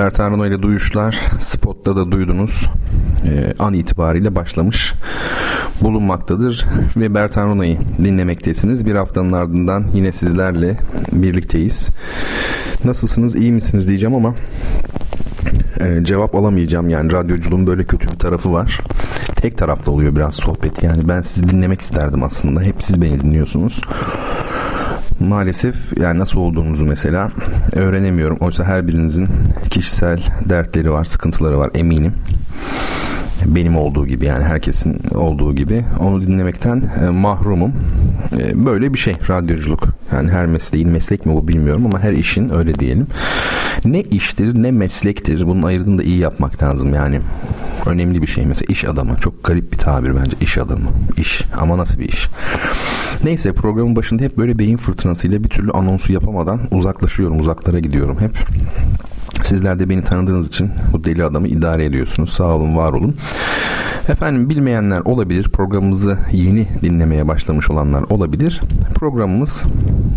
Bertan Rona ile Duyuşlar Spot'ta da duydunuz. Ee, an itibariyle başlamış bulunmaktadır ve Bertan Rona'yı dinlemektesiniz. Bir haftanın ardından yine sizlerle birlikteyiz. Nasılsınız, iyi misiniz diyeceğim ama e, cevap alamayacağım. Yani radyoculuğun böyle kötü bir tarafı var. Tek taraflı oluyor biraz sohbet. Yani ben sizi dinlemek isterdim aslında. Hep siz beni dinliyorsunuz maalesef yani nasıl olduğunuzu mesela öğrenemiyorum. Oysa her birinizin kişisel dertleri var, sıkıntıları var eminim. Benim olduğu gibi yani herkesin olduğu gibi onu dinlemekten e, mahrumum. E, böyle bir şey radyoculuk. Yani her mesleğin meslek mi bu bilmiyorum ama her işin öyle diyelim. Ne iştir ne meslektir bunun ayırdığını da iyi yapmak lazım yani. Önemli bir şey mesela iş adamı. Çok garip bir tabir bence iş adamı. İş ama nasıl bir iş? Neyse programın başında hep böyle beyin fırtınasıyla bir türlü anonsu yapamadan uzaklaşıyorum. Uzaklara gidiyorum hep. Sizler de beni tanıdığınız için bu deli adamı idare ediyorsunuz. Sağ olun, var olun. Efendim bilmeyenler olabilir. Programımızı yeni dinlemeye başlamış olanlar olabilir. Programımız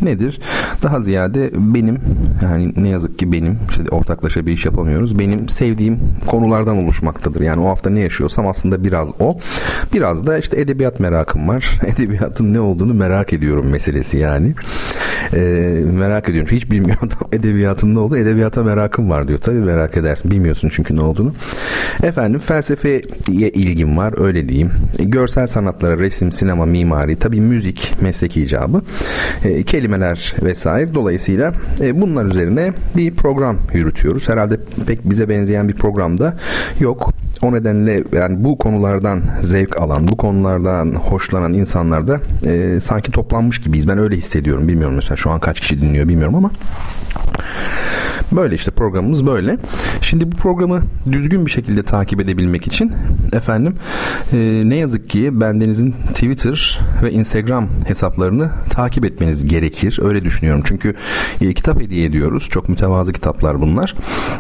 nedir? Daha ziyade benim yani ne yazık ki benim işte ortaklaşa bir iş yapamıyoruz. Benim sevdiğim konulardan oluşmaktadır. Yani o hafta ne yaşıyorsam aslında biraz o. Biraz da işte edebiyat merakım var. Edebiyatın ne olduğunu merak ediyorum meselesi yani. Ee, merak ediyorum. Hiç bilmiyordum edebiyatın ne olduğunu. Edebiyata merakım var diyor. Tabii merak edersin. Bilmiyorsun çünkü ne olduğunu. Efendim felsefeye ilgim var öyle diyeyim. Görsel sanatlara, resim, sinema, mimari, tabii müzik meslek icabı. E, kelimeler vesaire. Dolayısıyla e, bunlar üzerine bir program yürütüyoruz. Herhalde pek bize benzeyen bir programda yok. O nedenle yani bu konulardan zevk alan, bu konulardan hoşlanan insanlar da e, sanki toplanmış gibiyiz. Ben öyle hissediyorum. Bilmiyorum mesela şu an kaç kişi dinliyor bilmiyorum ama Böyle işte programımız böyle. Şimdi bu programı düzgün bir şekilde takip edebilmek için efendim e, ne yazık ki bendenizin Twitter ve Instagram hesaplarını takip etmeniz gerekir. Öyle düşünüyorum. Çünkü e, kitap hediye ediyoruz. Çok mütevazı kitaplar bunlar.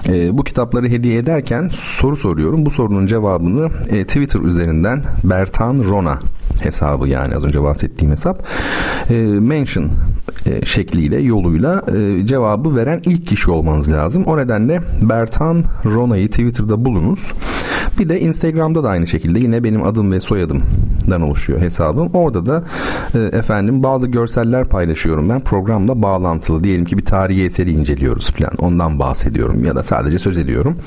E, bu kitapları hediye ederken soru soruyorum. Bu sorunun cevabını e, Twitter üzerinden Bertan Rona hesabı yani az önce bahsettiğim hesap e, mention e, şekliyle yoluyla e, cevabı veren ilk kişi olmanız lazım. O nedenle Bertan Rona'yı Twitter'da bulunuz. Bir de Instagram'da da aynı şekilde yine benim adım ve soyadımdan oluşuyor hesabım. Orada da e, efendim bazı görseller paylaşıyorum ben programla bağlantılı. Diyelim ki bir tarihi eseri inceliyoruz falan. Ondan bahsediyorum ya da sadece söz ediyorum.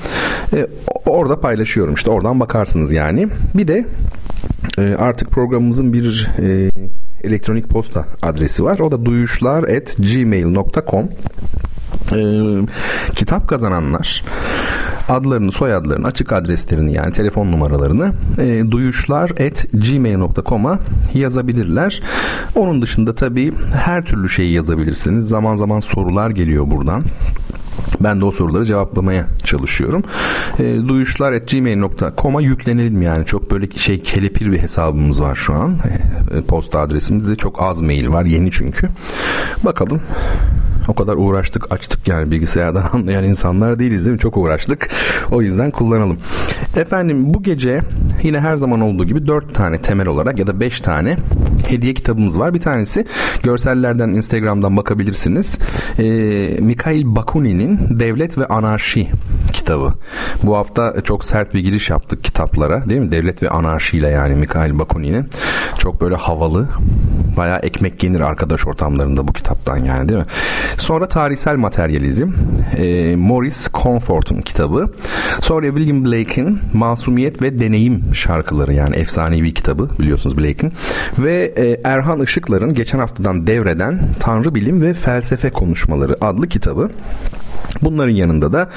E, orada paylaşıyorum işte oradan bakarsınız yani. Bir de e, artık programımızın bir e, elektronik posta adresi var. O da duyuşlar@gmail.com. Ee, kitap kazananlar adlarını, soyadlarını, açık adreslerini yani telefon numaralarını e, duyuşlar@gmail.com'a yazabilirler. Onun dışında tabii her türlü şeyi yazabilirsiniz. Zaman zaman sorular geliyor buradan. Ben de o soruları cevaplamaya çalışıyorum. E, duyuşlar.gmail.com'a yüklenelim yani. Çok böyle şey kelepir bir hesabımız var şu an. E, posta adresimizde çok az mail var. Yeni çünkü. Bakalım o kadar uğraştık açtık yani bilgisayardan anlayan insanlar değiliz değil mi? Çok uğraştık. O yüzden kullanalım. Efendim bu gece yine her zaman olduğu gibi 4 tane temel olarak ya da 5 tane hediye kitabımız var. Bir tanesi görsellerden Instagram'dan bakabilirsiniz. Ee, Mikhail Bakunin'in Devlet ve Anarşi kitabı. Bu hafta çok sert bir giriş yaptık kitaplara değil mi? Devlet ve Anarşi ile yani Mikhail Bakunin'in. Çok böyle havalı. Bayağı ekmek yenir arkadaş ortamlarında bu kitaptan yani değil mi? Sonra tarihsel materyalizm. E, Morris Comfort'un kitabı. Sonra William Blake'in Masumiyet ve Deneyim şarkıları yani efsanevi kitabı biliyorsunuz Blake'in. Ve e, Erhan Işıklar'ın geçen haftadan devreden Tanrı Bilim ve Felsefe Konuşmaları adlı kitabı. Bunların yanında da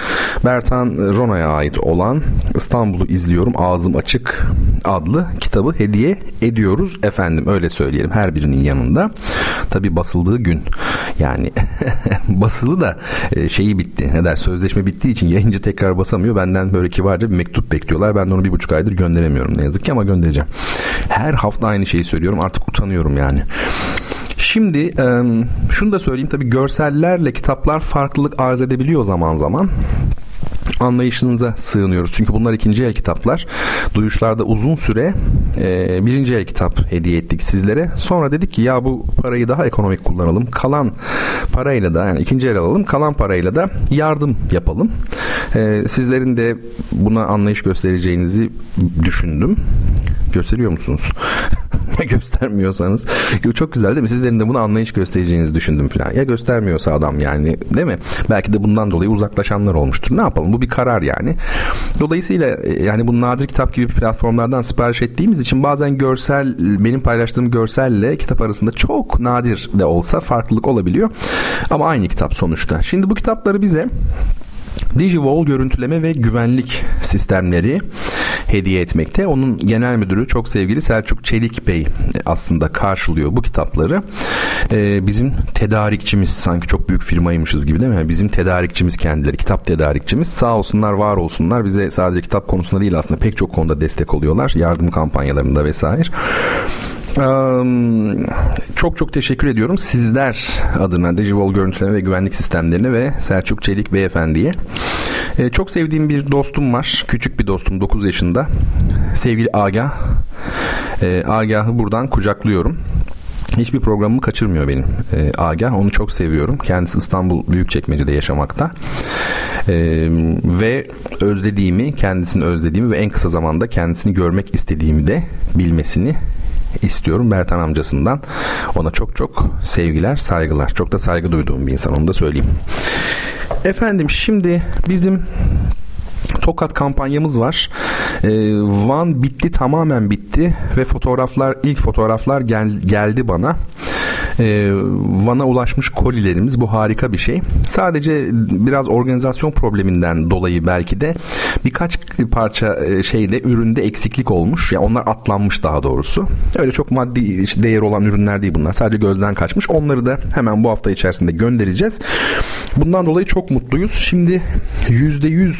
Bertan Rona'ya ait olan İstanbul'u izliyorum ağzım açık adlı kitabı hediye ediyoruz efendim öyle söyleyelim her birinin yanında. Tabi basıldığı gün yani basılı da e, şeyi bitti ne der sözleşme bittiği için yayıncı tekrar basamıyor benden böyle kibarca bir mektup bekliyorlar ben de onu bir buçuk aydır gönderemiyorum ne yazık ki ama göndereceğim. Her hafta aynı şeyi söylüyorum artık utanıyorum yani. Şimdi şunu da söyleyeyim. Tabii görsellerle kitaplar farklılık arz edebiliyor zaman zaman anlayışınıza sığınıyoruz. Çünkü bunlar ikinci el kitaplar. Duyuşlarda uzun süre e, birinci el kitap hediye ettik sizlere. Sonra dedik ki ya bu parayı daha ekonomik kullanalım. Kalan parayla da yani ikinci el alalım. Kalan parayla da yardım yapalım. E, sizlerin de buna anlayış göstereceğinizi düşündüm. Gösteriyor musunuz? göstermiyorsanız çok güzel değil mi? Sizlerin de bunu anlayış göstereceğinizi düşündüm falan. Ya göstermiyorsa adam yani değil mi? Belki de bundan dolayı uzaklaşanlar olmuştur. Ne yapalım? Bu bir karar yani. Dolayısıyla e, yani bu nadir kitap gibi platformlardan sipariş ettiğimiz için bazen görsel benim paylaştığım görselle kitap arasında çok nadir de olsa farklılık olabiliyor. Ama aynı kitap sonuçta. Şimdi bu kitapları bize Digivol görüntüleme ve güvenlik sistemleri hediye etmekte. Onun genel müdürü çok sevgili Selçuk Çelik Bey aslında karşılıyor bu kitapları. Ee, bizim tedarikçimiz sanki çok büyük firmaymışız gibi değil mi? Bizim tedarikçimiz kendileri, kitap tedarikçimiz. Sağ olsunlar, var olsunlar. Bize sadece kitap konusunda değil aslında pek çok konuda destek oluyorlar. Yardım kampanyalarında vesaire çok çok teşekkür ediyorum sizler adına Digivol görüntüleme ve güvenlik sistemlerine ve Selçuk Çelik beyefendiye. Ee, çok sevdiğim bir dostum var. Küçük bir dostum 9 yaşında. Sevgili Agah. Ee, Agah'ı buradan kucaklıyorum. Hiçbir programımı kaçırmıyor benim e, Agah. Onu çok seviyorum. Kendisi İstanbul Büyükçekmece'de yaşamakta. E, ve özlediğimi, kendisini özlediğimi ve en kısa zamanda kendisini görmek istediğimi de bilmesini istiyorum Bertan amcasından. Ona çok çok sevgiler, saygılar. Çok da saygı duyduğum bir insan onu da söyleyeyim. Efendim şimdi bizim Tokat kampanyamız var. Ee, Van bitti tamamen bitti ve fotoğraflar ilk fotoğraflar gel, geldi bana. Ee, Van'a ulaşmış kolilerimiz bu harika bir şey. Sadece biraz organizasyon probleminden dolayı belki de birkaç parça e, şeyde üründe eksiklik olmuş. Ya yani onlar atlanmış daha doğrusu. Öyle çok maddi değer olan ürünler değil bunlar. Sadece gözden kaçmış. Onları da hemen bu hafta içerisinde göndereceğiz. Bundan dolayı çok mutluyuz. Şimdi %100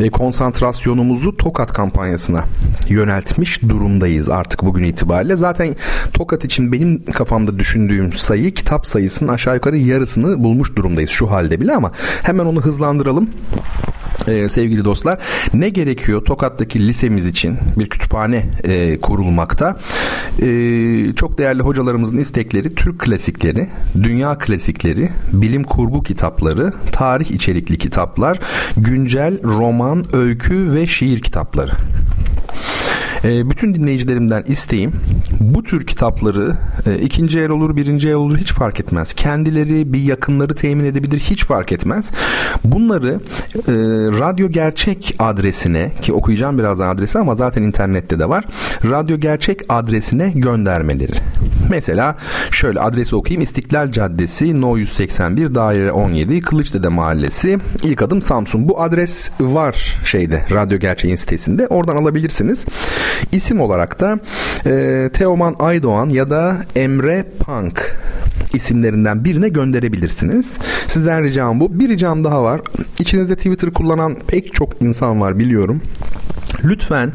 e, konsantrasyonumuzu Tokat kampanyasına yöneltmiş durumdayız artık bugün itibariyle. Zaten Tokat için benim kafamda düşündüğüm sayı kitap sayısının aşağı yukarı yarısını bulmuş durumdayız şu halde bile ama hemen onu hızlandıralım. Ee, sevgili dostlar ne gerekiyor Tokat'taki lisemiz için bir kütüphane e, kurulmakta? E, çok değerli hocalarımızın istekleri Türk klasikleri dünya klasikleri bilim kurgu kitapları tarih içerikli kitaplar güncel roman öykü ve şiir kitapları e, bütün dinleyicilerimden isteğim bu tür kitapları e, ikinci el olur, birinci el olur hiç fark etmez. Kendileri bir yakınları temin edebilir hiç fark etmez. Bunları e, Radyo Gerçek adresine ki okuyacağım birazdan adresi ama zaten internette de var. Radyo Gerçek adresine göndermeleri. Mesela şöyle adresi okuyayım. İstiklal Caddesi No 181 Daire 17 Kılıçdede Mahallesi İlk adım Samsun. Bu adres var şeyde Radyo Gerçek'in sitesinde. Oradan alabilirsiniz. İsim olarak da e, Teoman Aydoğan ya da Emre Punk isimlerinden birine gönderebilirsiniz. Sizden ricam bu. Bir ricam daha var. İçinizde Twitter kullanan pek çok insan var biliyorum. Lütfen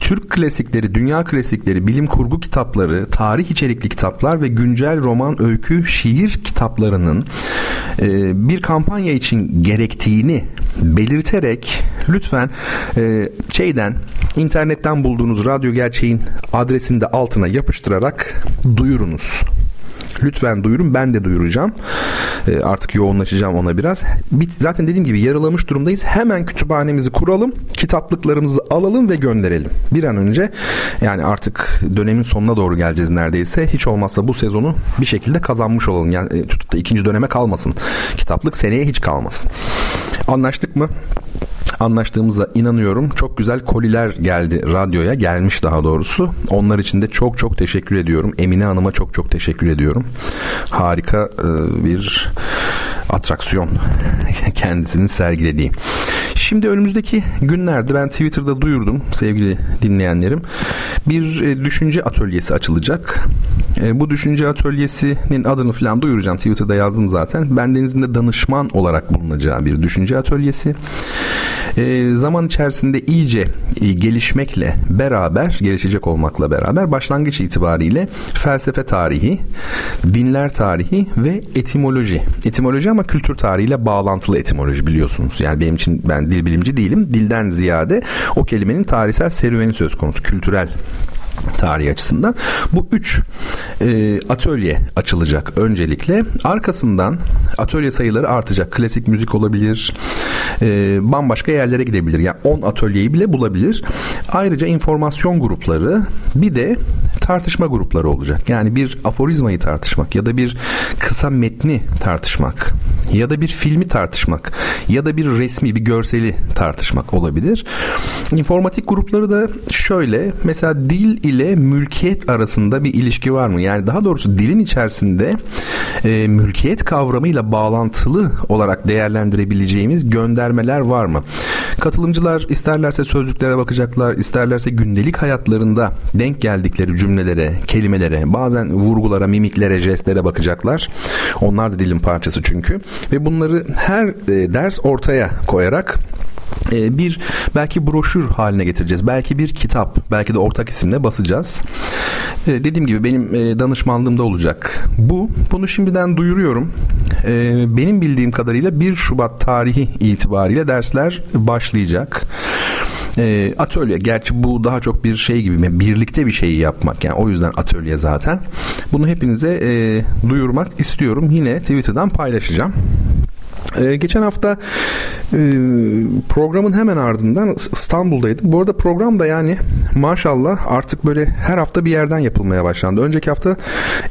Türk klasikleri, dünya klasikleri, bilim kurgu kitapları, tarih içerikli kitaplar ve güncel roman, öykü, şiir kitaplarının e, bir kampanya için gerektiğini belirterek lütfen e, şeyden internetten bulduğunuz radyo gerçeğin adresini de altına yapıştırarak duyurunuz. Lütfen duyurun ben de duyuracağım. E, artık yoğunlaşacağım ona biraz. Bit, zaten dediğim gibi yarılamış durumdayız. Hemen kütüphanemizi kuralım. Kitaplıklarımızı alalım ve gönderelim. Bir an önce yani artık dönemin sonuna doğru geleceğiz neredeyse. Hiç olmazsa bu sezonu bir şekilde kazanmış olalım. Yani e, tutup da ikinci döneme kalmasın. Kitaplık seneye hiç kalmasın. Anlaştık mı? anlaştığımıza inanıyorum. Çok güzel koliler geldi radyoya gelmiş daha doğrusu. Onlar için de çok çok teşekkür ediyorum. Emine Hanım'a çok çok teşekkür ediyorum. Harika e, bir atraksiyon kendisini sergilediği. Şimdi önümüzdeki günlerde ben Twitter'da duyurdum sevgili dinleyenlerim. Bir e, düşünce atölyesi açılacak. E, bu düşünce atölyesinin adını falan duyuracağım. Twitter'da yazdım zaten. Bendenizin de danışman olarak bulunacağı bir düşünce atölyesi. E, zaman içerisinde iyice gelişmekle beraber, gelişecek olmakla beraber başlangıç itibariyle felsefe tarihi, dinler tarihi ve etimoloji. Etimoloji ama kültür tarihiyle bağlantılı etimoloji biliyorsunuz. Yani benim için ben dil bilimci değilim. Dilden ziyade o kelimenin tarihsel serüveni söz konusu. Kültürel tarih açısından. Bu üç e, atölye açılacak öncelikle. Arkasından atölye sayıları artacak. Klasik müzik olabilir. E, bambaşka yerlere gidebilir. Yani 10 atölyeyi bile bulabilir. Ayrıca informasyon grupları bir de tartışma grupları olacak. Yani bir aforizmayı tartışmak ya da bir kısa metni tartışmak ya da bir filmi tartışmak ya da bir resmi bir görseli tartışmak olabilir. İnformatik grupları da şöyle mesela dil ile mülkiyet arasında bir ilişki var mı? Yani daha doğrusu dilin içerisinde e, mülkiyet kavramıyla bağlantılı olarak değerlendirebileceğimiz göndermeler var mı? Katılımcılar isterlerse sözlüklere bakacaklar, isterlerse gündelik hayatlarında denk geldikleri cümlelere, kelimelere, bazen vurgulara, mimiklere, jestlere bakacaklar. Onlar da dilin parçası çünkü. Ve bunları her e, ders ortaya koyarak e, bir belki broşür haline getireceğiz. Belki bir kitap, belki de ortak isimle basacağız. E, dediğim gibi benim e, danışmanlığımda olacak. Bu, bunu şimdiden duyuruyorum. Benim bildiğim kadarıyla 1 Şubat tarihi itibariyle dersler başlayacak. Atölye. Gerçi bu daha çok bir şey gibi birlikte bir şeyi yapmak. Yani o yüzden atölye zaten. Bunu hepinize duyurmak istiyorum. Yine Twitter'dan paylaşacağım. Ee, geçen hafta e, programın hemen ardından İstanbul'daydım. Bu arada program da yani maşallah artık böyle her hafta bir yerden yapılmaya başlandı. Önceki hafta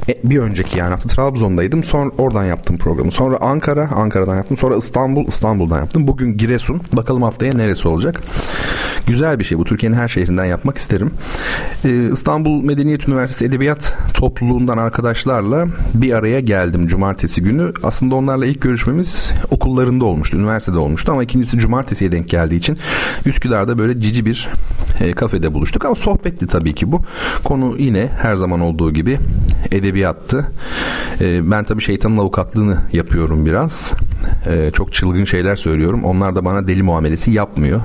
e, bir önceki yani hafta Trabzon'daydım. Sonra oradan yaptım programı. Sonra Ankara, Ankara'dan yaptım. Sonra İstanbul, İstanbul'dan yaptım. Bugün Giresun. Bakalım haftaya neresi olacak. Güzel bir şey bu. Türkiye'nin her şehrinden yapmak isterim. Ee, İstanbul Medeniyet Üniversitesi Edebiyat Topluluğundan arkadaşlarla bir araya geldim cumartesi günü. Aslında onlarla ilk görüşmemiz okullarında olmuştu, üniversitede olmuştu ama ikincisi cumartesiye denk geldiği için Üsküdar'da böyle cici bir e, kafede buluştuk ama sohbetti tabii ki bu. Konu yine her zaman olduğu gibi edebiyattı. E, ben tabii şeytanın avukatlığını yapıyorum biraz. E, çok çılgın şeyler söylüyorum. Onlar da bana deli muamelesi yapmıyor.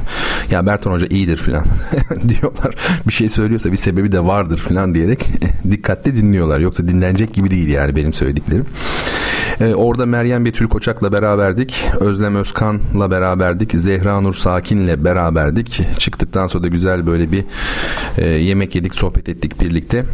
Ya Bertan Hoca iyidir filan diyorlar. Bir şey söylüyorsa bir sebebi de vardır filan diyerek dikkatli dinliyorlar. Yoksa dinlenecek gibi değil yani benim söylediklerim. E, orada Meryem Betül Koçak'la beraberdik. Özlem Özkan'la beraberdik. Zehra Nur Sakin'le beraberdik. Çıktıktan sonra da güzel böyle bir e, yemek yedik, sohbet ettik birlikte.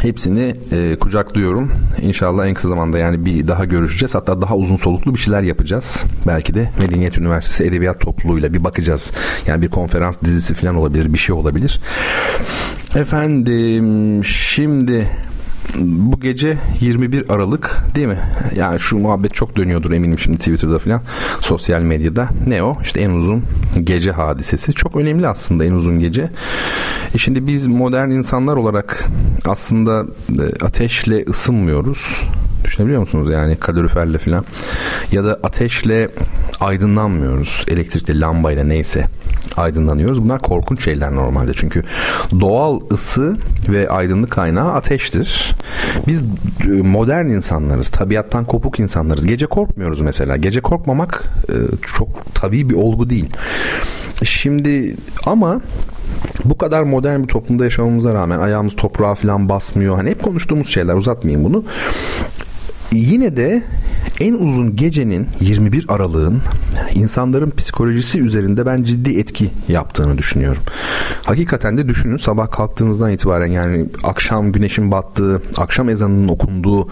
Hepsini e, kucaklıyorum. İnşallah en kısa zamanda yani bir daha görüşeceğiz. Hatta daha uzun soluklu bir şeyler yapacağız. Belki de Medeniyet Üniversitesi Edebiyat Topluluğu'yla bir bakacağız. Yani bir konferans dizisi falan olabilir, bir şey olabilir. Efendim şimdi bu gece 21 Aralık değil mi? Yani şu muhabbet çok dönüyordur eminim şimdi Twitter'da falan sosyal medyada. Ne o? İşte en uzun gece hadisesi. Çok önemli aslında en uzun gece. E şimdi biz modern insanlar olarak aslında e, ateşle ısınmıyoruz. Düşünebiliyor musunuz yani kaloriferle falan ya da ateşle aydınlanmıyoruz. Elektrikli lambayla neyse aydınlanıyoruz. Bunlar korkunç şeyler normalde çünkü doğal ısı ve aydınlık kaynağı ateştir. Biz e, modern insanlarız. Tabiattan kopuk insanlarız. Gece korkmuyoruz mesela. Gece korkmamak e, çok tabii bir olgu değil. Şimdi ama bu kadar modern bir toplumda yaşamamıza rağmen ayağımız toprağa falan basmıyor. Hani hep konuştuğumuz şeyler uzatmayayım bunu. Yine de en uzun gecenin 21 Aralık'ın insanların psikolojisi üzerinde ben ciddi etki yaptığını düşünüyorum. Hakikaten de düşünün sabah kalktığınızdan itibaren yani akşam güneşin battığı, akşam ezanının okunduğu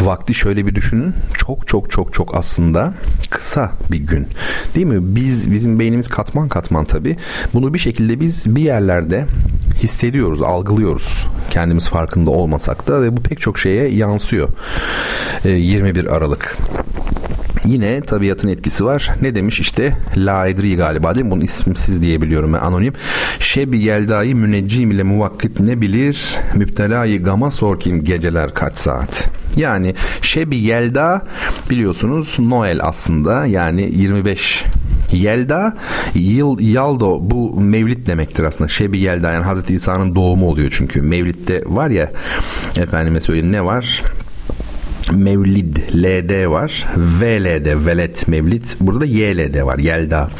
vakti şöyle bir düşünün. Çok çok çok çok aslında kısa bir gün. Değil mi? Biz bizim beynimiz katman katman tabii. Bunu bir şekilde biz bir yerlerde hissediyoruz, algılıyoruz. Kendimiz farkında olmasak da ve bu pek çok şeye yansıyor. 21 ee, Aralık. Yine tabiatın etkisi var. Ne demiş işte Laidri galiba değil mi? Bunu isimsiz diyebiliyorum ben anonim. Şebi yeldayı müneccim ile muvakkit ne bilir? Müptelayı gama sor kim geceler kaç saat? Yani Şebi Yelda biliyorsunuz Noel aslında yani 25 Yelda yıl Yaldo bu mevlit demektir aslında. Şebi Yelda yani Hazreti İsa'nın doğumu oluyor çünkü. Mevlitte var ya efendime söyleyeyim ne var? Mevlid LD var. VLD Velet Mevlid. Burada da YLD var. Yelda.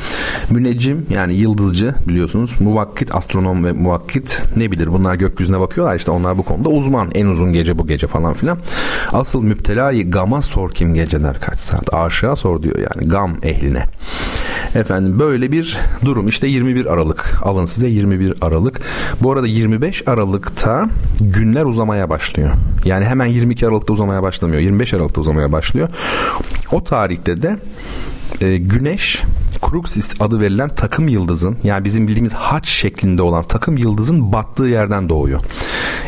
Müneccim yani yıldızcı biliyorsunuz. Muvakkit astronom ve muvakkit ne bilir bunlar gökyüzüne bakıyorlar işte onlar bu konuda uzman. En uzun gece bu gece falan filan. Asıl müptelayı gama sor kim geceler kaç saat. Aşığa sor diyor yani gam ehline. Efendim böyle bir durum. İşte 21 Aralık. Alın size 21 Aralık. Bu arada 25 Aralık'ta günler uzamaya başlıyor. Yani hemen 22 Aralık'ta uzamaya başlamıyor. 25 Aralık'ta uzamaya başlıyor. O tarihte de e, Güneş Cruxis adı verilen takım yıldızın yani bizim bildiğimiz haç şeklinde olan takım yıldızın battığı yerden doğuyor.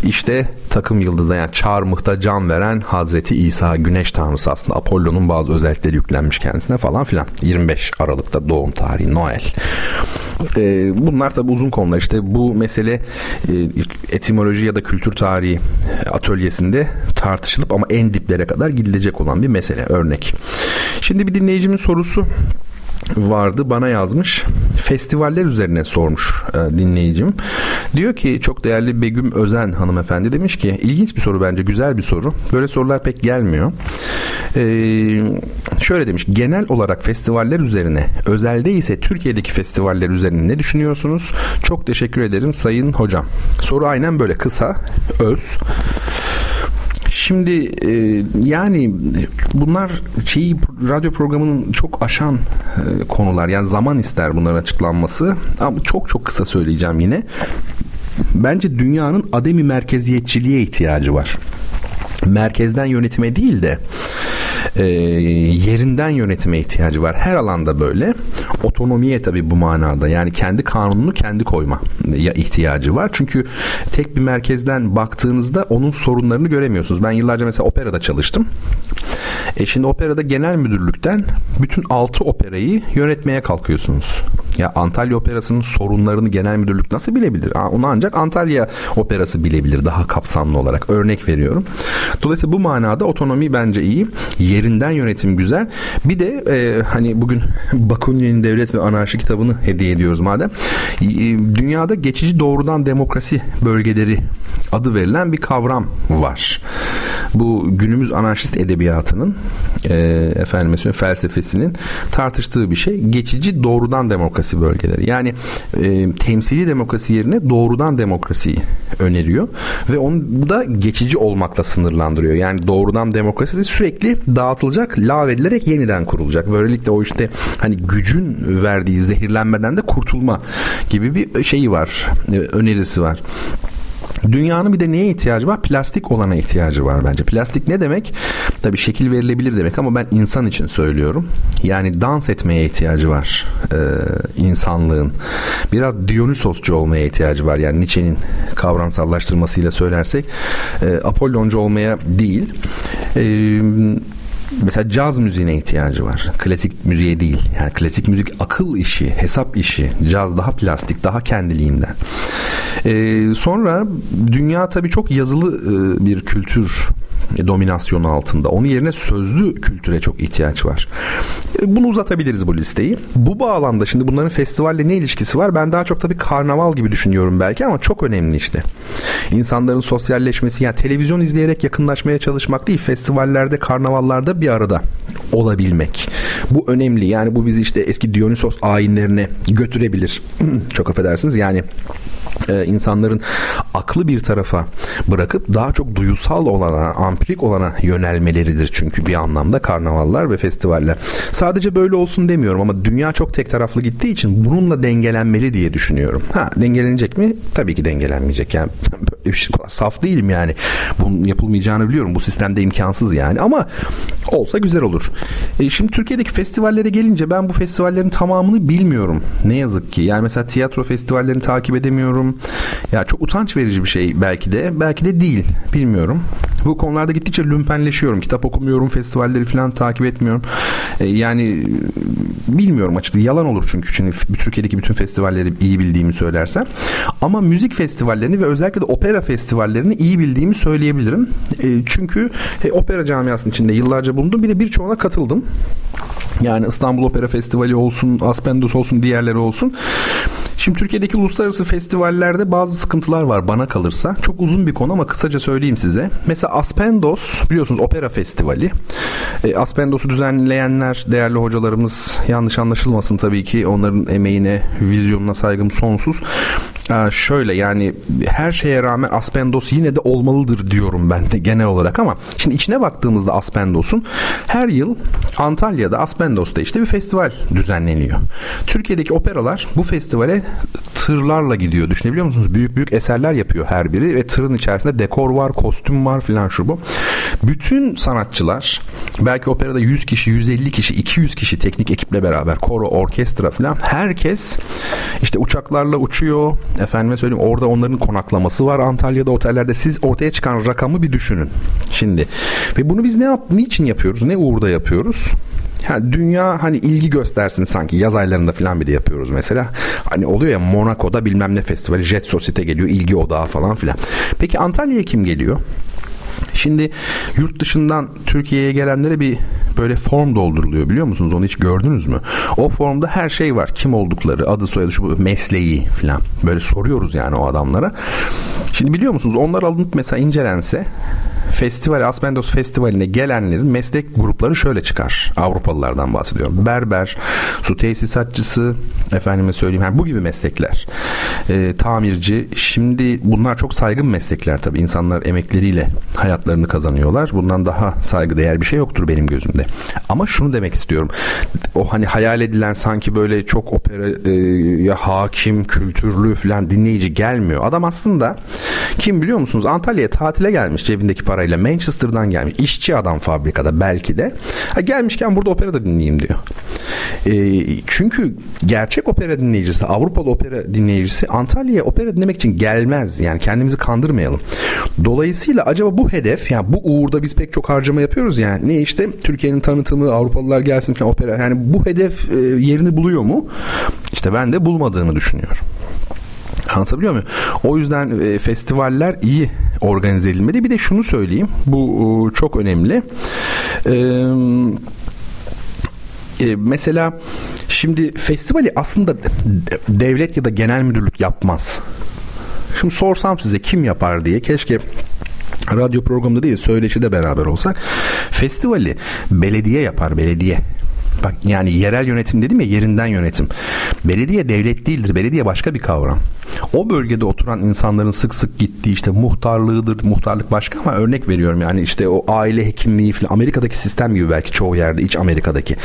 İşte takım yıldızda yani çarmıhta can veren Hazreti İsa güneş tanrısı aslında Apollo'nun bazı özellikleri yüklenmiş kendisine falan filan. 25 Aralık'ta doğum tarihi Noel. Ee, bunlar tabi uzun konular. İşte bu mesele e, etimoloji ya da kültür tarihi atölyesinde tartışılıp ama en diplere kadar gidilecek olan bir mesele. Örnek. Şimdi bir dinleyicimin sorusu vardı bana yazmış. Festivaller üzerine sormuş e, dinleyicim. Diyor ki çok değerli Begüm Özen hanımefendi demiş ki ilginç bir soru bence güzel bir soru. Böyle sorular pek gelmiyor. Ee, şöyle demiş genel olarak festivaller üzerine özelde ise Türkiye'deki festivaller üzerine ne düşünüyorsunuz? Çok teşekkür ederim sayın hocam. Soru aynen böyle kısa öz. Şimdi e, yani bunlar şeyi radyo programının çok aşan e, konular. Yani zaman ister bunların açıklanması. Ama çok çok kısa söyleyeceğim yine. Bence dünyanın ademi merkeziyetçiliğe ihtiyacı var merkezden yönetime değil de e, yerinden yönetime ihtiyacı var. Her alanda böyle. Otonomiye tabii bu manada. Yani kendi kanununu kendi koyma ya ihtiyacı var. Çünkü tek bir merkezden baktığınızda onun sorunlarını göremiyorsunuz. Ben yıllarca mesela operada çalıştım. E şimdi operada genel müdürlükten bütün altı operayı yönetmeye kalkıyorsunuz. Ya Antalya Operası'nın sorunlarını genel müdürlük nasıl bilebilir? Onu ancak Antalya Operası bilebilir daha kapsamlı olarak. Örnek veriyorum. Dolayısıyla bu manada otonomi bence iyi. Yerinden yönetim güzel. Bir de e, hani bugün Bakunin'in Devlet ve Anarşi kitabını hediye ediyoruz madem. E, dünyada geçici doğrudan demokrasi bölgeleri adı verilen bir kavram var. Bu günümüz anarşist edebiyatının e, efendim felsefesinin tartıştığı bir şey. Geçici doğrudan demokrasi bölgeleri. Yani e, temsili demokrasi yerine doğrudan demokrasiyi öneriyor ve onu da geçici olmakla sınırlandırıyor. Yani doğrudan demokrasi de sürekli dağıtılacak, lağvedilerek yeniden kurulacak. Böylelikle o işte hani gücün verdiği zehirlenmeden de kurtulma gibi bir şeyi var, e, önerisi var. Dünyanın bir de neye ihtiyacı var? Plastik olana ihtiyacı var bence. Plastik ne demek? Tabii şekil verilebilir demek ama ben insan için söylüyorum. Yani dans etmeye ihtiyacı var e, insanlığın. Biraz Dionysosçu olmaya ihtiyacı var. Yani Nietzsche'nin kavramsallaştırmasıyla söylersek e, Apolloncu olmaya değil. E, mesela caz müziğine ihtiyacı var. Klasik müziğe değil. Yani klasik müzik akıl işi, hesap işi. Caz daha plastik, daha kendiliğinden. Ee, sonra dünya tabii çok yazılı e, bir kültür dominasyonu altında. Onun yerine sözlü kültüre çok ihtiyaç var. E, bunu uzatabiliriz bu listeyi. Bu bağlamda şimdi bunların festivalle ne ilişkisi var? Ben daha çok tabii karnaval gibi düşünüyorum belki ama çok önemli işte. İnsanların sosyalleşmesi yani televizyon izleyerek yakınlaşmaya çalışmak değil festivallerde, karnavallarda bir arada olabilmek. Bu önemli. Yani bu bizi işte eski Dionysos ayinlerine götürebilir. çok affedersiniz. Yani e, insanların aklı bir tarafa bırakıp daha çok duyusal olana, ampirik olana yönelmeleridir çünkü bir anlamda karnavallar ve festivaller. Sadece böyle olsun demiyorum ama dünya çok tek taraflı gittiği için bununla dengelenmeli diye düşünüyorum. Ha dengelenecek mi? Tabii ki dengelenmeyecek. Yani şey, saf değilim yani. Bunun yapılmayacağını biliyorum. Bu sistemde imkansız yani ama olsa güzel olur. E, şimdi Türkiye'deki festivallere gelince ben bu festivallerin tamamını bilmiyorum. Ne yazık ki. Yani mesela tiyatro festivallerini takip edemiyorum. Ya çok utanç verici bir şey belki de. Belki de değil. Bilmiyorum. Bu konularda gittikçe lümpenleşiyorum. Kitap okumuyorum, festivalleri falan takip etmiyorum. E, yani bilmiyorum açıkçası. Yalan olur çünkü. Şimdi Türkiye'deki bütün festivalleri iyi bildiğimi söylersem. Ama müzik festivallerini ve özellikle de opera festivallerini iyi bildiğimi söyleyebilirim. E, çünkü e, opera camiasının içinde yıllarca bulundum. Bir de birçoğuna katıldım. Yani İstanbul Opera Festivali olsun, Aspendos olsun, diğerleri olsun. Şimdi Türkiye'deki uluslararası festivallerde bazı sıkıntılar var bana kalırsa. Çok uzun bir konu ama kısaca söyleyeyim size. Mesela Aspendos biliyorsunuz opera festivali. E, Aspendos'u düzenleyenler değerli hocalarımız yanlış anlaşılmasın tabii ki onların emeğine, vizyonuna saygım sonsuz. E, şöyle yani her şeye rağmen Aspendos yine de olmalıdır diyorum ben de genel olarak ama şimdi içine baktığımızda Aspendos'un her yıl Antalya'da Aspendos'ta işte bir festival düzenleniyor. Türkiye'deki operalar bu festivale tırlarla gidiyor. Düşünebiliyor musunuz? Büyük büyük eserler yapıyor her biri ve tırın içerisinde dekor var, kostüm var filan şu bu. Bütün sanatçılar belki operada 100 kişi, 150 kişi, 200 kişi teknik ekiple beraber koro, orkestra filan herkes işte uçaklarla uçuyor. Efendime söyleyeyim orada onların konaklaması var Antalya'da otellerde. Siz ortaya çıkan rakamı bir düşünün. Şimdi ve bunu biz ne yap niçin yapıyoruz? Ne uğurda yapıyoruz? Yani dünya hani ilgi göstersin sanki yaz aylarında falan bir de yapıyoruz mesela. Hani oluyor ya Monaco'da bilmem ne festivali Jet Society geliyor ilgi odağı falan filan. Peki Antalya'ya kim geliyor? Şimdi yurt dışından Türkiye'ye gelenlere bir böyle form dolduruluyor biliyor musunuz? Onu hiç gördünüz mü? O formda her şey var. Kim oldukları, adı soyadı, şu mesleği falan. Böyle soruyoruz yani o adamlara. Şimdi biliyor musunuz? Onlar alınıp mesela incelense festival Aspendos Festivali'ne gelenlerin meslek grupları şöyle çıkar. Avrupalılardan bahsediyorum. Berber, su tesisatçısı, efendime söyleyeyim yani bu gibi meslekler. E, tamirci. Şimdi bunlar çok saygın meslekler tabii. İnsanlar emekleriyle hayatlarını kazanıyorlar. Bundan daha saygıdeğer bir şey yoktur benim gözümde. Ama şunu demek istiyorum. O hani hayal edilen sanki böyle çok opera e, hakim, kültürlü falan dinleyici gelmiyor. Adam aslında kim biliyor musunuz? Antalya'ya tatile gelmiş cebindeki parayla Manchester'dan gelmiş. İşçi adam fabrikada belki de. Ha, gelmişken burada opera da dinleyeyim diyor. E, çünkü gerçek opera dinleyicisi, Avrupalı opera dinleyicisi Antalya'ya opera dinlemek için gelmez. Yani kendimizi kandırmayalım. Dolayısıyla acaba bu hedef yani bu uğurda biz pek çok harcama yapıyoruz yani. Ne işte Türkiye'nin tanıtımı, Avrupalılar gelsin falan opera. Yani bu hedef e, yerini buluyor mu? İşte ben de bulmadığını düşünüyorum. Anlatabiliyor muyum? O yüzden e, festivaller iyi organize edilmedi. Bir de şunu söyleyeyim. Bu e, çok önemli. Eee e, mesela şimdi festivali aslında devlet ya da genel müdürlük yapmaz. Şimdi sorsam size kim yapar diye keşke radyo programında değil söyleşide beraber olsak festivali belediye yapar belediye Bak yani yerel yönetim dedim ya yerinden yönetim. Belediye devlet değildir. Belediye başka bir kavram. O bölgede oturan insanların sık sık gittiği işte muhtarlığıdır. Muhtarlık başka ama örnek veriyorum yani işte o aile hekimliği falan Amerika'daki sistem gibi belki çoğu yerde iç Amerika'daki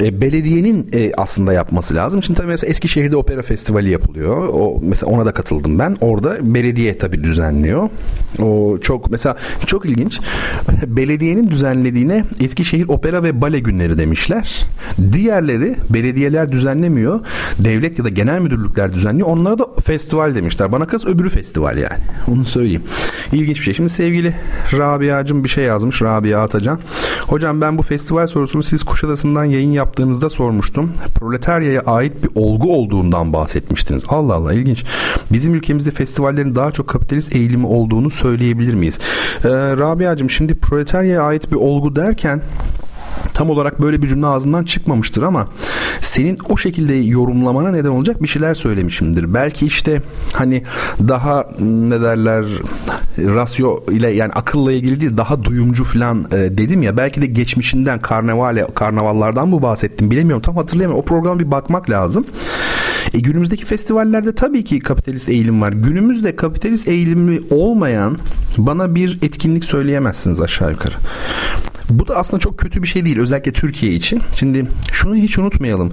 e, belediyenin e, aslında yapması lazım. Şimdi tabii mesela Eskişehir'de opera festivali yapılıyor. O mesela ona da katıldım ben. Orada belediye tabii düzenliyor. O çok mesela çok ilginç. Belediyenin düzenlediğine Eskişehir Opera ve Bale Günleri demişler. Diğerleri belediyeler düzenlemiyor. Devlet ya da genel müdürlükler düzenliyor. Onlara da festival demişler. Bana kız öbürü festival yani. Onu söyleyeyim. İlginç bir şey. Şimdi sevgili Rabia'cım bir şey yazmış. Rabia Atacan. Hocam ben bu festival sorusunu siz Kuşadası'ndan yayın yap yaptığınızda sormuştum. Proletaryaya ait bir olgu olduğundan bahsetmiştiniz. Allah Allah ilginç. Bizim ülkemizde festivallerin daha çok kapitalist eğilimi olduğunu söyleyebilir miyiz? Ee, Rabia'cığım şimdi proletaryaya ait bir olgu derken tam olarak böyle bir cümle ağzından çıkmamıştır ama senin o şekilde yorumlamana neden olacak bir şeyler söylemişimdir. Belki işte hani daha ne derler rasyo ile yani akılla ilgili değil daha duyumcu falan e, dedim ya belki de geçmişinden karnevale karnavallardan mı bahsettim bilemiyorum tam hatırlayamıyorum. O programa bir bakmak lazım. E, günümüzdeki festivallerde tabii ki kapitalist eğilim var. Günümüzde kapitalist eğilimi olmayan bana bir etkinlik söyleyemezsiniz aşağı yukarı. Bu da aslında çok kötü bir şey değil özellikle Türkiye için. Şimdi şunu hiç unutmayalım.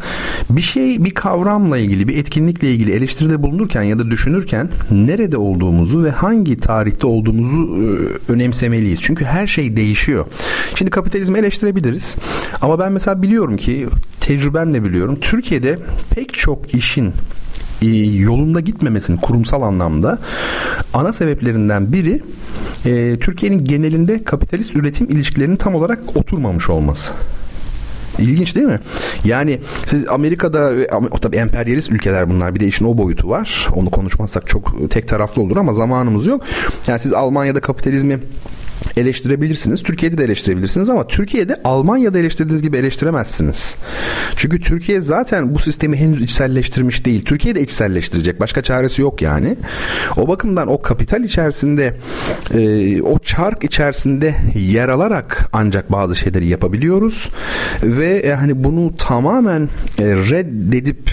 Bir şey bir kavramla ilgili bir etkinlikle ilgili eleştiride bulunurken ya da düşünürken nerede olduğumuzu ve hangi tarihte olduğumuzu e, önemsemeliyiz. Çünkü her şey değişiyor. Şimdi kapitalizmi eleştirebiliriz. Ama ben mesela biliyorum ki tecrübemle biliyorum. Türkiye'de pek çok işin yolunda gitmemesinin kurumsal anlamda ana sebeplerinden biri e, Türkiye'nin genelinde kapitalist üretim ilişkilerinin tam olarak oturmamış olması. İlginç değil mi? Yani siz Amerika'da tabii emperyalist ülkeler bunlar bir de işin o boyutu var. Onu konuşmazsak çok tek taraflı olur ama zamanımız yok. Yani siz Almanya'da kapitalizmi eleştirebilirsiniz. Türkiye'de de eleştirebilirsiniz ama Türkiye'de Almanya'da eleştirdiğiniz gibi eleştiremezsiniz. Çünkü Türkiye zaten bu sistemi henüz içselleştirmiş değil. Türkiye de içselleştirecek. Başka çaresi yok yani. O bakımdan o kapital içerisinde e, o çark içerisinde yer alarak ancak bazı şeyleri yapabiliyoruz ve e, hani bunu tamamen e, reddedip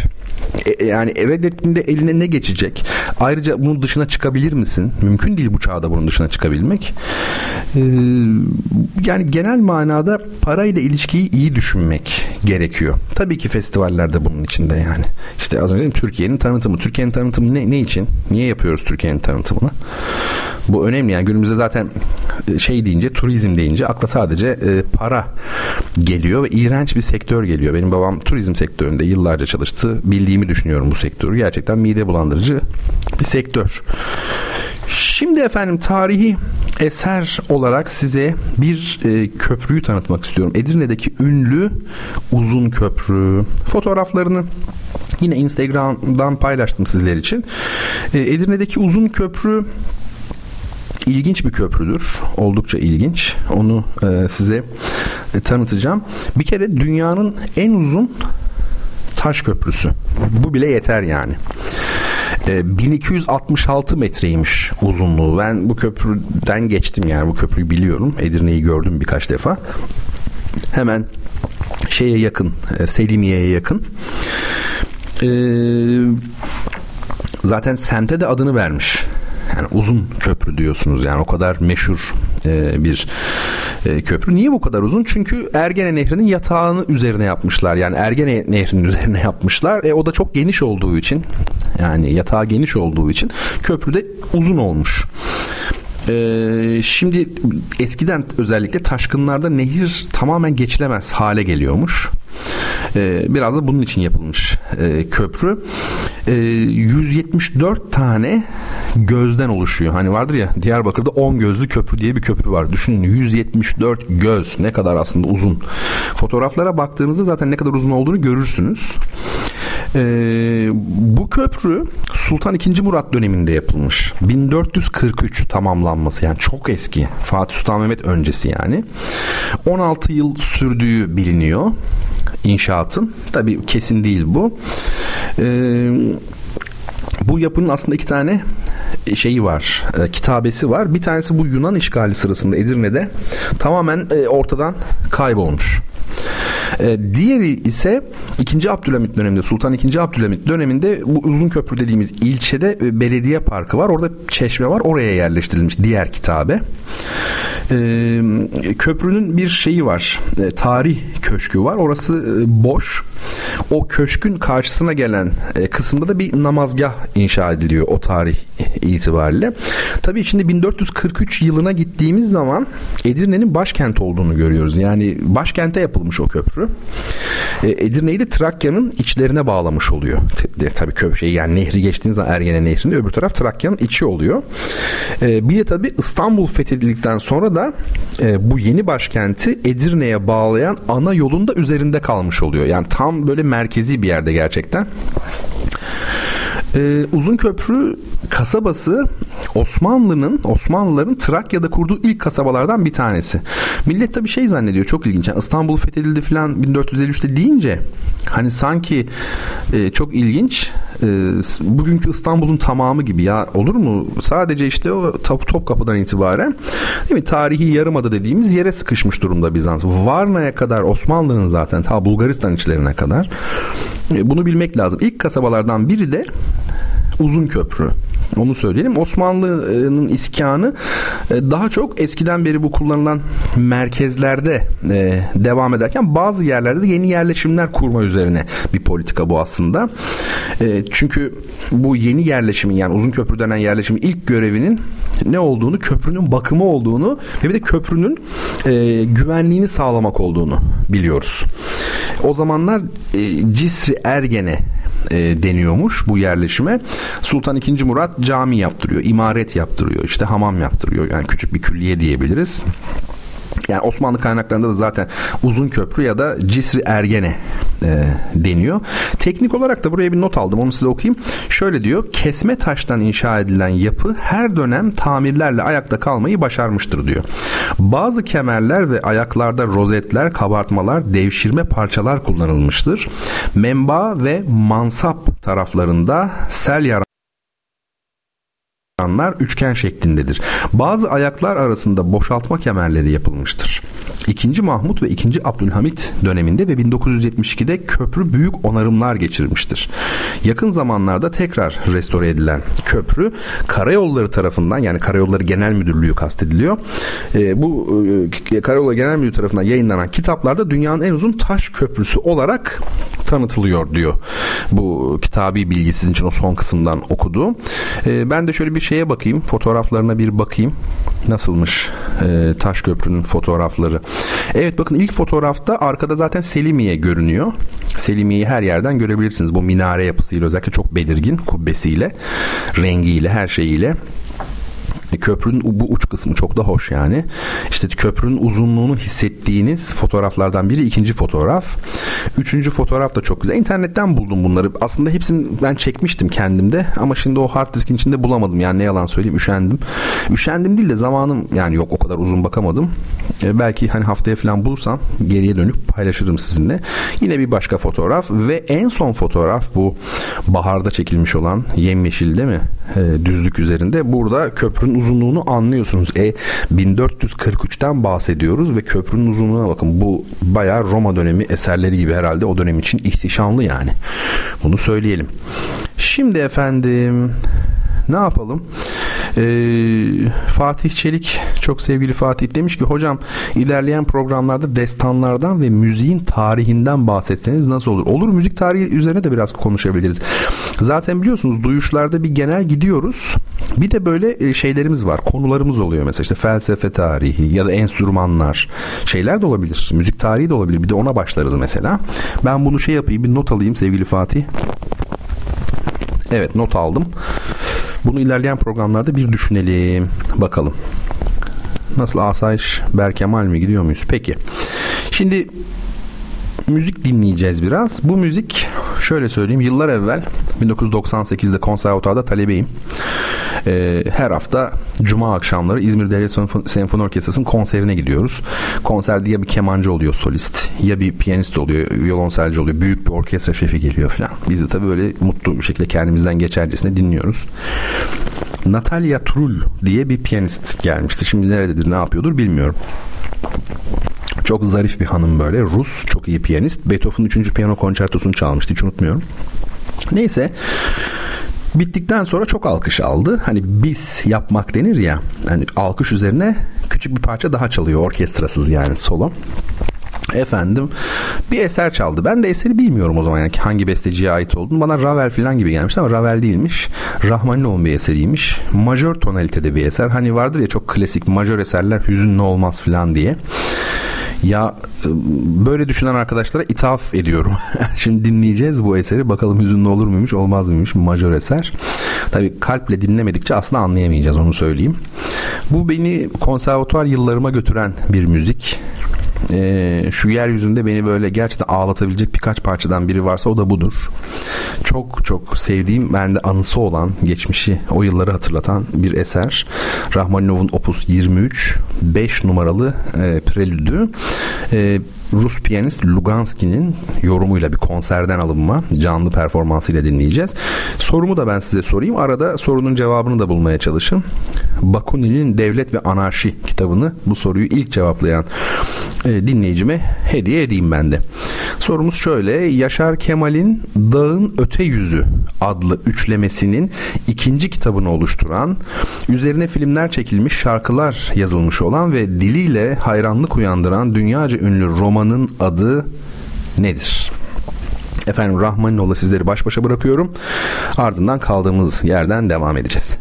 e, e, yani reddettiğinde eline ne geçecek? Ayrıca bunun dışına çıkabilir misin? Mümkün değil bu çağda bunun dışına çıkabilmek. Ee, yani genel manada parayla ilişkiyi iyi düşünmek gerekiyor. Tabii ki festivallerde bunun içinde yani. İşte az önce dedim Türkiye'nin tanıtımı. Türkiye'nin tanıtımı ne, ne için? Niye yapıyoruz Türkiye'nin tanıtımını? Bu önemli yani günümüzde zaten e, şey deyince turizm deyince akla sadece e, para geliyor ve iğrenç bir sektör geliyor. Benim babam turizm sektöründe yıllarca çalıştı. Bildiğimi düşünüyorum bu sektörü. Gerçekten mide bulandırıcı bir sektör. Şimdi efendim tarihi eser olarak size bir e, köprüyü tanıtmak istiyorum. Edirne'deki ünlü uzun köprü. Fotoğraflarını yine Instagram'dan paylaştım sizler için. E, Edirne'deki uzun köprü ilginç bir köprüdür. Oldukça ilginç. Onu e, size e, tanıtacağım. Bir kere dünyanın en uzun taş köprüsü. Bu bile yeter yani. E, 1266 metreymiş uzunluğu. Ben bu köprüden geçtim yani bu köprüyü biliyorum. Edirne'yi gördüm birkaç defa. Hemen şeye yakın, e, Selimiye'ye yakın. Eee zaten semte de adını vermiş yani uzun köprü diyorsunuz yani o kadar meşhur e, bir e, köprü. Niye bu kadar uzun? Çünkü Ergene Nehri'nin yatağını üzerine yapmışlar. Yani Ergene Nehri'nin üzerine yapmışlar. E, o da çok geniş olduğu için yani yatağı geniş olduğu için köprü de uzun olmuş. Ee, şimdi eskiden özellikle taşkınlarda nehir tamamen geçilemez hale geliyormuş. Ee, biraz da bunun için yapılmış e, köprü. Ee, 174 tane gözden oluşuyor. Hani vardır ya Diyarbakır'da 10 gözlü köprü diye bir köprü var. Düşünün 174 göz ne kadar aslında uzun. Fotoğraflara baktığınızda zaten ne kadar uzun olduğunu görürsünüz. Ee, bu köprü Sultan II. Murat döneminde yapılmış. 1443 tamamlanması yani çok eski. Fatih Sultan Mehmet öncesi yani. 16 yıl sürdüğü biliniyor inşaatın. Tabii kesin değil bu. Ee, bu yapının aslında iki tane şeyi var, e, kitabesi var. Bir tanesi bu Yunan işgali sırasında Edirne'de tamamen e, ortadan kaybolmuş. E, diğeri ise 2. Abdülhamit döneminde Sultan 2. Abdülhamit döneminde bu uzun köprü dediğimiz ilçede e, belediye parkı var. Orada çeşme var. Oraya yerleştirilmiş diğer kitabe. E, köprünün bir şeyi var. E, tarih köşkü var. Orası e, boş. O köşkün karşısına gelen e, kısımda da bir namazgah inşa ediliyor o tarih itibariyle. Tabii şimdi 1443 yılına gittiğimiz zaman Edirne'nin başkent olduğunu görüyoruz. Yani başkente yapılmış o köprü. E, Edirne'yi de Trakya'nın içlerine bağlamış oluyor. Tabii köprü şey yani nehri geçtiğiniz zaman Ergene Nehri'nde öbür taraf Trakya'nın içi oluyor. E, bir de tabii İstanbul fethedildikten sonra da e, bu yeni başkenti Edirne'ye bağlayan ana yolun da üzerinde kalmış oluyor. Yani tam böyle merkezi bir yerde gerçekten. Ee, Uzun Köprü kasabası Osmanlı'nın Osmanlıların Trakya'da kurduğu ilk kasabalardan bir tanesi. Millet tabii şey zannediyor çok ilginç. Yani İstanbul fethedildi falan 1453'te deyince hani sanki e, çok ilginç e, bugünkü İstanbul'un tamamı gibi ya olur mu? Sadece işte o top, Topkapı'dan itibaren değil mi? Tarihi yarımada dediğimiz yere sıkışmış durumda Bizans. Varna'ya kadar Osmanlı'nın zaten ta Bulgaristan içlerine kadar e, bunu bilmek lazım. İlk kasabalardan biri de Uzun Köprü. Onu söyleyelim. Osmanlı'nın iskanı e, daha çok eskiden beri bu kullanılan merkezlerde e, devam ederken bazı yerlerde de yeni yerleşimler kurma üzerine bir politika bu aslında. E, çünkü bu yeni yerleşimin yani uzun köprü denen yerleşimin ilk görevinin ne olduğunu, köprünün bakımı olduğunu ve bir de köprünün güvenliğini sağlamak olduğunu biliyoruz. O zamanlar Cisri Ergene deniyormuş bu yerleşime. Sultan II. Murat cami yaptırıyor, imaret yaptırıyor, işte hamam yaptırıyor. Yani küçük bir külliye diyebiliriz. Yani Osmanlı kaynaklarında da zaten uzun köprü ya da Cisri Ergene e, deniyor. Teknik olarak da buraya bir not aldım onu size okuyayım. Şöyle diyor kesme taştan inşa edilen yapı her dönem tamirlerle ayakta kalmayı başarmıştır diyor. Bazı kemerler ve ayaklarda rozetler, kabartmalar, devşirme parçalar kullanılmıştır. Memba ve mansap taraflarında sel yaran Yanlar üçgen şeklindedir. Bazı ayaklar arasında boşaltma kemerleri yapılmıştır. İkinci Mahmut ve ikinci Abdülhamit döneminde ve 1972'de köprü büyük onarımlar geçirmiştir. Yakın zamanlarda tekrar restore edilen köprü karayolları tarafından yani Karayolları Genel Müdürlüğü kastediliyor. E, bu e, Karayolları Genel Müdürlüğü tarafından yayınlanan kitaplarda dünyanın en uzun taş köprüsü olarak tanıtılıyor diyor. Bu kitabi bilgi sizin için o son kısımdan okudu. E, ben de şöyle bir şeye bakayım. Fotoğraflarına bir bakayım. Nasılmış e, taş köprünün fotoğrafları. Evet bakın ilk fotoğrafta arkada zaten Selimiye görünüyor. Selimiye'yi her yerden görebilirsiniz. Bu minare yapısıyla özellikle çok belirgin kubbesiyle, rengiyle, her şeyiyle. Köprünün bu uç kısmı çok da hoş yani. İşte köprünün uzunluğunu hissettiğiniz fotoğraflardan biri ikinci fotoğraf. Üçüncü fotoğraf da çok güzel. İnternetten buldum bunları. Aslında hepsini ben çekmiştim kendimde ama şimdi o hard diskin içinde bulamadım. Yani ne yalan söyleyeyim üşendim. Üşendim değil de zamanım yani yok o kadar uzun bakamadım. Ee, belki hani haftaya falan bulursam geriye dönüp paylaşırım sizinle. Yine bir başka fotoğraf ve en son fotoğraf bu baharda çekilmiş olan yemyeşil değil mi? Ee, düzlük üzerinde. Burada köprünün uzunluğunu anlıyorsunuz. E 1443'ten bahsediyoruz ve köprünün uzunluğuna bakın. Bu bayağı Roma dönemi eserleri gibi herhalde o dönem için ihtişamlı yani. Bunu söyleyelim. Şimdi efendim ne yapalım? Ee, Fatih Çelik çok sevgili Fatih demiş ki hocam ilerleyen programlarda destanlardan ve müziğin tarihinden bahsetseniz nasıl olur? Olur müzik tarihi üzerine de biraz konuşabiliriz. Zaten biliyorsunuz duyuşlarda bir genel gidiyoruz. Bir de böyle e, şeylerimiz var. Konularımız oluyor mesela işte felsefe tarihi ya da enstrümanlar şeyler de olabilir. Müzik tarihi de olabilir. Bir de ona başlarız mesela. Ben bunu şey yapayım bir not alayım sevgili Fatih. Evet not aldım. Bunu ilerleyen programlarda bir düşünelim. Bakalım. Nasıl asayiş Berkemal mi gidiyor muyuz? Peki. Şimdi müzik dinleyeceğiz biraz. Bu müzik şöyle söyleyeyim yıllar evvel 1998'de konservatuarda talebeyim. Ee, her hafta cuma akşamları İzmir Devlet Senfoni Orkestrası'nın konserine gidiyoruz. Konserde ya bir kemancı oluyor solist ya bir piyanist oluyor, violonselci oluyor. Büyük bir orkestra şefi geliyor falan. Biz de tabii böyle mutlu bir şekilde kendimizden geçercesine dinliyoruz. Natalia Trull diye bir piyanist gelmişti. Şimdi nerededir ne yapıyordur bilmiyorum. Çok zarif bir hanım böyle. Rus çok iyi piyanist. Beethoven'ın 3. piyano konçertosunu çalmıştı hiç unutmuyorum. Neyse Bittikten sonra çok alkış aldı. Hani bis yapmak denir ya. Hani alkış üzerine küçük bir parça daha çalıyor orkestrasız yani solo. Efendim bir eser çaldı. Ben de eseri bilmiyorum o zaman yani hangi besteciye ait olduğunu. Bana Ravel falan gibi gelmişti ama Ravel değilmiş. Rahmaninov'un bir eseriymiş. Majör tonalitede bir eser. Hani vardır ya çok klasik majör eserler hüzünlü olmaz falan diye. Ya e, böyle düşünen arkadaşlara ithaf ediyorum. Şimdi dinleyeceğiz bu eseri. Bakalım hüzünlü olur muymuş olmaz mıymış majör eser. Tabi kalple dinlemedikçe aslında anlayamayacağız onu söyleyeyim. Bu beni konservatuar yıllarıma götüren bir müzik e, şu yeryüzünde beni böyle gerçekten ağlatabilecek birkaç parçadan biri varsa o da budur. Çok çok sevdiğim bende anısı olan geçmişi o yılları hatırlatan bir eser. Rahmaninov'un Opus 23 5 numaralı e, prelüdü. E, Rus piyanist Luganski'nin yorumuyla bir konserden alınma canlı performansıyla dinleyeceğiz. Sorumu da ben size sorayım. Arada sorunun cevabını da bulmaya çalışın. Bakunin'in Devlet ve Anarşi kitabını bu soruyu ilk cevaplayan e, dinleyicime hediye edeyim ben de. Sorumuz şöyle. Yaşar Kemal'in Dağın Öte Yüzü adlı üçlemesinin ikinci kitabını oluşturan, üzerine filmler çekilmiş, şarkılar yazılmış olan ve diliyle hayranlık uyandıran dünyaca ünlü romanın adı nedir? Efendim Rahmaninoğlu sizleri baş başa bırakıyorum. Ardından kaldığımız yerden devam edeceğiz.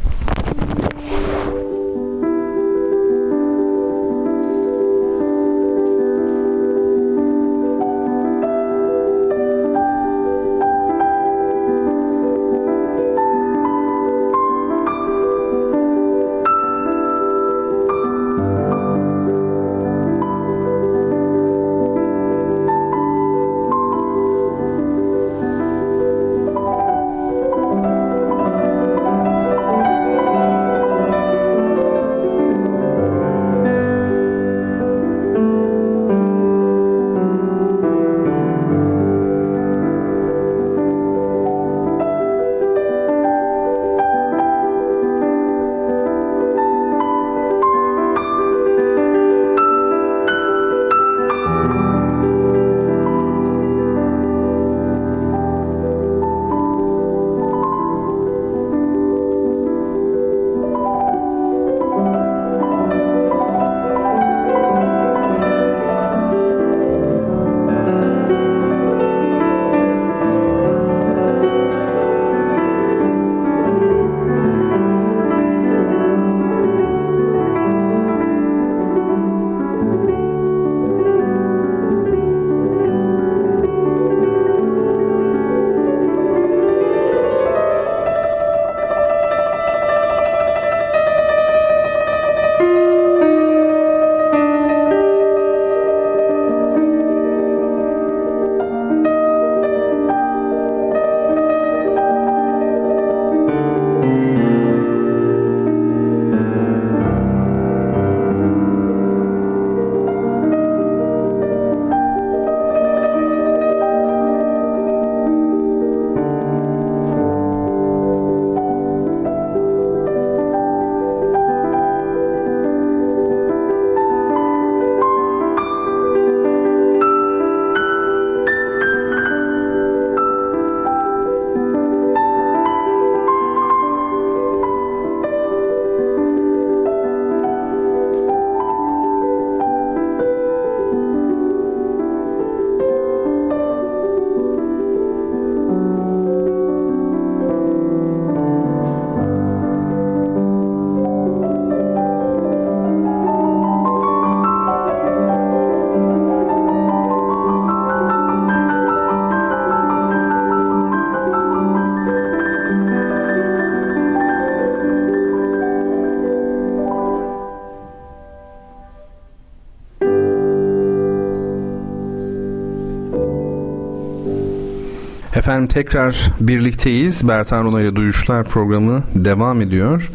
Efendim tekrar birlikteyiz. Bertan Rona Duyuşlar programı devam ediyor.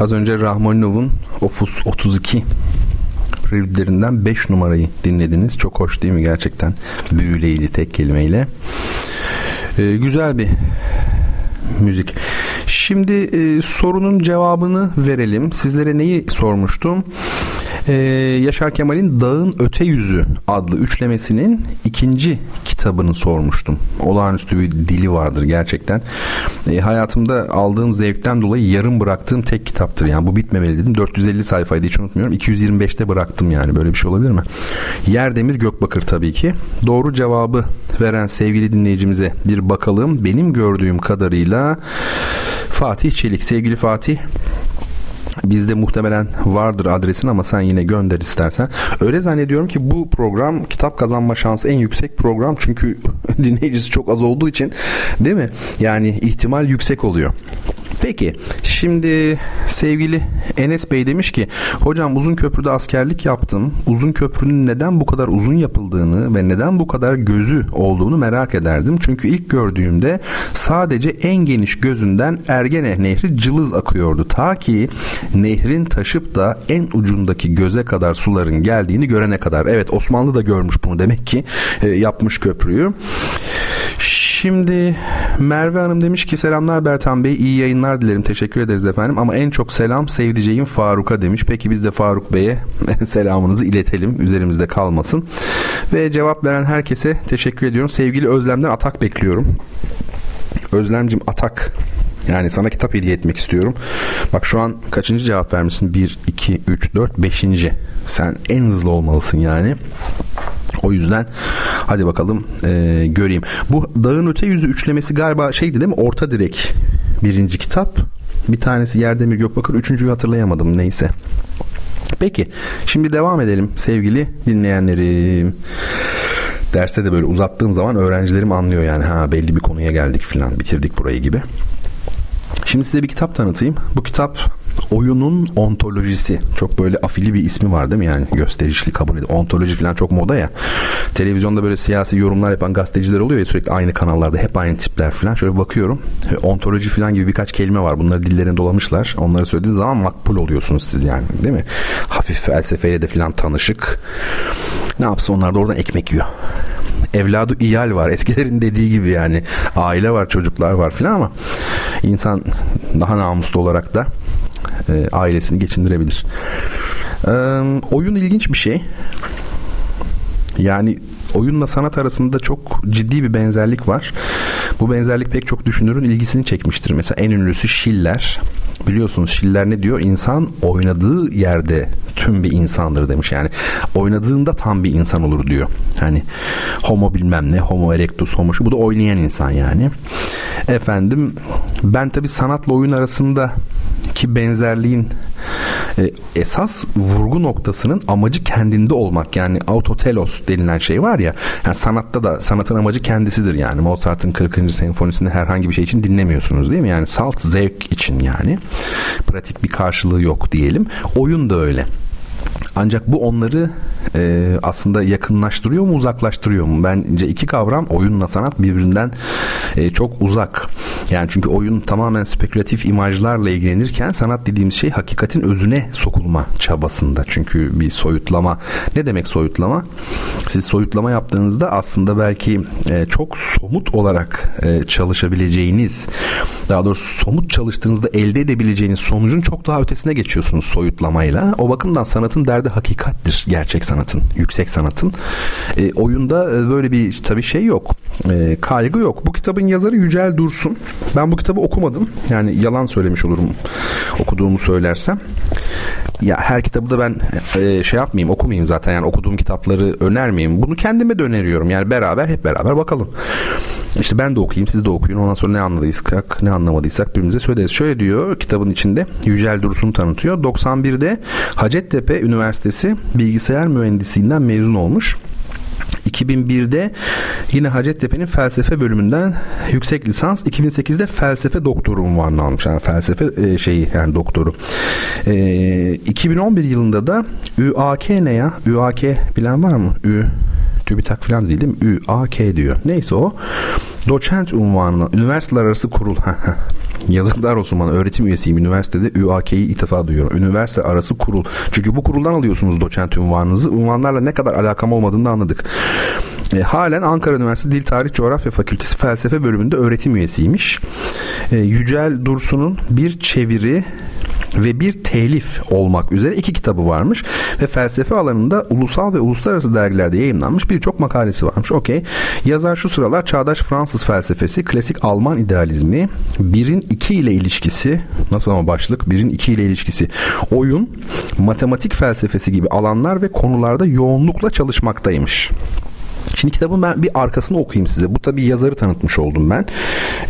Az önce Rahmaninov'un Opus 32 preludelerinden 5 numarayı dinlediniz. Çok hoş değil mi gerçekten? Büyüleyici tek kelimeyle. Ee, güzel bir müzik. Şimdi e, sorunun cevabını verelim. Sizlere neyi sormuştum? Ee, Yaşar Kemal'in Dağın Öte Yüzü adlı üçlemesinin ikinci kitabını sormuştum. Olağanüstü bir dili vardır gerçekten. E, hayatımda aldığım zevkten dolayı yarım bıraktığım tek kitaptır. Yani bu bitmemeli dedim. 450 sayfaydı hiç unutmuyorum. 225'te bıraktım yani. Böyle bir şey olabilir mi? Yerdemir Gökbakır tabii ki. Doğru cevabı veren sevgili dinleyicimize bir bakalım. Benim gördüğüm kadarıyla Fatih Çelik. Sevgili Fatih Bizde muhtemelen vardır adresin ama sen yine gönder istersen. Öyle zannediyorum ki bu program kitap kazanma şansı en yüksek program çünkü dinleyicisi çok az olduğu için değil mi? Yani ihtimal yüksek oluyor. Peki şimdi sevgili Enes Bey demiş ki hocam uzun köprüde askerlik yaptım. Uzun köprünün neden bu kadar uzun yapıldığını ve neden bu kadar gözü olduğunu merak ederdim. Çünkü ilk gördüğümde sadece en geniş gözünden Ergene Nehri cılız akıyordu. Ta ki nehrin taşıp da en ucundaki göze kadar suların geldiğini görene kadar. Evet Osmanlı da görmüş bunu demek ki e, yapmış köprüyü. Merve Hanım demiş ki selamlar Bertan Bey iyi yayınlar dilerim teşekkür ederiz efendim ama en çok selam sevdiceğim Faruk'a demiş. Peki biz de Faruk Bey'e selamınızı iletelim üzerimizde kalmasın. Ve cevap veren herkese teşekkür ediyorum. Sevgili Özlem'den atak bekliyorum. Özlemcim atak yani sana kitap hediye etmek istiyorum. Bak şu an kaçıncı cevap vermişsin? 1, 2, 3, 4, 5. Sen en hızlı olmalısın yani. O yüzden hadi bakalım e, göreyim. Bu Dağın Öte Yüzü üçlemesi galiba şeydi değil mi? Orta direk birinci kitap. Bir tanesi Yerdemir Gökbakır. Üçüncüyü hatırlayamadım neyse. Peki şimdi devam edelim sevgili dinleyenlerim. Derste de böyle uzattığım zaman öğrencilerim anlıyor yani ha belli bir konuya geldik filan bitirdik burayı gibi. Şimdi size bir kitap tanıtayım. Bu kitap Oyunun Ontolojisi. Çok böyle afili bir ismi var değil mi yani gösterişli kabul ediyor. Ontoloji falan çok moda ya. Televizyonda böyle siyasi yorumlar yapan gazeteciler oluyor ya sürekli aynı kanallarda hep aynı tipler falan. Şöyle bakıyorum. Ontoloji falan gibi birkaç kelime var. Bunları dillerine dolamışlar. Onları söylediğiniz zaman makbul oluyorsunuz siz yani değil mi? Hafif felsefeyle de falan tanışık. Ne yapsa onlar da oradan ekmek yiyor evladı iyal var. Eskilerin dediği gibi yani aile var, çocuklar var filan ama insan daha namuslu olarak da e, ailesini geçindirebilir. E, oyun ilginç bir şey. Yani oyunla sanat arasında çok ciddi bir benzerlik var. Bu benzerlik pek çok düşünürün ilgisini çekmiştir. Mesela en ünlüsü Schiller. Biliyorsunuz Schiller ne diyor? İnsan oynadığı yerde tüm bir insandır demiş. Yani oynadığında tam bir insan olur diyor. Hani homo bilmem ne, homo erectus, homo şu. Bu da oynayan insan yani. Efendim ben tabi sanatla oyun arasında ki benzerliğin e, esas vurgu noktasının amacı kendinde olmak yani autotelos denilen şey var ya yani sanatta da sanatın amacı kendisidir yani Mozart'ın 40. senfonisini herhangi bir şey için dinlemiyorsunuz değil mi yani salt zevk için yani pratik bir karşılığı yok diyelim. Oyun da öyle ancak bu onları e, aslında yakınlaştırıyor mu uzaklaştırıyor mu? Bence iki kavram oyunla sanat birbirinden e, çok uzak. Yani çünkü oyun tamamen spekülatif imajlarla ilgilenirken sanat dediğimiz şey hakikatin özüne sokulma çabasında. Çünkü bir soyutlama. Ne demek soyutlama? Siz soyutlama yaptığınızda aslında belki e, çok somut olarak e, çalışabileceğiniz daha doğrusu somut çalıştığınızda elde edebileceğiniz sonucun çok daha ötesine geçiyorsunuz soyutlamayla. O bakımdan sanatın derdi hakikattir gerçek sanatın, yüksek sanatın. E, oyunda e, böyle bir tabii şey yok. E, kaygı yok. Bu kitabın yazarı Yücel Dursun. Ben bu kitabı okumadım. Yani yalan söylemiş olurum okuduğumu söylersem. Ya her kitabı da ben e, şey yapmayayım, okumayayım zaten. Yani okuduğum kitapları önermeyeyim. Bunu kendime de öneriyorum. Yani beraber hep beraber bakalım. İşte ben de okuyayım, siz de okuyun. Ondan sonra ne anladıysak, ne anlamadıysak birbirimize söyleriz. Şöyle diyor kitabın içinde Yücel Dursun tanıtıyor. 91'de Hacettepe Üniversitesi Bilgisayar Mühendisliğinden mezun olmuş. 2001'de yine Hacettepe'nin felsefe bölümünden yüksek lisans, 2008'de felsefe doktoru unvanını almış. Yani felsefe e, şeyi yani doktoru. E, 2011 yılında da ÜAK ne ya? ÜAK bilen var mı? Ü TÜBİTAK falan değil değil mi? Ü, diyor. Neyse o. Doçent unvanına üniversiteler arası kurul. Yazıklar olsun bana öğretim üyesiyim üniversitede ÜAK'yi ilk defa duyuyorum. Üniversite arası kurul. Çünkü bu kuruldan alıyorsunuz doçent unvanınızı. Unvanlarla ne kadar alakam olmadığını anladık. E, halen Ankara Üniversitesi Dil Tarih Coğrafya Fakültesi Felsefe bölümünde öğretim üyesiymiş. E, Yücel Dursun'un bir çeviri ve bir telif olmak üzere iki kitabı varmış ve felsefe alanında ulusal ve uluslararası dergilerde yayınlanmış birçok makalesi varmış. Okey. Yazar şu sıralar çağdaş Fransız felsefesi, klasik Alman idealizmi, birin iki ile ilişkisi, nasıl ama başlık, birin iki ile ilişkisi, oyun, matematik felsefesi gibi alanlar ve konularda yoğunlukla çalışmaktaymış. Şimdi kitabın ben bir arkasını okuyayım size. Bu tabii yazarı tanıtmış oldum ben.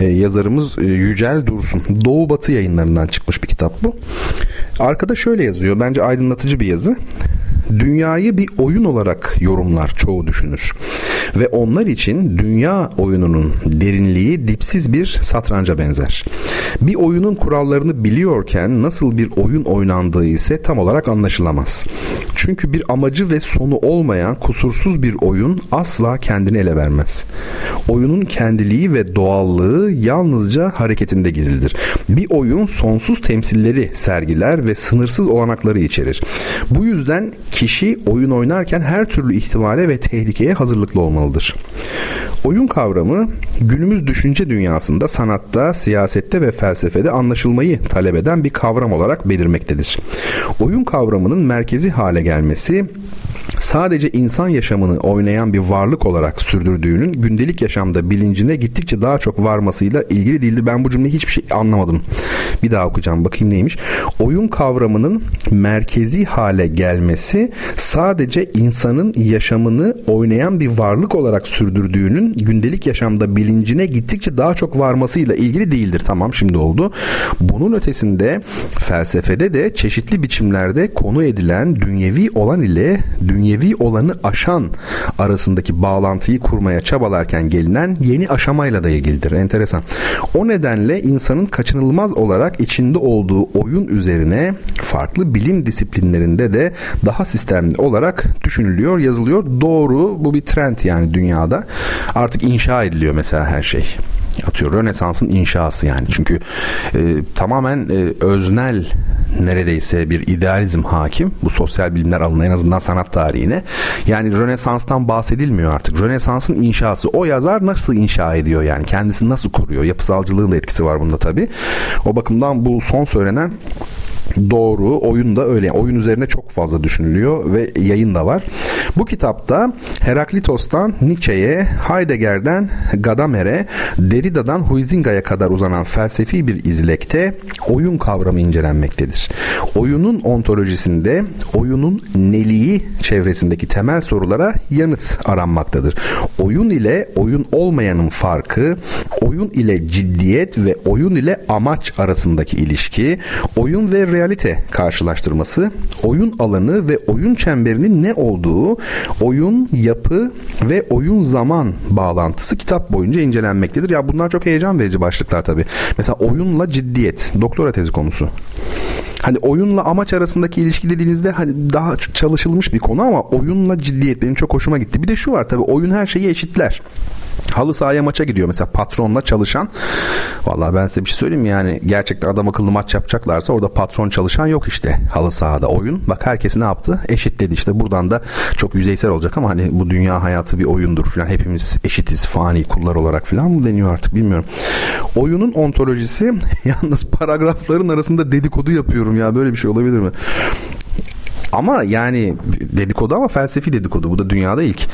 Ee, yazarımız e, Yücel Dursun. Doğu Batı yayınlarından çıkmış bir kitap bu. Arkada şöyle yazıyor. Bence aydınlatıcı bir yazı dünyayı bir oyun olarak yorumlar çoğu düşünür. Ve onlar için dünya oyununun derinliği dipsiz bir satranca benzer. Bir oyunun kurallarını biliyorken nasıl bir oyun oynandığı ise tam olarak anlaşılamaz. Çünkü bir amacı ve sonu olmayan kusursuz bir oyun asla kendini ele vermez. Oyunun kendiliği ve doğallığı yalnızca hareketinde gizlidir. Bir oyun sonsuz temsilleri sergiler ve sınırsız olanakları içerir. Bu yüzden kişi oyun oynarken her türlü ihtimale ve tehlikeye hazırlıklı olmalıdır. Oyun kavramı günümüz düşünce dünyasında sanatta, siyasette ve felsefede anlaşılmayı talep eden bir kavram olarak belirmektedir. Oyun kavramının merkezi hale gelmesi sadece insan yaşamını oynayan bir varlık olarak sürdürdüğünün gündelik yaşamda bilincine gittikçe daha çok varmasıyla ilgili değildir. Ben bu cümleyi hiçbir şey anlamadım. Bir daha okuyacağım bakayım neymiş. Oyun kavramının merkezi hale gelmesi sadece insanın yaşamını oynayan bir varlık olarak sürdürdüğünün gündelik yaşamda bilincine gittikçe daha çok varmasıyla ilgili değildir. Tamam şimdi oldu. Bunun ötesinde felsefede de çeşitli biçimlerde konu edilen dünyevi olan ile dünyevi olanı aşan arasındaki bağlantıyı kurmaya çabalarken gelinen yeni aşamayla da ilgilidir. Enteresan. O nedenle insanın kaçınılmaz olarak içinde olduğu oyun üzerine farklı bilim disiplinlerinde de daha sistemli olarak düşünülüyor, yazılıyor. Doğru bu bir trend yani dünyada. Artık inşa ediliyor mesela her şey atıyor. Rönesans'ın inşası yani. Çünkü e, tamamen e, öznel neredeyse bir idealizm hakim bu sosyal bilimler alanına en azından sanat tarihine. Yani Rönesans'tan bahsedilmiyor artık. Rönesans'ın inşası. O yazar nasıl inşa ediyor yani? Kendisini nasıl kuruyor? Yapısalcılığın da etkisi var bunda tabii. O bakımdan bu son söylenen Doğru. Oyun da öyle. Oyun üzerine çok fazla düşünülüyor ve yayın da var. Bu kitapta Heraklitos'tan Nietzsche'ye, Heidegger'den Gadamer'e, Derrida'dan Huizinga'ya kadar uzanan felsefi bir izlekte oyun kavramı incelenmektedir. Oyunun ontolojisinde oyunun neliği çevresindeki temel sorulara yanıt aranmaktadır. Oyun ile oyun olmayanın farkı, oyun ile ciddiyet ve oyun ile amaç arasındaki ilişki, oyun ve realite karşılaştırması, oyun alanı ve oyun çemberinin ne olduğu, oyun yapı ve oyun zaman bağlantısı kitap boyunca incelenmektedir. Ya bunlar çok heyecan verici başlıklar tabii. Mesela oyunla ciddiyet, doktora tezi konusu. Hani oyunla amaç arasındaki ilişki dediğinizde hani daha çalışılmış bir konu ama oyunla ciddiyet benim çok hoşuma gitti. Bir de şu var tabii oyun her şeyi eşitler. Halı sahaya maça gidiyor mesela patronla çalışan. Vallahi ben size bir şey söyleyeyim yani gerçekten adam akıllı maç yapacaklarsa orada patron çalışan yok işte halı sahada oyun. Bak herkes ne yaptı? Eşitledi işte buradan da çok yüzeysel olacak ama hani bu dünya hayatı bir oyundur falan hepimiz eşitiz fani kullar olarak falan mı deniyor artık bilmiyorum. Oyunun ontolojisi yalnız paragrafların arasında dedikodu yapıyorum ya böyle bir şey olabilir mi? Ama yani dedikodu ama felsefi dedikodu. Bu da dünyada ilk.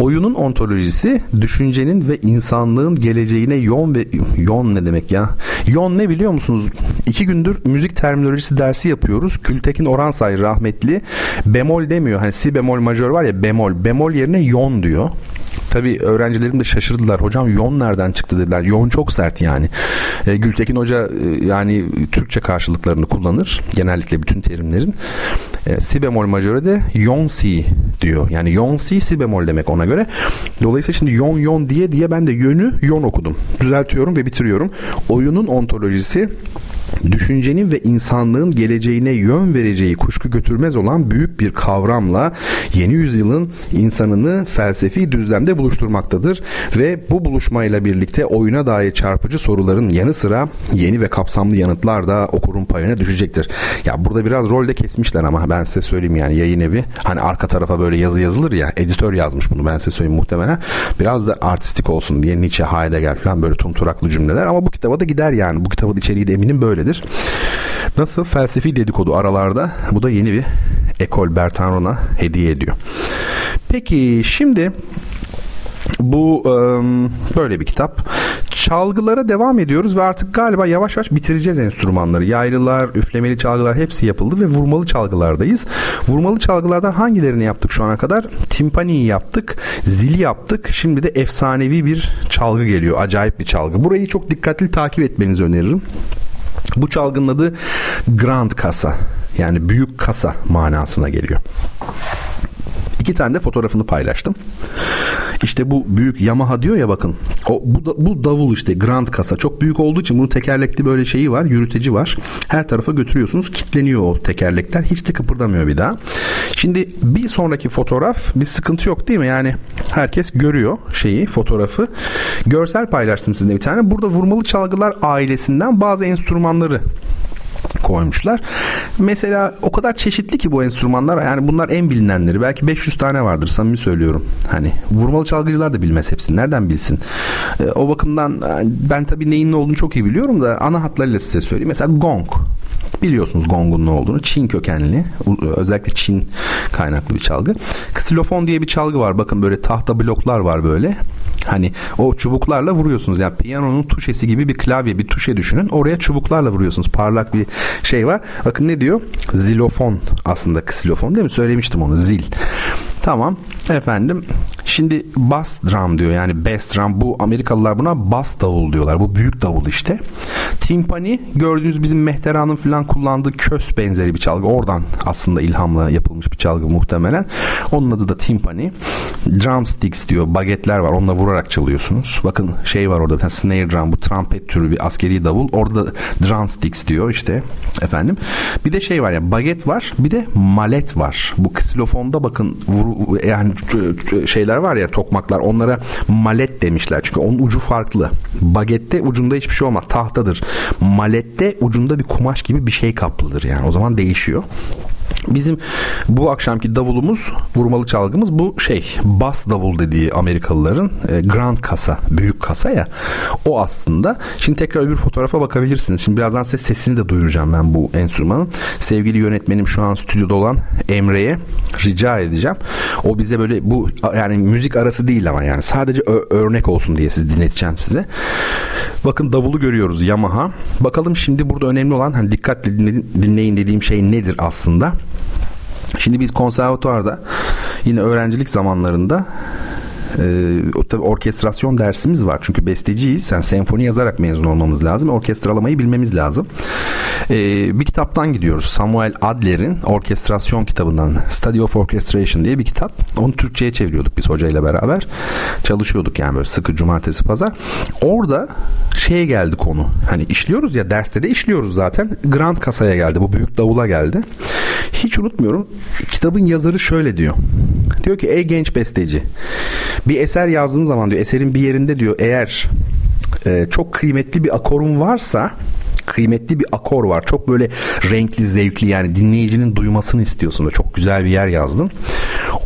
Oyunun ontolojisi düşüncenin ve insanlığın geleceğine yon ve yon ne demek ya? Yon ne biliyor musunuz? İki gündür müzik terminolojisi dersi yapıyoruz. Kültekin Oransay rahmetli bemol demiyor. Hani si bemol majör var ya bemol. Bemol yerine yon diyor. Tabi öğrencilerim de şaşırdılar. Hocam yon nereden çıktı dediler. Yon çok sert yani. E, Gültekin Hoca e, yani Türkçe karşılıklarını kullanır. Genellikle bütün terimlerin. E, si bemol majöre de yon si diyor. Yani yon si si bemol demek ona göre. Dolayısıyla şimdi yon yon diye diye ben de yönü yon okudum. Düzeltiyorum ve bitiriyorum. Oyunun ontolojisi düşüncenin ve insanlığın geleceğine yön vereceği kuşku götürmez olan büyük bir kavramla yeni yüzyılın insanını felsefi düzlemde buluşturmaktadır ve bu buluşmayla birlikte oyuna dair çarpıcı soruların yanı sıra yeni ve kapsamlı yanıtlar da okurun payına düşecektir. Ya burada biraz rolde kesmişler ama ben size söyleyeyim yani yayın evi hani arka tarafa böyle yazı yazılır ya editör yazmış bunu ben size söyleyeyim muhtemelen. Biraz da artistik olsun diye Nietzsche, Heidegger falan böyle tumturaklı cümleler ama bu kitaba da gider yani. Bu kitabın içeriği de eminim böyledir. Nasıl felsefi dedikodu aralarda bu da yeni bir ekol Bertanron'a hediye ediyor. Peki şimdi bu böyle bir kitap. Çalgılara devam ediyoruz ve artık galiba yavaş yavaş bitireceğiz enstrümanları. Yaylılar, üflemeli çalgılar hepsi yapıldı ve vurmalı çalgılardayız. Vurmalı çalgılardan hangilerini yaptık şu ana kadar? Timpani'yi yaptık, zili yaptık. Şimdi de efsanevi bir çalgı geliyor. Acayip bir çalgı. Burayı çok dikkatli takip etmenizi öneririm. Bu çalgının adı Grand Kasa yani büyük kasa manasına geliyor. İki tane de fotoğrafını paylaştım. İşte bu büyük Yamaha diyor ya bakın. O bu, da, bu davul işte Grand kasa. Çok büyük olduğu için bunun tekerlekli böyle şeyi var, yürüteci var. Her tarafa götürüyorsunuz. Kitleniyor o tekerlekler. Hiç de kıpırdamıyor bir daha. Şimdi bir sonraki fotoğraf bir sıkıntı yok değil mi? Yani herkes görüyor şeyi, fotoğrafı. Görsel paylaştım sizinle bir tane. Burada vurmalı çalgılar ailesinden bazı enstrümanları koymuşlar. Mesela o kadar çeşitli ki bu enstrümanlar yani bunlar en bilinenleri. Belki 500 tane vardır samimi söylüyorum. Hani vurmalı çalgıcılar da bilmez hepsini. Nereden bilsin? E, o bakımdan ben tabii neyin ne olduğunu çok iyi biliyorum da ana hatlarıyla size söyleyeyim. Mesela gong. Biliyorsunuz gongun ne olduğunu. Çin kökenli. Özellikle Çin kaynaklı bir çalgı. Ksilofon diye bir çalgı var. Bakın böyle tahta bloklar var böyle. Hani o çubuklarla vuruyorsunuz. Yani piyanonun tuşesi gibi bir klavye, bir tuşe düşünün. Oraya çubuklarla vuruyorsunuz. Parlak bir şey var. Bakın ne diyor? Zilofon aslında ksilofon değil mi? Söylemiştim onu. Zil. Tamam efendim. Şimdi bass drum diyor yani bass drum bu Amerikalılar buna bass davul diyorlar. Bu büyük davul işte. Timpani gördüğünüz bizim Mehteran'ın falan kullandığı kös benzeri bir çalgı. Oradan aslında ilhamla yapılmış bir çalgı muhtemelen. Onun adı da timpani. Drumsticks diyor. Bagetler var. Onunla vurarak çalıyorsunuz. Bakın şey var orada snare drum. Bu trompet türü bir askeri davul. Orada drumsticks diyor işte efendim. Bir de şey var ya baget var. Bir de malet var. Bu ksilofonda bakın vuru, yani şeyler var ya tokmaklar onlara malet demişler. Çünkü onun ucu farklı. Bagette ucunda hiçbir şey olmaz. Tahtadır. Malette ucunda bir kumaş gibi bir şey kaplıdır yani. O zaman değişiyor. Bizim bu akşamki davulumuz, vurmalı çalgımız bu şey bas davul dediği Amerikalıların e, grand kasa, büyük kasa ya. O aslında. Şimdi tekrar öbür fotoğrafa bakabilirsiniz. Şimdi birazdan size sesini de duyuracağım ben bu enstrümanın. Sevgili yönetmenim şu an stüdyoda olan Emre'ye rica edeceğim. O bize böyle bu yani müzik arası değil ama yani sadece örnek olsun diye sizi dinleteceğim size. Bakın davulu görüyoruz Yamaha. Bakalım şimdi burada önemli olan hani dikkatli dinleyin dediğim şey nedir aslında? Şimdi biz konservatuarda yine öğrencilik zamanlarında ee, tabii orkestrasyon dersimiz var. Çünkü besteciyiz. Yani senfoni yazarak mezun olmamız lazım. Orkestralamayı bilmemiz lazım. Ee, bir kitaptan gidiyoruz. Samuel Adler'in orkestrasyon kitabından Study of Orchestration diye bir kitap. Onu Türkçe'ye çeviriyorduk biz hocayla beraber. Çalışıyorduk yani böyle sıkı cumartesi pazar. Orada şeye geldi konu. Hani işliyoruz ya derste de işliyoruz zaten. Grand kasaya geldi. Bu büyük davula geldi. Hiç unutmuyorum. Kitabın yazarı şöyle diyor. Diyor ki ey genç besteci bir eser yazdığın zaman diyor eserin bir yerinde diyor eğer e, çok kıymetli bir akorun varsa kıymetli bir akor var. Çok böyle renkli, zevkli yani dinleyicinin duymasını istiyorsun ve çok güzel bir yer yazdın.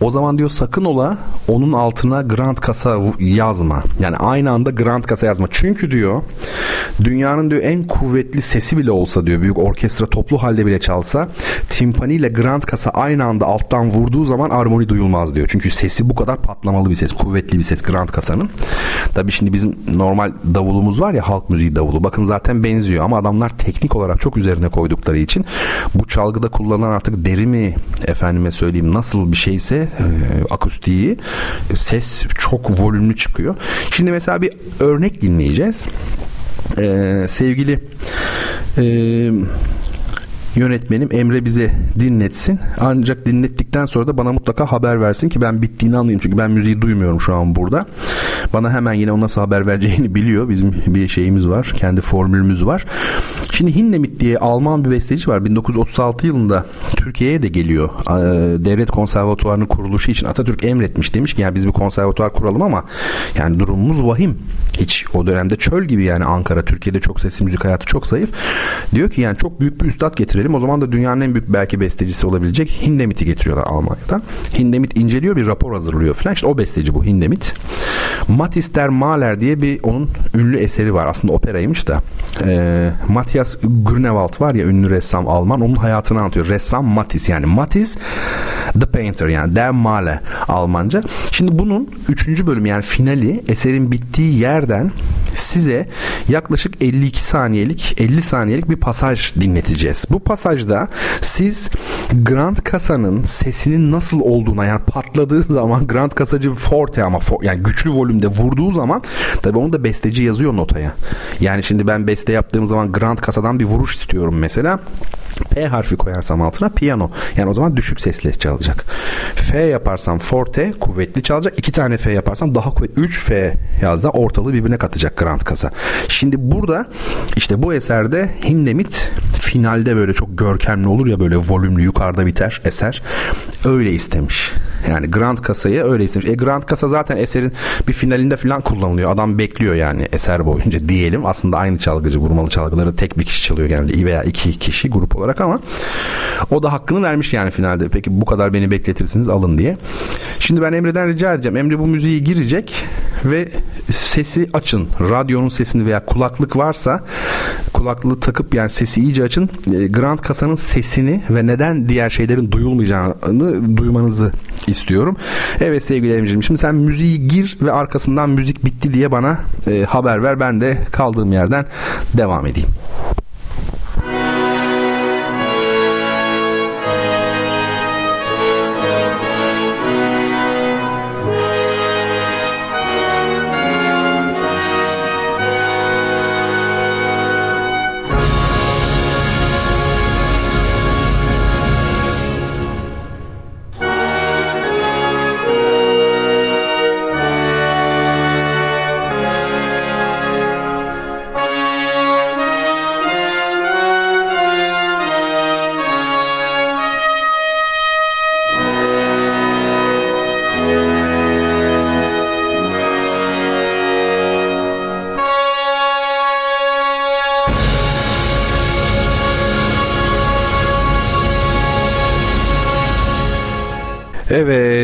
O zaman diyor sakın ola onun altına Grand Kasa yazma. Yani aynı anda Grand Kasa yazma. Çünkü diyor dünyanın diyor en kuvvetli sesi bile olsa diyor büyük orkestra toplu halde bile çalsa timpani ile Grand Kasa aynı anda alttan vurduğu zaman armoni duyulmaz diyor. Çünkü sesi bu kadar patlamalı bir ses, kuvvetli bir ses Grand Kasa'nın. Tabii şimdi bizim normal davulumuz var ya halk müziği davulu. Bakın zaten benziyor ama adamlar teknik olarak çok üzerine koydukları için bu çalgıda kullanılan artık deri mi efendime söyleyeyim nasıl bir şeyse e, akustiği ses çok volümlü çıkıyor. Şimdi mesela bir örnek dinleyeceğiz. Ee, sevgili e, yönetmenim Emre bize dinletsin. Ancak dinlettikten sonra da bana mutlaka haber versin ki ben bittiğini anlayayım. Çünkü ben müziği duymuyorum şu an burada. Bana hemen yine o nasıl haber vereceğini biliyor. Bizim bir şeyimiz var. Kendi formülümüz var. Şimdi Hindemith diye Alman bir besteci var. 1936 yılında Türkiye'ye de geliyor. Devlet Konservatuvarı'nın kuruluşu için Atatürk emretmiş. Demiş ki yani biz bir konservatuvar kuralım ama yani durumumuz vahim. Hiç o dönemde çöl gibi yani Ankara. Türkiye'de çok sesli müzik hayatı çok zayıf. Diyor ki yani çok büyük bir üstad getirelim. O zaman da dünyanın en büyük belki bestecisi olabilecek Hindemith'i getiriyorlar Almanya'dan. Hindemith inceliyor bir rapor hazırlıyor falan. İşte o besteci bu Hindemith. Matis der Mahler diye bir onun ünlü eseri var. Aslında operaymış da. E, Matthias Grünewald var ya ünlü ressam Alman. Onun hayatını anlatıyor. Ressam Matis yani. Matis The Painter yani. Der Mahler Almanca. Şimdi bunun üçüncü bölümü yani finali eserin bittiği yerden size yaklaşık 52 saniyelik 50 saniyelik bir pasaj dinleteceğiz. Bu pasajda siz Grand Kasa'nın sesinin nasıl olduğuna yani patladığı zaman Grand Kasacı forte ama for, yani güçlü volümde vurduğu zaman tabi onu da besteci yazıyor notaya. Yani şimdi ben beste yaptığım zaman Grand Kasa'dan bir vuruş istiyorum mesela. P harfi koyarsam altına piyano. Yani o zaman düşük sesli çalacak. F yaparsam forte kuvvetli çalacak. İki tane F yaparsam daha kuvvetli. 3 F yazda ortalığı birbirine katacak Grand Kasa. Şimdi burada işte bu eserde Hindemith finalde böyle çok görkemli olur ya böyle volümlü yukarıda biter eser. Öyle istemiş. Yani Grand Kasa'yı öyle istemiş. E Grand Kasa zaten eserin bir finalinde falan kullanılıyor. Adam bekliyor yani eser boyunca diyelim. Aslında aynı çalgıcı vurmalı çalgıları tek bir kişi çalıyor genelde veya iki kişi grup olarak ama o da hakkını vermiş yani finalde. Peki bu kadar beni bekletirsiniz alın diye. Şimdi ben Emre'den rica edeceğim. Emre bu müziği girecek ve sesi açın. Radyonun sesini veya kulaklık varsa kulaklığı takıp yani sesi iyice açın. E, Grand Kasa'nın sesini ve neden diğer şeylerin duyulmayacağını duymanızı istiyorum. Evet sevgili Emre'ciğim şimdi sen müziği gir ve arkasından müzik bitti diye bana e, haber ver. Ben de kaldığım yerden devam edeyim.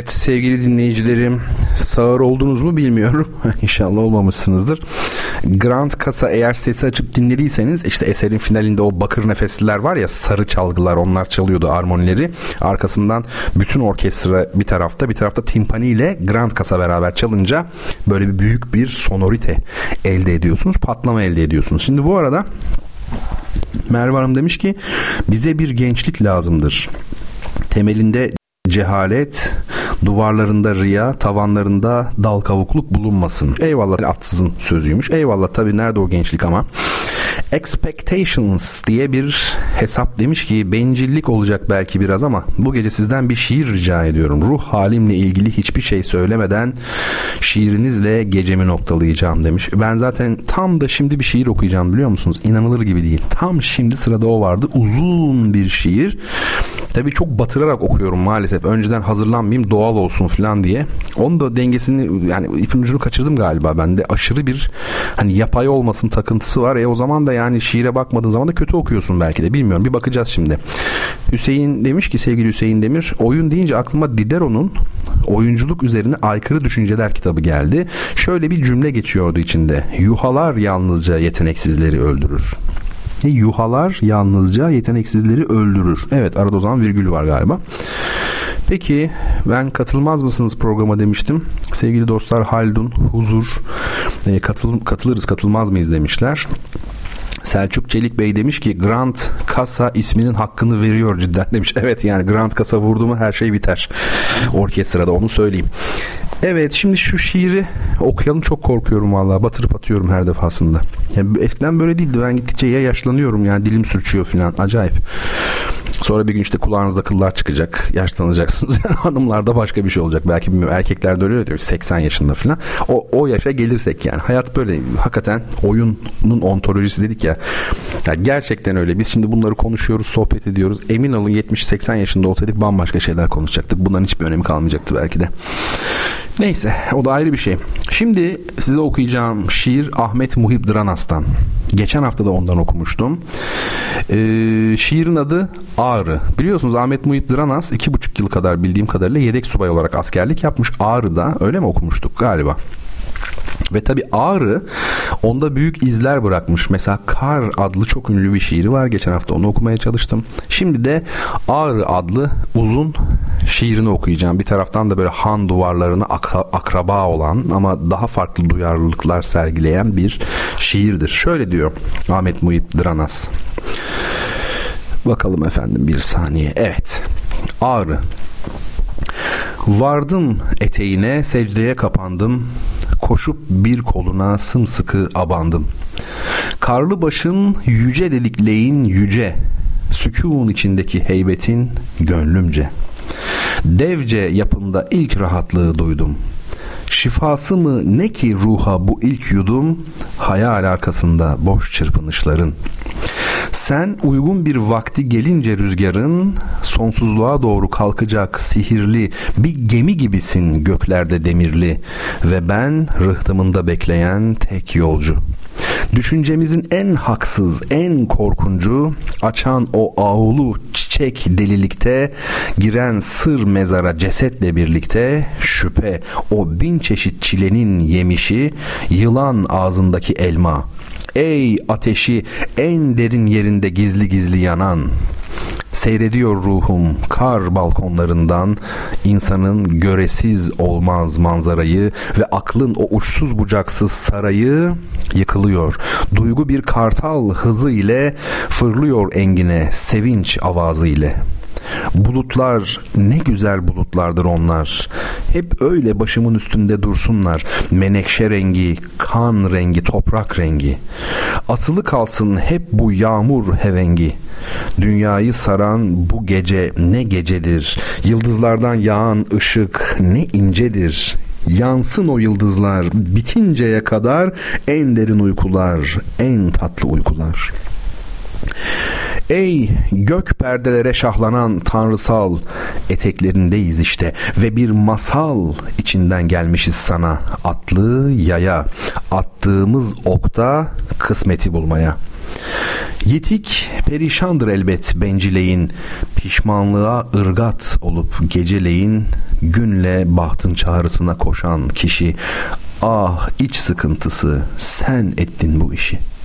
Evet sevgili dinleyicilerim sağır oldunuz mu bilmiyorum. İnşallah olmamışsınızdır. Grand Kasa eğer sesi açıp dinlediyseniz işte eserin finalinde o bakır nefesliler var ya sarı çalgılar onlar çalıyordu armonileri. Arkasından bütün orkestra bir tarafta bir tarafta timpani ile Grand Kasa beraber çalınca böyle bir büyük bir sonorite elde ediyorsunuz. Patlama elde ediyorsunuz. Şimdi bu arada Merve Hanım demiş ki bize bir gençlik lazımdır. Temelinde cehalet, duvarlarında riya, tavanlarında dal kavukluk bulunmasın. Eyvallah atsızın sözüymüş. Eyvallah tabii nerede o gençlik ama. Expectations diye bir hesap demiş ki bencillik olacak belki biraz ama bu gece sizden bir şiir rica ediyorum. Ruh halimle ilgili hiçbir şey söylemeden şiirinizle gecemi noktalayacağım demiş. Ben zaten tam da şimdi bir şiir okuyacağım biliyor musunuz? İnanılır gibi değil. Tam şimdi sırada o vardı. Uzun bir şiir. Tabii çok batırarak okuyorum maalesef. Önceden hazırlanmayayım doğal olsun falan diye. Onun da dengesini yani ipin ucunu kaçırdım galiba ben de. Aşırı bir hani yapay olmasın takıntısı var. E o zaman da yani şiire bakmadığın zaman da kötü okuyorsun belki de. Bilmiyorum. Bir bakacağız şimdi. Hüseyin demiş ki sevgili Hüseyin Demir oyun deyince aklıma Diderot'un oyunculuk üzerine aykırı düşünceler kitabı geldi. Şöyle bir cümle geçiyordu içinde. Yuhalar yalnızca yeteneksizleri öldürür. Yuhalar yalnızca yeteneksizleri öldürür. Evet arada o zaman virgül var galiba. Peki ben katılmaz mısınız programa demiştim. Sevgili dostlar Haldun, Huzur e, katıl, katılırız katılmaz mıyız demişler. Selçuk Çelik Bey demiş ki Grand Kasa isminin hakkını veriyor cidden demiş. Evet yani Grand Kasa vurdu mu her şey biter. Orkestrada onu söyleyeyim. Evet şimdi şu şiiri okuyalım çok korkuyorum vallahi batırıp atıyorum her defasında. Yani eskiden böyle değildi ben gittikçe ya yaşlanıyorum yani dilim sürçüyor falan acayip. Sonra bir gün işte kulağınızda kıllar çıkacak. Yaşlanacaksınız. Yani hanımlarda başka bir şey olacak. Belki bilmiyorum. Erkeklerde öyle diyor. 80 yaşında falan. O, o yaşa gelirsek yani. Hayat böyle. Hakikaten oyunun ontolojisi dedik ya. Ya. Gerçekten öyle. Biz şimdi bunları konuşuyoruz, sohbet ediyoruz. Emin olun 70-80 yaşında olsaydık bambaşka şeyler konuşacaktık. Bunların hiçbir önemi kalmayacaktı belki de. Neyse o da ayrı bir şey. Şimdi size okuyacağım şiir Ahmet Muhib Dranas'tan. Geçen hafta da ondan okumuştum. Ee, şiirin adı Ağrı. Biliyorsunuz Ahmet Muhib Dranas iki buçuk yıl kadar bildiğim kadarıyla yedek subay olarak askerlik yapmış Ağrı'da. Öyle mi okumuştuk galiba? Ve tabi Ağrı onda büyük izler bırakmış. Mesela Kar adlı çok ünlü bir şiiri var. Geçen hafta onu okumaya çalıştım. Şimdi de Ağrı adlı uzun şiirini okuyacağım. Bir taraftan da böyle han duvarlarına akra, akraba olan ama daha farklı duyarlılıklar sergileyen bir şiirdir. Şöyle diyor Ahmet Muhip Dranas. Bakalım efendim bir saniye. Evet. Ağrı. Vardım eteğine, secdeye kapandım. Koşup bir koluna sımsıkı abandım. Karlı başın yüce dedikleyin yüce. Sükun içindeki heybetin gönlümce. Devce yapında ilk rahatlığı duydum. Şifası mı ne ki ruha bu ilk yudum? Hayal arkasında boş çırpınışların. Sen uygun bir vakti gelince rüzgarın sonsuzluğa doğru kalkacak sihirli bir gemi gibisin göklerde demirli ve ben rıhtımında bekleyen tek yolcu. Düşüncemizin en haksız, en korkuncu, açan o ağulu çiçek delilikte, giren sır mezara cesetle birlikte, şüphe, o bin çeşit çilenin yemişi, yılan ağzındaki elma. Ey ateşi en derin yerinde gizli gizli yanan, Seyrediyor ruhum kar balkonlarından insanın göresiz olmaz manzarayı ve aklın o uçsuz bucaksız sarayı yıkılıyor. Duygu bir kartal hızı ile fırlıyor engine sevinç avazı ile.'' Bulutlar ne güzel bulutlardır onlar. Hep öyle başımın üstünde dursunlar. Menekşe rengi, kan rengi, toprak rengi. Asılı kalsın hep bu yağmur hevengi. Dünyayı saran bu gece ne gecedir. Yıldızlardan yağan ışık ne incedir. Yansın o yıldızlar bitinceye kadar en derin uykular, en tatlı uykular.'' Ey gök perdelere şahlanan tanrısal eteklerindeyiz işte ve bir masal içinden gelmişiz sana atlı yaya attığımız okta kısmeti bulmaya. Yitik perişandır elbet bencileyin pişmanlığa ırgat olup geceleyin günle bahtın çağrısına koşan kişi ah iç sıkıntısı sen ettin bu işi.''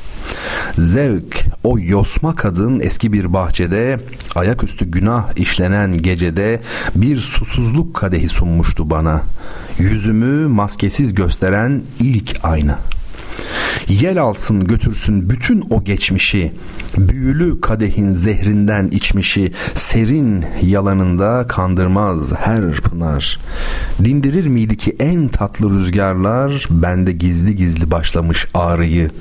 Zevk o yosma kadın eski bir bahçede ayaküstü günah işlenen gecede bir susuzluk kadehi sunmuştu bana. Yüzümü maskesiz gösteren ilk ayna.'' Yel alsın götürsün bütün o geçmişi, büyülü kadehin zehrinden içmişi, serin yalanında kandırmaz her pınar. Dindirir miydi ki en tatlı rüzgarlar bende gizli gizli başlamış ağrıyı.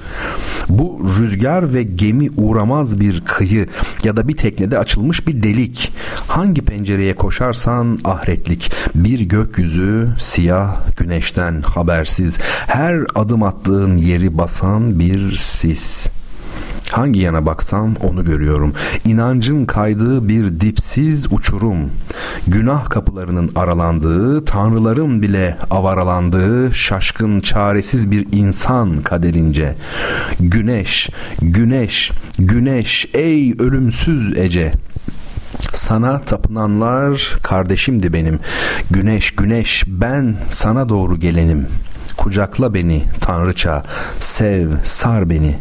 Bu rüzgar ve gemi uğramaz bir kıyı ya da bir teknede açılmış bir delik. Hangi pencereye koşarsan ahretlik. Bir gökyüzü siyah güneşten habersiz. Her adım attığın yeri basan bir sis. Hangi yana baksam onu görüyorum. İnancın kaydığı bir dipsiz uçurum. Günah kapılarının aralandığı, tanrıların bile avaralandığı şaşkın çaresiz bir insan kaderince. Güneş, güneş, güneş ey ölümsüz Ece. Sana tapınanlar kardeşimdi benim. Güneş, güneş ben sana doğru gelenim.'' Kucakla beni tanrıça, sev, sar beni.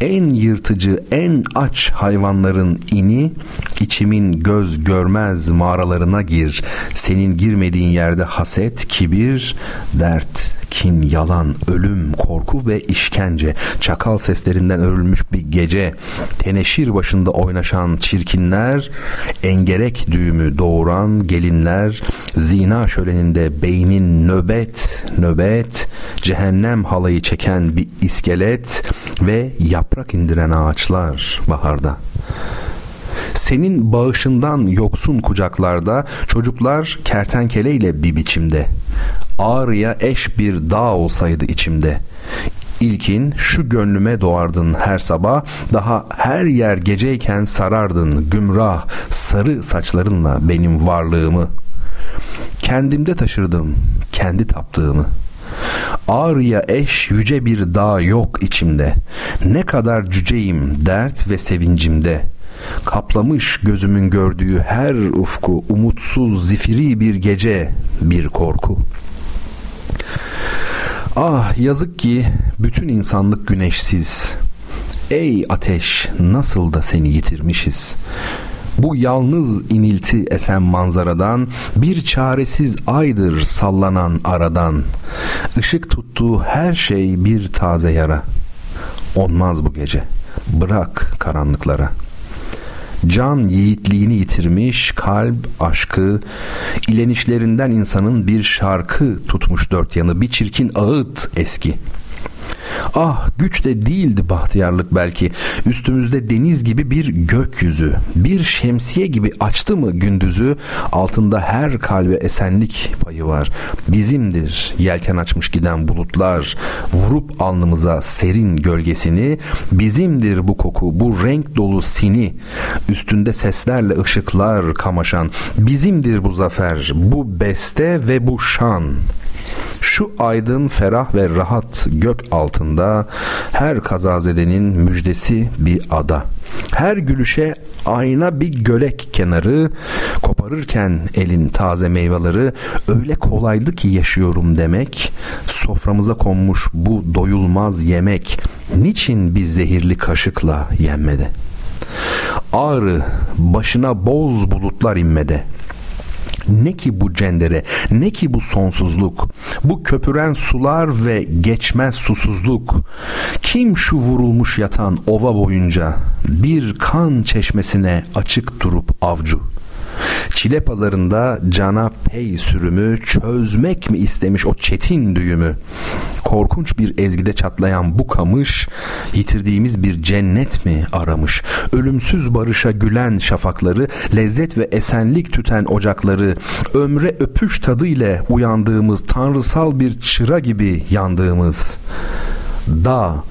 En yırtıcı, en aç hayvanların ini, içimin göz görmez mağaralarına gir. Senin girmediğin yerde haset, kibir, dert, kin, yalan, ölüm, korku ve işkence, çakal seslerinden örülmüş bir gece, teneşir başında oynaşan çirkinler, engerek düğümü doğuran gelinler, zina şöleninde beynin nöbet, nöbet, cehennem halayı çeken bir iskelet ve yaprak indiren ağaçlar baharda. Senin bağışından yoksun kucaklarda çocuklar kertenkeleyle bir biçimde. Ağrıya eş bir dağ olsaydı içimde. İlkin şu gönlüme doğardın her sabah Daha her yer geceyken sarardın Gümrah sarı saçlarınla benim varlığımı Kendimde taşırdım kendi taptığımı Ağrıya eş yüce bir dağ yok içimde Ne kadar cüceyim dert ve sevincimde Kaplamış gözümün gördüğü her ufku umutsuz zifiri bir gece bir korku. Ah yazık ki bütün insanlık güneşsiz. Ey ateş nasıl da seni yitirmişiz. Bu yalnız inilti esen manzaradan bir çaresiz aydır sallanan aradan. Işık tuttuğu her şey bir taze yara. Onmaz bu gece. Bırak karanlıklara.'' Can yiğitliğini yitirmiş, kalp aşkı, ilenişlerinden insanın bir şarkı tutmuş dört yanı, bir çirkin ağıt eski.'' Ah güç de değildi bahtiyarlık belki. Üstümüzde deniz gibi bir gökyüzü. Bir şemsiye gibi açtı mı gündüzü? Altında her kalbe esenlik payı var. Bizimdir yelken açmış giden bulutlar. Vurup alnımıza serin gölgesini. Bizimdir bu koku, bu renk dolu sini. Üstünde seslerle ışıklar kamaşan. Bizimdir bu zafer, bu beste ve bu şan. Şu aydın, ferah ve rahat gök altında her kazazedenin müjdesi bir ada. Her gülüşe ayna bir gölek kenarı, koparırken elin taze meyveleri öyle kolaydı ki yaşıyorum demek. Soframıza konmuş bu doyulmaz yemek niçin bir zehirli kaşıkla yenmedi? Ağrı başına boz bulutlar inmede. Ne ki bu cendere, ne ki bu sonsuzluk, bu köpüren sular ve geçmez susuzluk. Kim şu vurulmuş yatan ova boyunca bir kan çeşmesine açık durup avcu? Çile pazarında cana pey sürümü çözmek mi istemiş o çetin düğümü? Korkunç bir ezgide çatlayan bu kamış yitirdiğimiz bir cennet mi aramış? Ölümsüz barışa gülen şafakları, lezzet ve esenlik tüten ocakları, ömre öpüş tadı ile uyandığımız tanrısal bir çıra gibi yandığımız da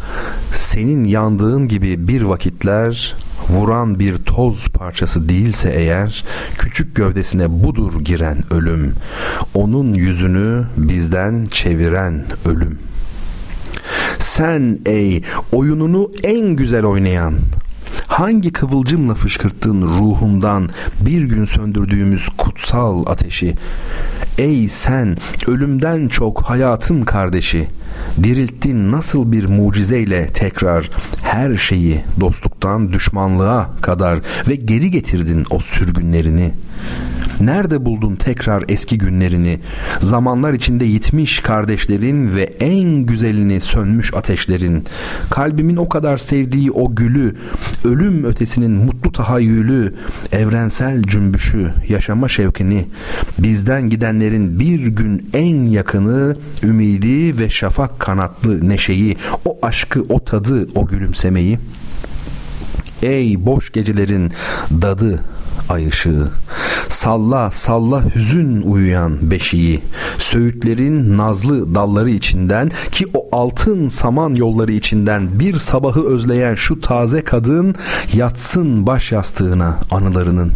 senin yandığın gibi bir vakitler vuran bir toz parçası değilse eğer küçük gövdesine budur giren ölüm onun yüzünü bizden çeviren ölüm. Sen ey oyununu en güzel oynayan hangi kıvılcımla fışkırttın ruhumdan bir gün söndürdüğümüz kutsal ateşi? Ey sen ölümden çok hayatın kardeşi dirilttin nasıl bir mucizeyle tekrar her şeyi dostluktan düşmanlığa kadar ve geri getirdin o sürgünlerini. Nerede buldun tekrar eski günlerini? Zamanlar içinde yitmiş kardeşlerin ve en güzelini sönmüş ateşlerin. Kalbimin o kadar sevdiği o gülü, ölüm ötesinin mutlu tahayyülü, evrensel cümbüşü, yaşama şevkini, bizden gidenlerin bir gün en yakını, ümidi ve şafak kanatlı neşeyi, o aşkı, o tadı, o gülümsemeyi. Ey boş gecelerin dadı, ay ışığı. Salla salla hüzün uyuyan beşiği. Söğütlerin nazlı dalları içinden ki o altın saman yolları içinden bir sabahı özleyen şu taze kadın yatsın baş yastığına anılarının.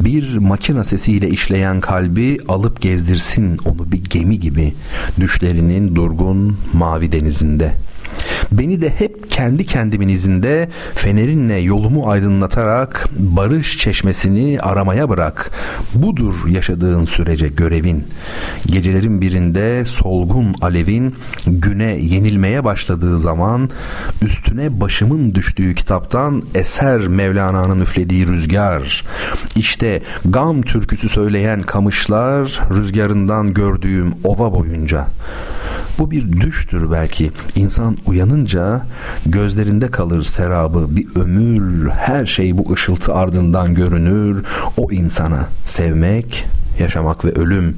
Bir makina sesiyle işleyen kalbi alıp gezdirsin onu bir gemi gibi düşlerinin durgun mavi denizinde.'' Beni de hep kendi kendimin izinde fenerinle yolumu aydınlatarak barış çeşmesini aramaya bırak. Budur yaşadığın sürece görevin. Gecelerin birinde solgun alevin güne yenilmeye başladığı zaman üstüne başımın düştüğü kitaptan eser Mevlana'nın üflediği rüzgar. İşte gam türküsü söyleyen kamışlar rüzgarından gördüğüm ova boyunca. Bu bir düştür belki. İnsan uyanınca gözlerinde kalır serabı bir ömür. Her şey bu ışıltı ardından görünür. O insana sevmek, yaşamak ve ölüm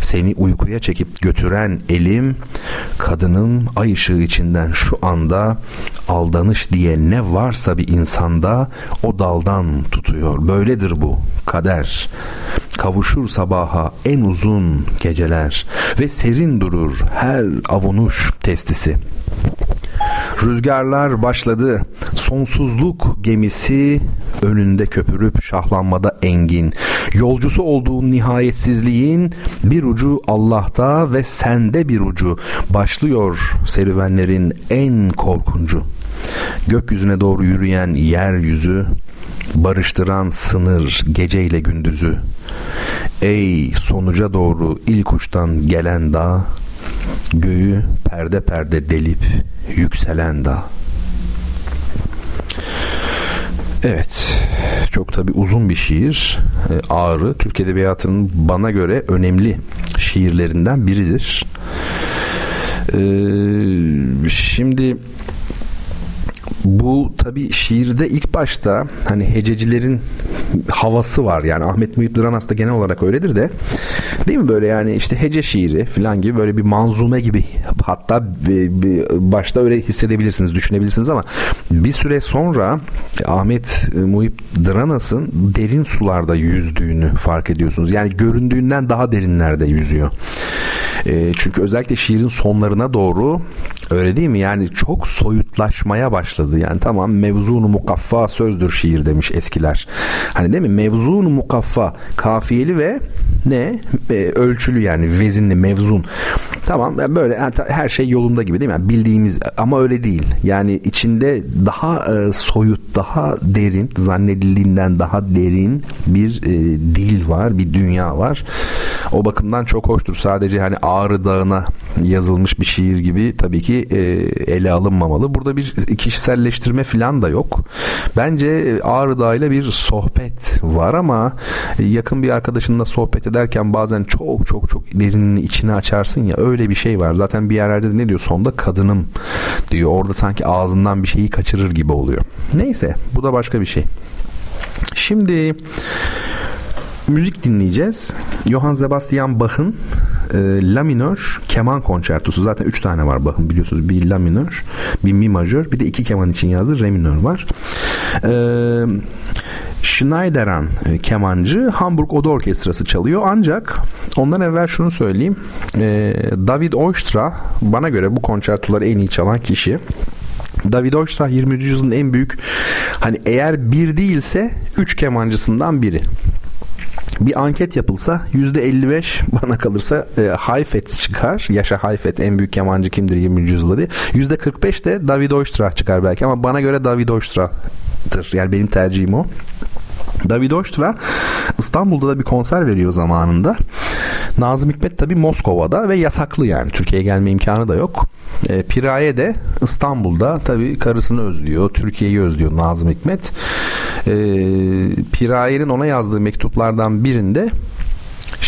seni uykuya çekip götüren elim kadının ay ışığı içinden şu anda aldanış diye ne varsa bir insanda o daldan tutuyor. Böyledir bu kader. Kavuşur sabaha en uzun geceler ve serin durur her avunuş testisi. Rüzgarlar başladı. Sonsuzluk gemisi önünde köpürüp şahlanmada engin. Yolcusu olduğu nihayetsizliğin bir ucu Allah'ta ve sende bir ucu. Başlıyor serüvenlerin en korkuncu. Gökyüzüne doğru yürüyen yeryüzü, barıştıran sınır geceyle gündüzü. Ey sonuca doğru ilk uçtan gelen dağ, göğü perde perde delip yükselen dağ. Evet, çok tabi uzun bir şiir. E, Ağrı, Türk Edebiyatı'nın bana göre önemli şiirlerinden biridir. Ee, şimdi bu tabi şiirde ilk başta hani hececilerin havası var. Yani Ahmet Muhip Dıranas da genel olarak öyledir de. Değil mi böyle yani işte hece şiiri falan gibi böyle bir manzume gibi hatta başta öyle hissedebilirsiniz, düşünebilirsiniz ama bir süre sonra Ahmet Muhip Dranas'ın derin sularda yüzdüğünü fark ediyorsunuz. Yani göründüğünden daha derinlerde yüzüyor. E, çünkü özellikle şiirin sonlarına doğru öyle değil mi? Yani çok soyutlaşmaya başladı. Yani tamam mevzunu mukaffa sözdür şiir demiş eskiler. Hani değil mi? Mevzunu mukaffa kafiyeli ve ne? E, ölçülü yani vezinli mevzun. Tamam böyle her şey yolunda gibi değil mi? Yani bildiğimiz ama öyle değil. Yani içinde daha e, soyut, daha derin, zannedildiğinden daha derin bir e, dil var, bir dünya var. O bakımdan çok hoştur. Sadece hani Ağrı Dağı'na yazılmış bir şiir gibi tabii ki e, ele alınmamalı. Burada bir kişiselleştirme falan da yok. Bence e, Ağrı Dağı ile bir sohbet var ama yakın bir arkadaşınla sohbet ederken bazen çok çok çok derinin içine açarsın ya öyle bir şey var. Zaten bir yerlerde de ne diyor sonda kadınım diyor. Orada sanki ağzından bir şeyi kaçırır gibi oluyor. Neyse bu da başka bir şey. Şimdi müzik dinleyeceğiz. Johann Sebastian Bach'ın e, La minör keman konçertosu. Zaten 3 tane var Bach'ın biliyorsunuz. Bir La minör, bir Mi majör, bir de iki keman için yazdığı Re minör var. Eee Schneideran e, kemancı Hamburg Oda Orkestrası çalıyor ancak ondan evvel şunu söyleyeyim e, David Oistra bana göre bu konçertoları en iyi çalan kişi David Oistrakh 20. yüzyılın en büyük hani eğer bir değilse 3 kemancısından biri bir anket yapılsa %55 bana kalırsa e, Hayfet çıkar. Yaşa Hayfet en büyük kemancı kimdir 20. yüzyılda diye. %45 de David Oistrakh çıkar belki ama bana göre David Oistrakh'tır. Yani benim tercihim o. David Oistra İstanbul'da da bir konser veriyor zamanında. Nazım Hikmet tabi Moskova'da ve yasaklı yani. Türkiye'ye gelme imkanı da yok. E, Piraye de İstanbul'da tabi karısını özlüyor. Türkiye'yi özlüyor Nazım Hikmet. E, Piraye'nin ona yazdığı mektuplardan birinde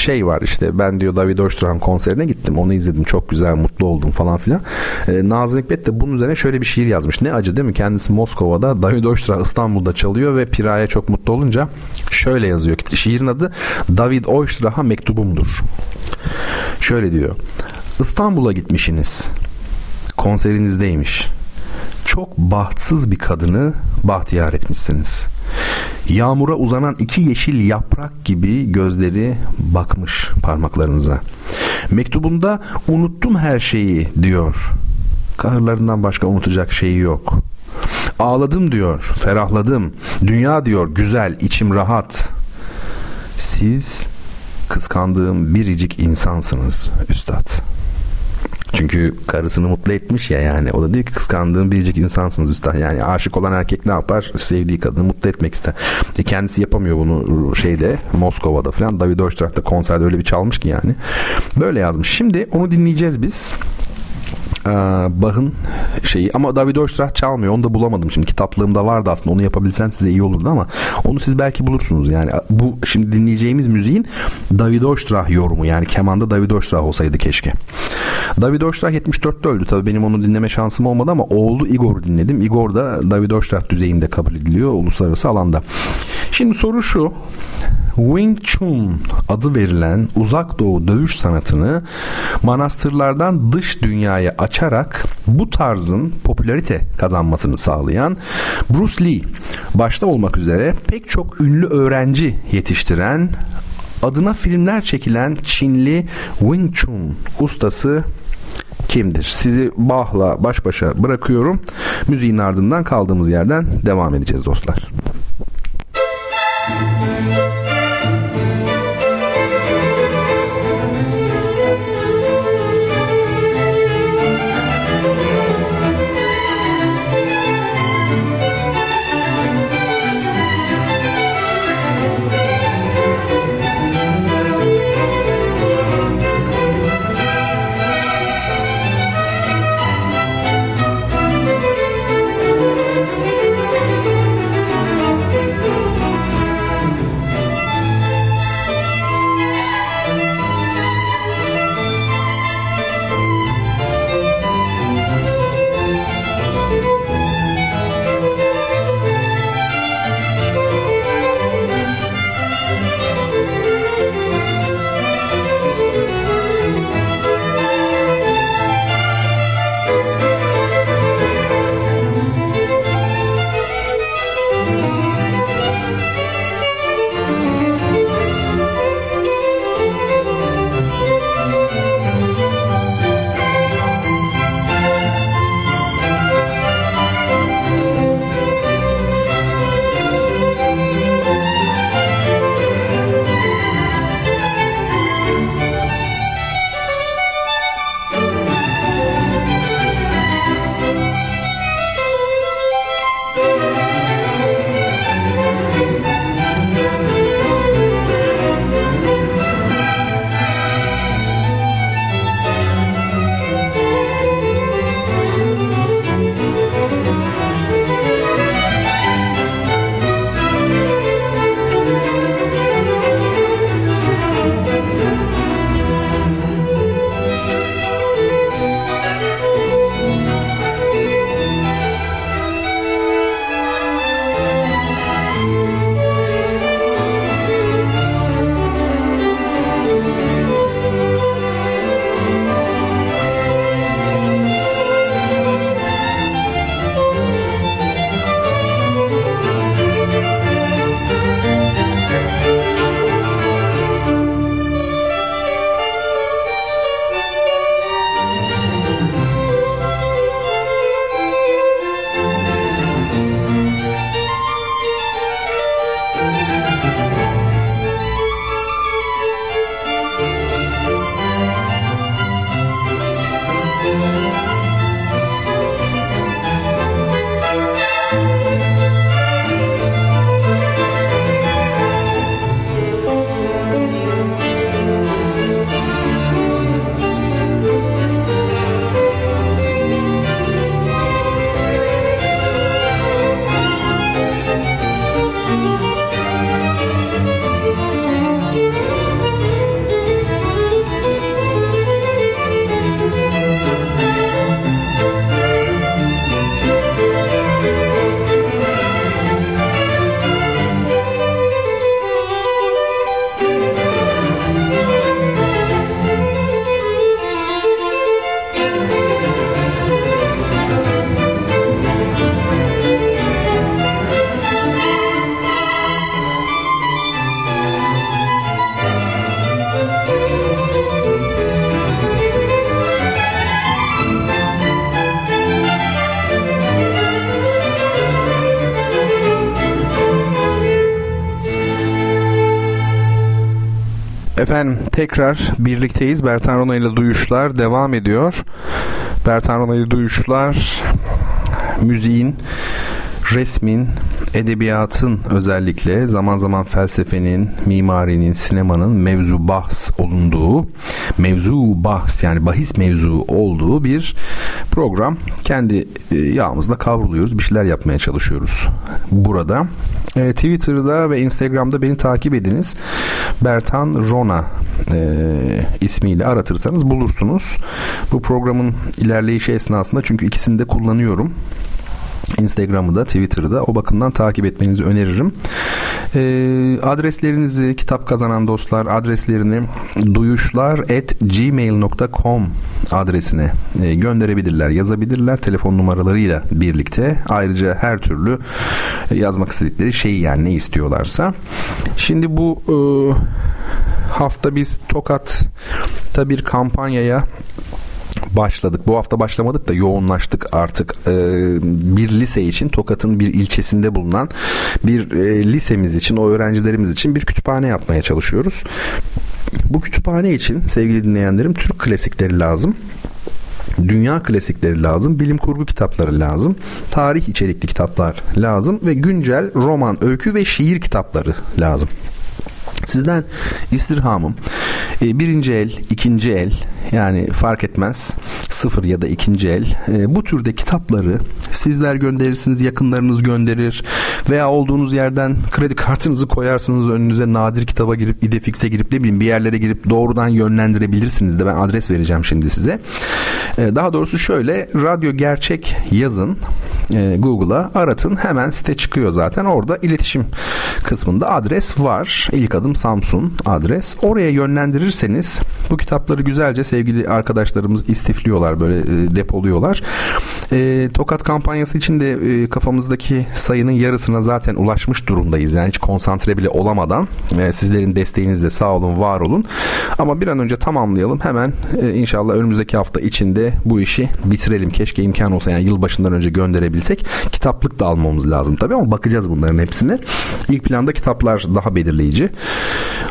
şey var işte ben diyor David Oistrakhan konserine gittim onu izledim çok güzel mutlu oldum falan filan. E, Nazım Hikmet de bunun üzerine şöyle bir şiir yazmış. Ne acı değil mi? Kendisi Moskova'da David Oistrakhan İstanbul'da çalıyor ve Piraye çok mutlu olunca şöyle yazıyor. Şiirin adı David Oistrakhan mektubumdur. Şöyle diyor. İstanbul'a gitmişsiniz. Konserinizdeymiş. Çok bahtsız bir kadını bahtiyar etmişsiniz. Yağmura uzanan iki yeşil yaprak gibi gözleri bakmış parmaklarınıza. Mektubunda unuttum her şeyi diyor. Kahırlarından başka unutacak şeyi yok. Ağladım diyor, ferahladım. Dünya diyor güzel, içim rahat. Siz kıskandığım biricik insansınız üstad. Çünkü karısını mutlu etmiş ya yani. O da diyor ki kıskandığım biricik insansınız üstad. Yani aşık olan erkek ne yapar? Sevdiği kadını mutlu etmek ister. E kendisi yapamıyor bunu şeyde Moskova'da falan. David Oistrakh da konserde öyle bir çalmış ki yani. Böyle yazmış. Şimdi onu dinleyeceğiz biz. Ee, Bach'ın şeyi ama David Oistrakh çalmıyor. Onu da bulamadım şimdi. Kitaplığımda vardı aslında. Onu yapabilsem size iyi olurdu ama onu siz belki bulursunuz. Yani bu şimdi dinleyeceğimiz müziğin David Oistrakh yorumu. Yani kemanda David Oistrakh olsaydı keşke. David Oistrakh 74'te öldü. Tabii benim onu dinleme şansım olmadı ama oğlu Igor dinledim. Igor da David Oistrakh düzeyinde kabul ediliyor uluslararası alanda. Şimdi soru şu. Wing Chun adı verilen uzak doğu dövüş sanatını manastırlardan dış dünyaya açarak bu tarzın popülarite kazanmasını sağlayan Bruce Lee başta olmak üzere pek çok ünlü öğrenci yetiştiren adına filmler çekilen Çinli Wing Chun ustası kimdir? Sizi Bach'la baş başa bırakıyorum. Müziğin ardından kaldığımız yerden devam edeceğiz dostlar. Müzik Efendim tekrar birlikteyiz. Bertan Rona ile duyuşlar devam ediyor. Bertan Rona ile duyuşlar müziğin, resmin, edebiyatın özellikle zaman zaman felsefenin, mimarinin, sinemanın mevzu bahs olunduğu, mevzu bahs yani bahis mevzu olduğu bir program. Kendi e, yağımızla kavruluyoruz, bir şeyler yapmaya çalışıyoruz burada. E, Twitter'da ve Instagram'da beni takip ediniz. Bertan Rona e, ismiyle aratırsanız bulursunuz. Bu programın ilerleyişi esnasında çünkü ikisini de kullanıyorum. Instagram'ı da Twitter'ı da o bakımdan takip etmenizi öneririm. E, adreslerinizi kitap kazanan dostlar adreslerini duyuşlar at gmail.com adresine e, gönderebilirler, yazabilirler telefon numaralarıyla birlikte. Ayrıca her türlü yazmak istedikleri şeyi yani ne istiyorlarsa. Şimdi bu e, hafta biz Tokat'ta bir kampanyaya başladık. Bu hafta başlamadık da yoğunlaştık artık. Ee, bir lise için Tokat'ın bir ilçesinde bulunan bir e, lisemiz için, o öğrencilerimiz için bir kütüphane yapmaya çalışıyoruz. Bu kütüphane için sevgili dinleyenlerim Türk klasikleri lazım dünya klasikleri lazım, bilim kurgu kitapları lazım, tarih içerikli kitaplar lazım ve güncel roman, öykü ve şiir kitapları lazım. Sizden istirhamım e, birinci el, ikinci el yani fark etmez sıfır ya da ikinci el e, bu türde kitapları sizler gönderirsiniz yakınlarınız gönderir veya olduğunuz yerden kredi kartınızı koyarsınız önünüze nadir kitaba girip idefix'e girip ne bileyim bir yerlere girip doğrudan yönlendirebilirsiniz de ben adres vereceğim şimdi size. E, daha doğrusu şöyle radyo gerçek yazın e, Google'a aratın hemen site çıkıyor zaten orada iletişim kısmında adres var. İlk adım Samsun adres. Oraya yönlendirirseniz bu kitapları güzelce sevgili arkadaşlarımız istifliyorlar böyle e, depoluyorlar. E, Tokat kampanyası için de e, kafamızdaki sayının yarısına zaten ulaşmış durumdayız. Yani hiç konsantre bile olamadan sizlerin desteğinizle sağ olun var olun. Ama bir an önce tamamlayalım. Hemen inşallah önümüzdeki hafta içinde bu işi bitirelim. Keşke imkan olsa yani yılbaşından önce gönderebilsek. Kitaplık da almamız lazım tabii ama bakacağız bunların hepsine. İlk planda kitaplar daha belirleyici.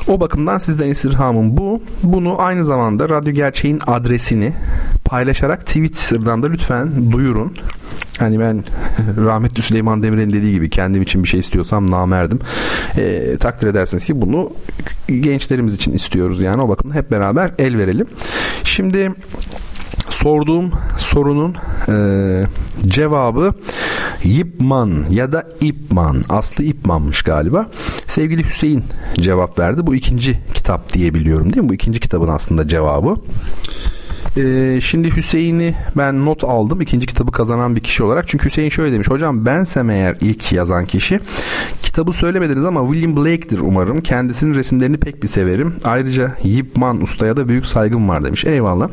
O bakımdan sizden istirhamım bu. Bunu aynı zamanda Radyo Gerçeğin adresini paylaşarak Twitter'dan da lütfen duyurun. Hani ben rahmetli Süleyman Demirel'in dediği gibi kendim için bir şey istiyorsam namerdim. E, takdir edersiniz ki bunu gençlerimiz için istiyoruz yani o bakımdan hep beraber el verelim. Şimdi sorduğum sorunun e, cevabı Yipman ya da İpman. Aslı İpman'mış galiba. Sevgili Hüseyin cevap verdi. Bu ikinci kitap diyebiliyorum değil mi? Bu ikinci kitabın aslında cevabı. Ee, şimdi Hüseyin'i ben not aldım ikinci kitabı kazanan bir kişi olarak. Çünkü Hüseyin şöyle demiş. Hocam bensem eğer ilk yazan kişi kitabı söylemediniz ama William Blake'dir umarım. Kendisinin resimlerini pek bir severim. Ayrıca Yipman ustaya da büyük saygım var demiş. Eyvallah.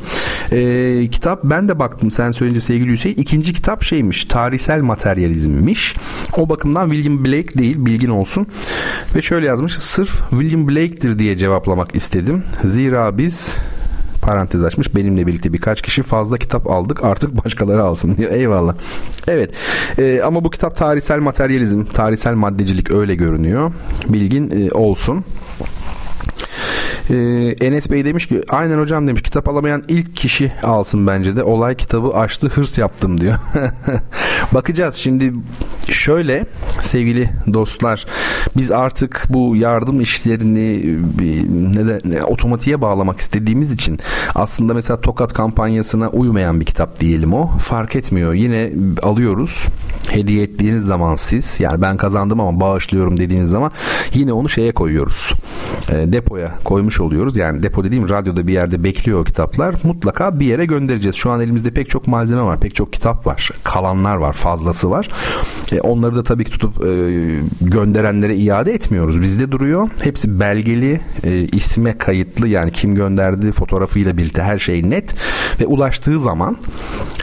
Ee, kitap ben de baktım sen söyleyince sevgili Hüseyin. ikinci kitap şeymiş. Tarihsel materyalizmmiş. O bakımdan William Blake değil bilgin olsun. Ve şöyle yazmış. Sırf William Blake'dir diye cevaplamak istedim. Zira biz parantez açmış. Benimle birlikte birkaç kişi fazla kitap aldık artık başkaları alsın diyor. Eyvallah. Evet e, ama bu kitap tarihsel materyalizm, tarihsel maddecilik öyle görünüyor. Bilgin e, olsun. Ee, Enes Bey demiş ki aynen hocam demiş. Kitap alamayan ilk kişi alsın bence de. Olay kitabı açtı hırs yaptım diyor. Bakacağız. Şimdi şöyle sevgili dostlar biz artık bu yardım işlerini neden, ne, otomatiğe bağlamak istediğimiz için aslında mesela Tokat kampanyasına uymayan bir kitap diyelim o. Fark etmiyor. Yine alıyoruz. Hediye ettiğiniz zaman siz yani ben kazandım ama bağışlıyorum dediğiniz zaman yine onu şeye koyuyoruz. E, depoya koymuş oluyoruz yani depo dediğim radyoda bir yerde bekliyor o kitaplar mutlaka bir yere göndereceğiz şu an elimizde pek çok malzeme var pek çok kitap var kalanlar var fazlası var e, onları da tabii ki tutup e, gönderenlere iade etmiyoruz. Bizde duruyor. Hepsi belgeli, e, isme kayıtlı yani kim gönderdi fotoğrafıyla birlikte her şey net ve ulaştığı zaman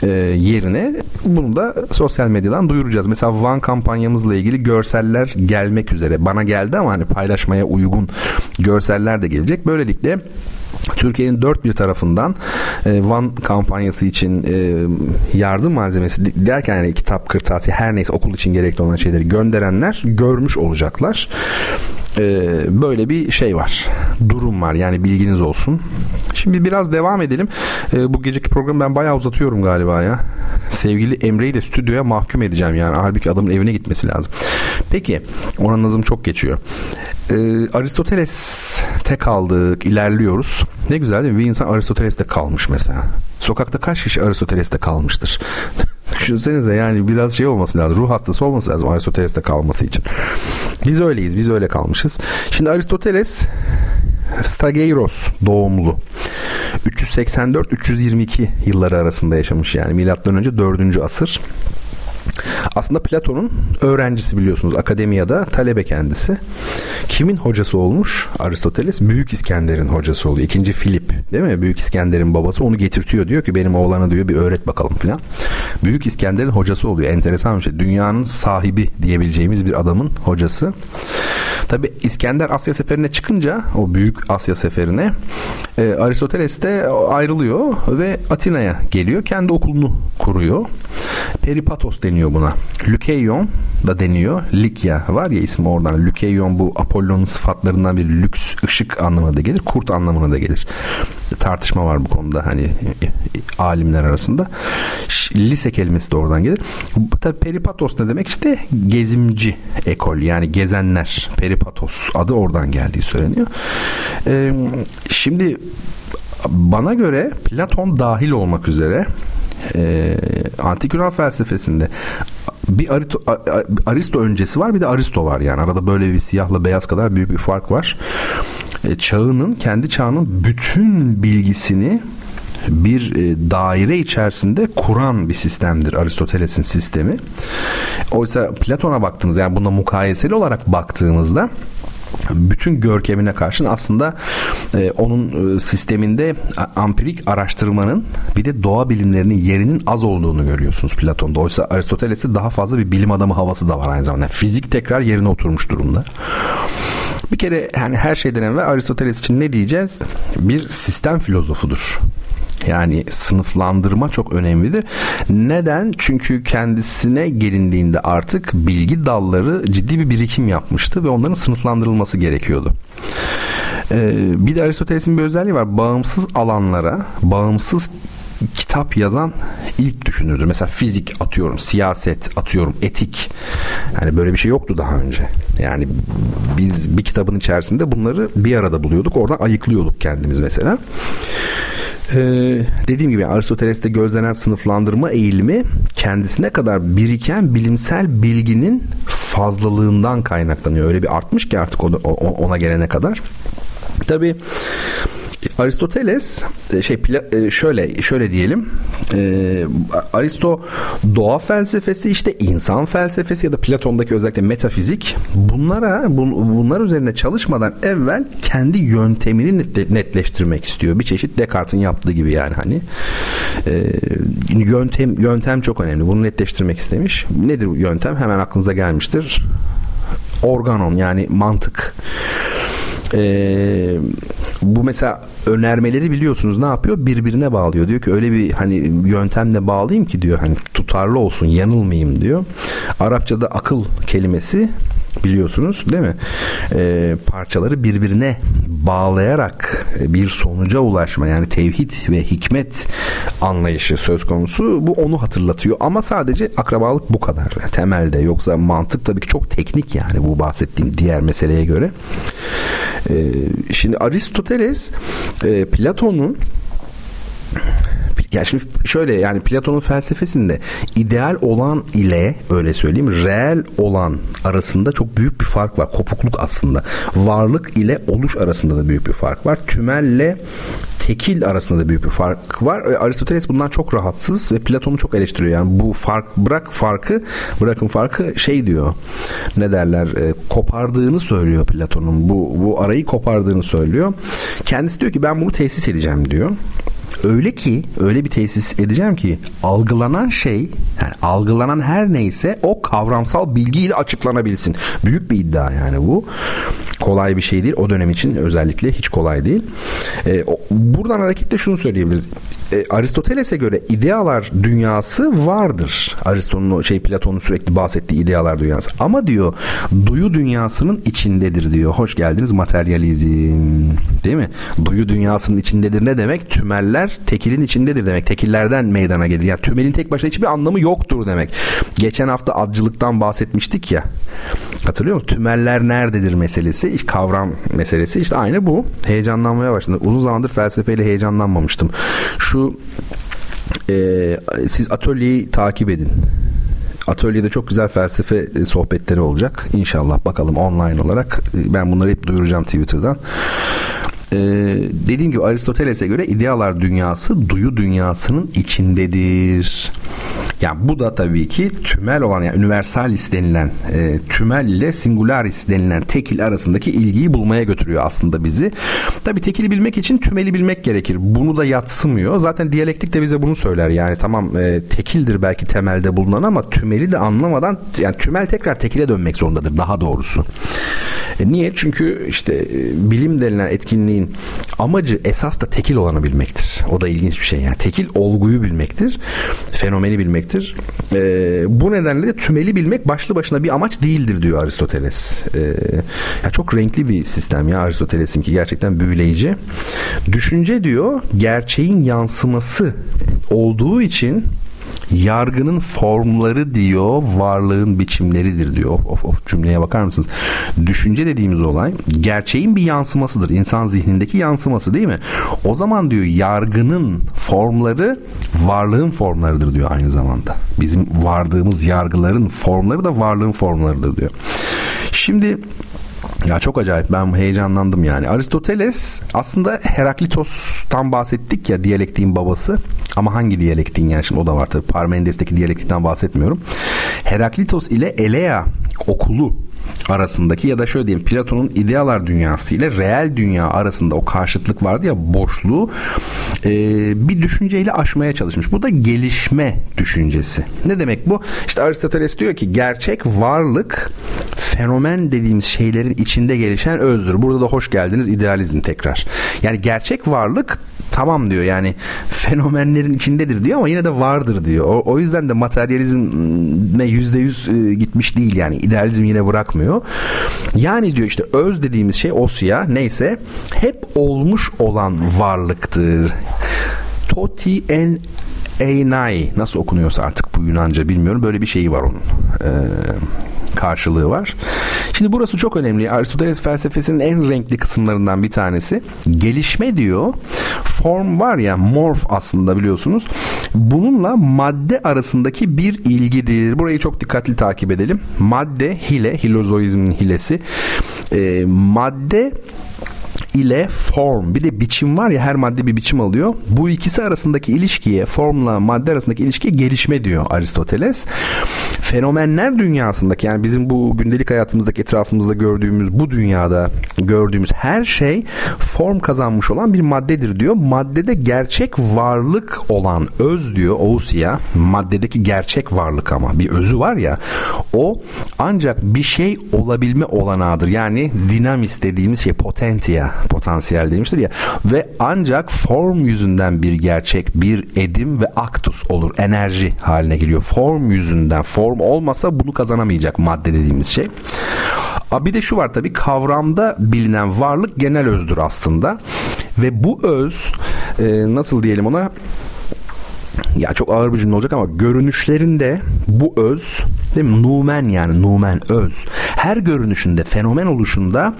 e, yerine bunu da sosyal medyadan duyuracağız. Mesela Van kampanyamızla ilgili görseller gelmek üzere. Bana geldi ama hani paylaşmaya uygun görseller de gelecek. Böylelikle Türkiye'nin dört bir tarafından e, Van kampanyası için e, yardım malzemesi derken yani kitap, kırtasiye her neyse okul için gerekli olan şeyleri gönderenler görmüş olacaklar. E, böyle bir şey var. Durum var yani bilginiz olsun. Şimdi biraz devam edelim. E, bu geceki programı ben bayağı uzatıyorum galiba ya. Sevgili Emre'yi de stüdyoya mahkum edeceğim yani. Halbuki adamın evine gitmesi lazım. Peki. Oranın hızım çok geçiyor. E, Aristoteles'te kaldık. ilerliyoruz. Ne güzel değil mi? Bir insan Aristoteles'te kalmış mesela. Sokakta kaç kişi Aristoteles'te kalmıştır? Düşünsenize yani biraz şey olması lazım. Ruh hastası olması lazım Aristoteles'te kalması için. Biz öyleyiz. Biz öyle kalmışız. Şimdi Aristoteles Stageiros doğumlu. 384-322 yılları arasında yaşamış yani milattan önce 4. asır. Aslında Platon'un öğrencisi biliyorsunuz akademiyada talebe kendisi. Kimin hocası olmuş? Aristoteles Büyük İskender'in hocası oluyor. İkinci Filip değil mi? Büyük İskender'in babası onu getirtiyor diyor ki benim oğlana diyor bir öğret bakalım filan. Büyük İskender'in hocası oluyor. Enteresan bir şey. Dünyanın sahibi diyebileceğimiz bir adamın hocası. Tabi İskender Asya seferine çıkınca o büyük Asya seferine e, Aristoteles de ayrılıyor ve Atina'ya geliyor. Kendi okulunu kuruyor. Peripatos deniyor buna. Lükeion da deniyor. Likya var ya ismi oradan. Lükeion bu Apollon'un sıfatlarından bir lüks, ışık anlamına da gelir. Kurt anlamına da gelir. Tartışma var bu konuda hani alimler arasında. Lise kelimesi de oradan gelir. Tabi Peripatos ne demek? İşte gezimci ekol yani gezenler. Peripatos adı oradan geldiği söyleniyor. Ee, şimdi bana göre Platon dahil olmak üzere e, antik Yunan felsefesinde bir Aristo, Aristo öncesi var bir de Aristo var yani arada böyle bir siyahla beyaz kadar büyük bir fark var. E, çağının kendi çağının bütün bilgisini bir e, daire içerisinde kuran bir sistemdir Aristoteles'in sistemi. Oysa Platon'a baktığımızda yani buna mukayeseli olarak baktığımızda bütün görkemine karşın aslında e, onun e, sisteminde ampirik araştırmanın bir de doğa bilimlerinin yerinin az olduğunu görüyorsunuz Platon'da. Oysa Aristoteles'te daha fazla bir bilim adamı havası da var aynı zamanda. Fizik tekrar yerine oturmuş durumda. Bir kere yani her şeyden evvel Aristoteles için ne diyeceğiz? Bir sistem filozofudur. Yani sınıflandırma çok önemlidir. Neden? Çünkü kendisine gelindiğinde artık bilgi dalları ciddi bir birikim yapmıştı ve onların sınıflandırılması gerekiyordu. Ee, bir de Aristoteles'in bir özelliği var. Bağımsız alanlara, bağımsız kitap yazan ilk düşünürdü. Mesela fizik atıyorum, siyaset atıyorum, etik. Yani böyle bir şey yoktu daha önce. Yani biz bir kitabın içerisinde bunları bir arada buluyorduk. Oradan ayıklıyorduk kendimiz mesela. Ee, dediğim gibi Aristoteles'te gözlenen sınıflandırma eğilimi kendisine kadar biriken bilimsel bilginin fazlalığından kaynaklanıyor. Öyle bir artmış ki artık ona, ona gelene kadar. Tabii Aristoteles e, şey e, şöyle şöyle diyelim e, Aristo doğa felsefesi işte insan felsefesi ya da Platon'daki özellikle metafizik bunlara bunlar üzerine çalışmadan evvel kendi yöntemini netleştirmek istiyor. Bir çeşit Descartes'in yaptığı gibi yani hani yöntem yöntem çok önemli. Bunu netleştirmek istemiş. Nedir yöntem? Hemen aklınıza gelmiştir. Organon yani mantık. Ee, bu mesela önermeleri biliyorsunuz ne yapıyor? Birbirine bağlıyor. Diyor ki öyle bir hani yöntemle bağlayayım ki diyor hani tutarlı olsun, yanılmayayım diyor. Arapçada akıl kelimesi biliyorsunuz değil mi? E, parçaları birbirine bağlayarak bir sonuca ulaşma yani tevhid ve hikmet anlayışı söz konusu. Bu onu hatırlatıyor ama sadece akrabalık bu kadar temelde. Yoksa mantık tabii ki çok teknik yani bu bahsettiğim diğer meseleye göre. E, şimdi Aristoteles e, Platon'un ya şimdi şöyle yani Platon'un felsefesinde ideal olan ile öyle söyleyeyim reel olan arasında çok büyük bir fark var. Kopukluk aslında. Varlık ile oluş arasında da büyük bir fark var. Tümelle tekil arasında da büyük bir fark var. Aristoteles bundan çok rahatsız ve Platon'u çok eleştiriyor. Yani bu fark bırak farkı bırakın farkı şey diyor. Ne derler? E, kopardığını söylüyor Platon'un. Bu bu arayı kopardığını söylüyor. Kendisi diyor ki ben bunu tesis edeceğim diyor. Öyle ki öyle bir tesis edeceğim ki algılanan şey yani algılanan her neyse o kavramsal bilgiyle açıklanabilsin. Büyük bir iddia yani bu. Kolay bir şey değil. O dönem için özellikle hiç kolay değil. E, buradan hareketle şunu söyleyebiliriz. E, Aristoteles'e göre idealar dünyası vardır. Aristo'nun şey Platon'un sürekli bahsettiği idealar dünyası. Ama diyor duyu dünyasının içindedir diyor. Hoş geldiniz materyalizm. Değil mi? Duyu dünyasının içindedir ne demek? Tümeller tekilin içindedir demek. Tekillerden meydana gelir. Yani tümelin tek başına hiçbir anlamı yoktur demek. Geçen hafta adcılıktan bahsetmiştik ya. Hatırlıyor musun? Tümeller nerededir meselesi, kavram meselesi işte aynı bu. Heyecanlanmaya başladım. Uzun zamandır felsefeyle heyecanlanmamıştım. Şu e, siz atölyeyi takip edin. Atölyede çok güzel felsefe e, sohbetleri olacak. İnşallah bakalım online olarak. E, ben bunları hep duyuracağım Twitter'dan. Ee, dediğim gibi Aristoteles'e göre idealar dünyası duyu dünyasının içindedir. Yani bu da tabii ki tümel olan yani universalis denilen e, tümel ile singularis denilen tekil arasındaki ilgiyi bulmaya götürüyor aslında bizi. Tabii tekili bilmek için tümeli bilmek gerekir. Bunu da yatsımıyor. Zaten diyalektik de bize bunu söyler. Yani tamam e, tekildir belki temelde bulunan ama tümeli de anlamadan yani tümel tekrar tekile dönmek zorundadır daha doğrusu. E, niye? Çünkü işte e, bilim denilen etkinliğin amacı esas da tekil olanı bilmektir. O da ilginç bir şey yani. Tekil olguyu bilmektir. Fenomeni bilmektir. E, bu nedenle de tümeli bilmek başlı başına bir amaç değildir diyor Aristoteles. E, ya çok renkli bir sistem ya Aristoteles'in ki gerçekten büyüleyici. Düşünce diyor gerçeğin yansıması olduğu için Yargının formları diyor varlığın biçimleridir diyor. Of of of cümleye bakar mısınız? Düşünce dediğimiz olay gerçeğin bir yansımasıdır. İnsan zihnindeki yansıması değil mi? O zaman diyor yargının formları varlığın formlarıdır diyor aynı zamanda. Bizim vardığımız yargıların formları da varlığın formlarıdır diyor. Şimdi ya çok acayip ben heyecanlandım yani. Aristoteles aslında Heraklitos'tan bahsettik ya diyalektiğin babası. Ama hangi diyalektiğin yani şimdi o da var tabii. Parmenides'teki diyalektikten bahsetmiyorum. Heraklitos ile Elea okulu arasındaki ya da şöyle diyeyim Platon'un idealar dünyası ile reel dünya arasında o karşıtlık vardı ya boşluğu e, bir düşünceyle aşmaya çalışmış. Bu da gelişme düşüncesi. Ne demek bu? İşte Aristoteles diyor ki gerçek varlık fenomen dediğimiz şeylerin içinde gelişen özdür. Burada da hoş geldiniz idealizm tekrar. Yani gerçek varlık tamam diyor yani fenomenlerin içindedir diyor ama yine de vardır diyor. O, o yüzden de materyalizme yüzde yüz e, gitmiş değil yani idealizm yine bırakmıyor. Yani diyor işte öz dediğimiz şey osya neyse hep olmuş olan varlıktır. Toti en Einai nasıl okunuyorsa artık bu Yunanca bilmiyorum. Böyle bir şeyi var onun. Ee, karşılığı var. Şimdi burası çok önemli. Aristoteles felsefesinin en renkli kısımlarından bir tanesi. Gelişme diyor. Form var ya morf aslında biliyorsunuz. Bununla madde arasındaki bir ilgidir. Burayı çok dikkatli takip edelim. Madde hile, hilozoizmin hilesi. E, madde ile form bir de biçim var ya her madde bir biçim alıyor. Bu ikisi arasındaki ilişkiye formla madde arasındaki ilişkiye gelişme diyor Aristoteles. Fenomenler dünyasındaki yani bizim bu gündelik hayatımızdaki etrafımızda gördüğümüz bu dünyada gördüğümüz her şey form kazanmış olan bir maddedir diyor. Maddede gerçek varlık olan öz diyor Ousia maddedeki gerçek varlık ama bir özü var ya o ancak bir şey olabilme olanağıdır. Yani dinamis dediğimiz şey potentia potansiyel demiştir ya ve ancak form yüzünden bir gerçek bir edim ve aktus olur enerji haline geliyor form yüzünden form olmasa bunu kazanamayacak madde dediğimiz şey. Bir de şu var tabii kavramda bilinen varlık genel özdür aslında. Ve bu öz e, nasıl diyelim ona ya çok ağır bir cümle olacak ama görünüşlerinde bu öz değil mi? Numen yani numen öz. Her görünüşünde fenomen oluşunda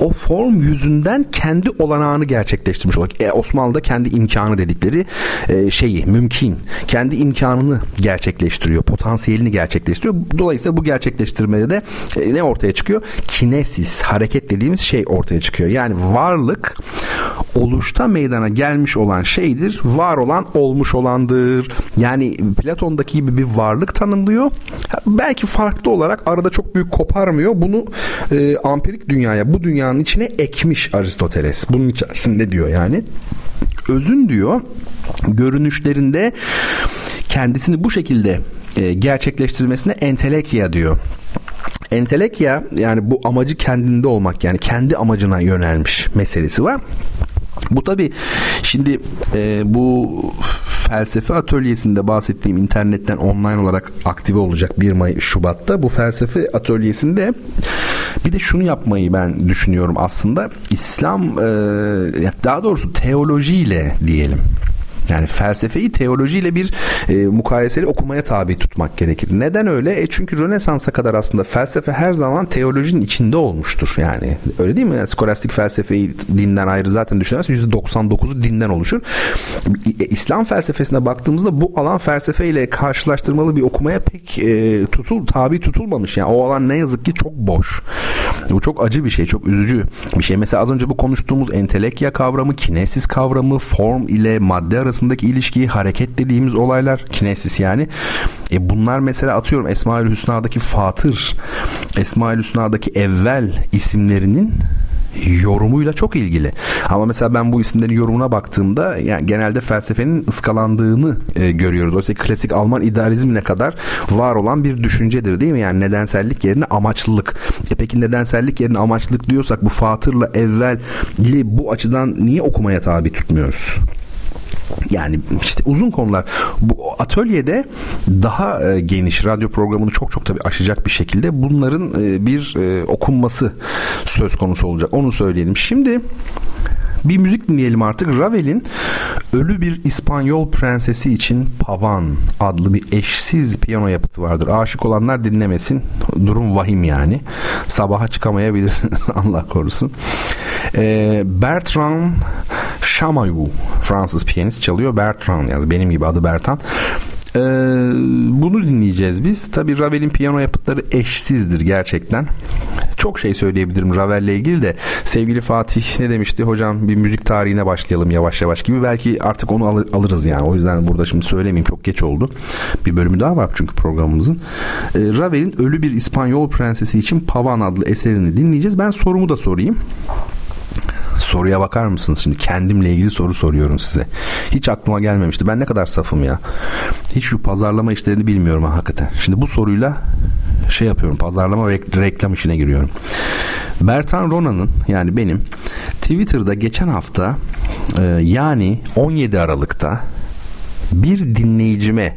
o form yüzünden kendi olanağını gerçekleştirmiş olacak. E, Osmanlı'da kendi imkanı dedikleri e, şeyi mümkün. Kendi imkanını gerçekleştiriyor. Potansiyelini gerçekleştiriyor. Dolayısıyla bu gerçekleştirmede de e, ne ortaya çıkıyor? Kinesis, hareket dediğimiz şey ortaya çıkıyor. Yani varlık oluşta meydana gelmiş olan şeydir. Var olan olmuş olandır. Yani Platon'daki gibi bir varlık tanımlıyor. Belki farklı olarak arada çok büyük koparmıyor. Bunu e, ampirik dünyaya, bu dünyanın içine ekmiş Aristoteles. Bunun içerisinde diyor yani. Özün diyor görünüşlerinde kendisini bu şekilde e, gerçekleştirmesine entelekia diyor. Entelekya yani bu amacı kendinde olmak yani kendi amacına yönelmiş meselesi var. Bu tabi şimdi e, bu felsefe atölyesinde bahsettiğim internetten online olarak aktive olacak 1 May Şubat'ta. Bu felsefe atölyesinde bir de şunu yapmayı ben düşünüyorum aslında. İslam daha doğrusu teolojiyle diyelim yani felsefeyi teolojiyle bir e, mukayeseli okumaya tabi tutmak gerekir. Neden öyle? E çünkü Rönesans'a kadar aslında felsefe her zaman teolojinin içinde olmuştur. Yani öyle değil mi? Yani skolastik felsefeyi dinden ayrı zaten düşünürseniz %99'u dinden oluşur. E, İslam felsefesine baktığımızda bu alan felsefeyle karşılaştırmalı bir okumaya pek e, tutul tabi tutulmamış. Yani o alan ne yazık ki çok boş. Bu çok acı bir şey, çok üzücü bir şey. Mesela az önce bu konuştuğumuz entelekya kavramı, kinesis kavramı, form ile madde arasında arasındaki ilişkiyi hareket dediğimiz olaylar kinesis yani. E bunlar mesela atıyorum Esmaül Hüsna'daki Fatır, Esmaül Hüsna'daki evvel isimlerinin yorumuyla çok ilgili. Ama mesela ben bu isimlerin yorumuna baktığımda yani genelde felsefenin ıskalandığını e, görüyoruz. Oysa klasik Alman idealizmine kadar var olan bir düşüncedir değil mi? Yani nedensellik yerine amaçlılık. E peki nedensellik yerine amaçlılık diyorsak bu Fatır'la evvelli bu açıdan niye okumaya tabi tutmuyoruz? Yani işte uzun konular. Bu atölyede daha e, geniş radyo programını çok çok tabii aşacak bir şekilde bunların e, bir e, okunması söz konusu olacak. Onu söyleyelim. Şimdi bir müzik dinleyelim artık. Ravel'in Ölü Bir İspanyol Prensesi için Pavan adlı bir eşsiz piyano yapıtı vardır. Aşık olanlar dinlemesin. Durum vahim yani. Sabaha çıkamayabilirsiniz Allah korusun. Ee, Bertrand Chamayou Fransız piyanist çalıyor. Bertrand yani benim gibi adı Bertrand. Ee, bunu dinleyeceğiz biz. Tabi Ravel'in piyano yapıtları eşsizdir gerçekten. Çok şey söyleyebilirim Ravel'le ilgili de. Sevgili Fatih ne demişti? Hocam bir müzik tarihine başlayalım yavaş yavaş gibi. Belki artık onu alır, alırız yani. O yüzden burada şimdi söylemeyeyim. Çok geç oldu. Bir bölümü daha var çünkü programımızın. Ee, Ravel'in Ölü Bir İspanyol Prensesi için Pavan adlı eserini dinleyeceğiz. Ben sorumu da sorayım. Soruya bakar mısınız şimdi? Kendimle ilgili soru soruyorum size. Hiç aklıma gelmemişti. Ben ne kadar safım ya. Hiç şu pazarlama işlerini bilmiyorum ha, hakikaten. Şimdi bu soruyla şey yapıyorum. Pazarlama ve reklam işine giriyorum. Bertan Rona'nın yani benim Twitter'da geçen hafta e, yani 17 Aralık'ta bir dinleyicime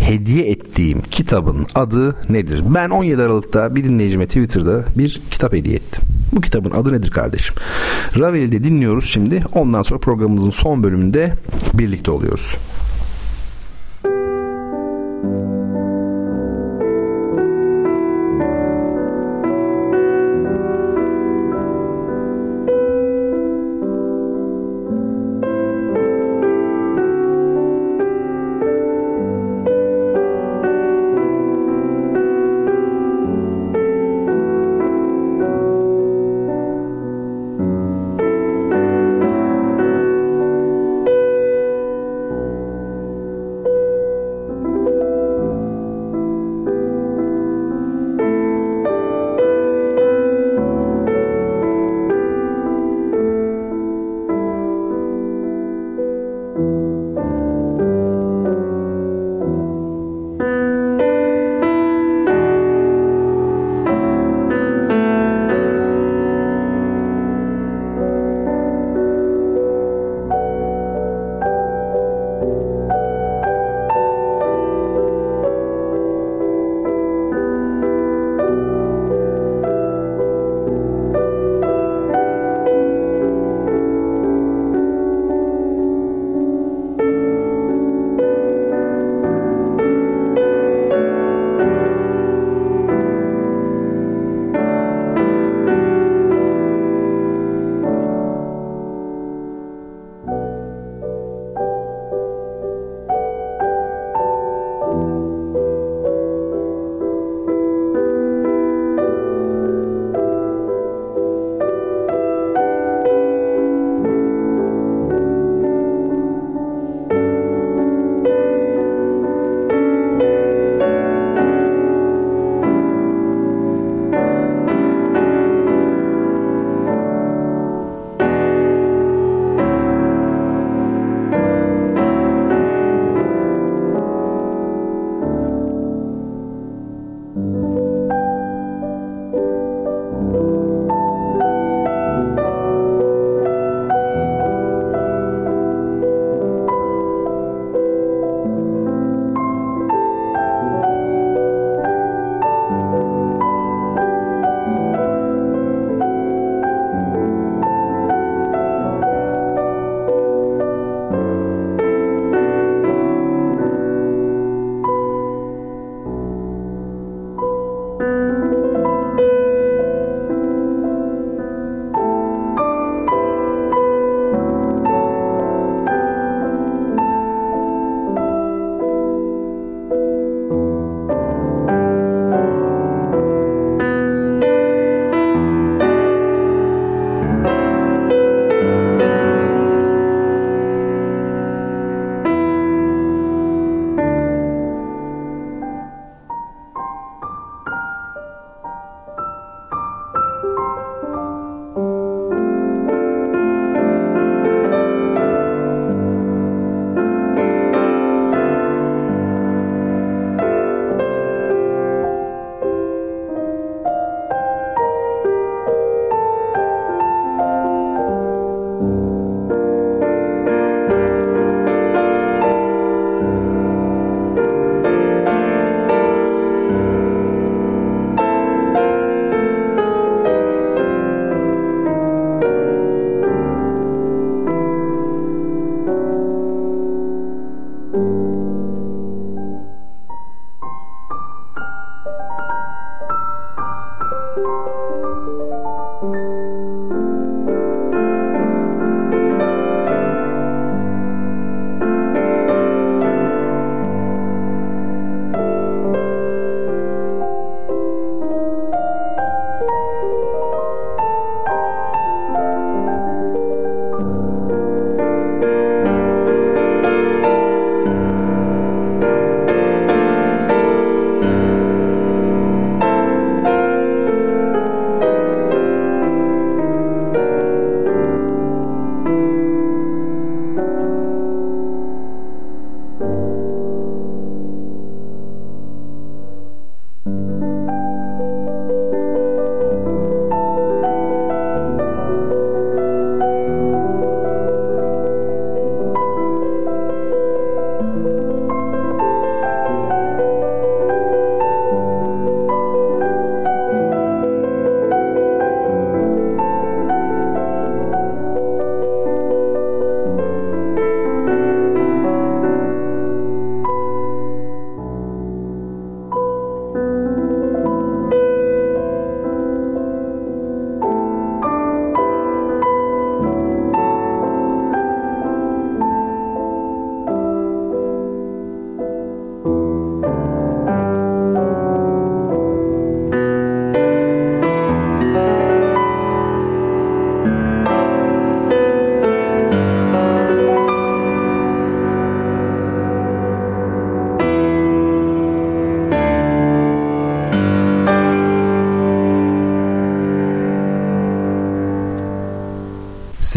hediye ettiğim kitabın adı nedir? Ben 17 Aralık'ta bir dinleyicime Twitter'da bir kitap hediye ettim. Bu kitabın adı nedir kardeşim? Ravel'i de dinliyoruz şimdi. Ondan sonra programımızın son bölümünde birlikte oluyoruz.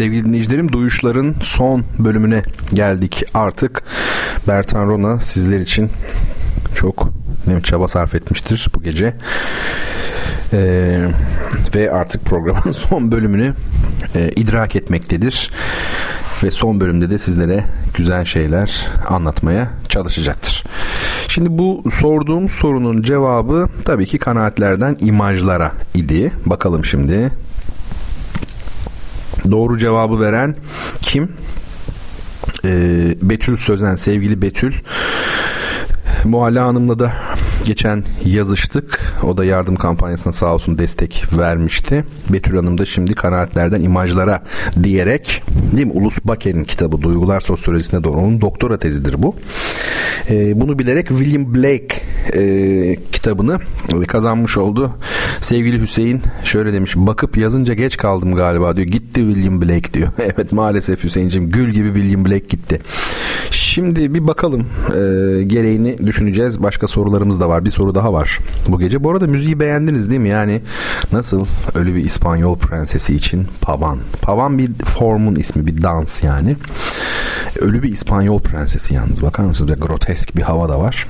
Sevgili dinleyicilerim Duyuşların son bölümüne geldik. Artık Bertan Rona sizler için çok çaba sarf etmiştir bu gece. Ee, ve artık programın son bölümünü e, idrak etmektedir. Ve son bölümde de sizlere güzel şeyler anlatmaya çalışacaktır. Şimdi bu sorduğum sorunun cevabı tabii ki kanaatlerden imajlara idi. Bakalım şimdi. Doğru cevabı veren kim? Ee, Betül Sözen, sevgili Betül. Muhalla Hanım'la da geçen yazıştık. O da yardım kampanyasına sağ olsun destek vermişti. Betül Hanım da şimdi kanaatlerden imajlara diyerek değil mi? Ulus Baker'in kitabı Duygular Sosyolojisine doğru. Onun doktora tezidir bu. E, bunu bilerek William Blake e, kitabını kazanmış oldu. Sevgili Hüseyin şöyle demiş. Bakıp yazınca geç kaldım galiba diyor. Gitti William Blake diyor. evet maalesef Hüseyin'cim gül gibi William Blake gitti. Şimdi bir bakalım e, gereğini düşüneceğiz. Başka sorularımız da var. Bir soru daha var bu gece. Bu arada müziği beğendiniz değil mi? Yani nasıl ölü bir İspanyol prensesi için Pavan. Pavan bir formun ismi bir dans yani. Ölü bir İspanyol prensesi yalnız bakar mısınız? Ve grotesk bir hava da var.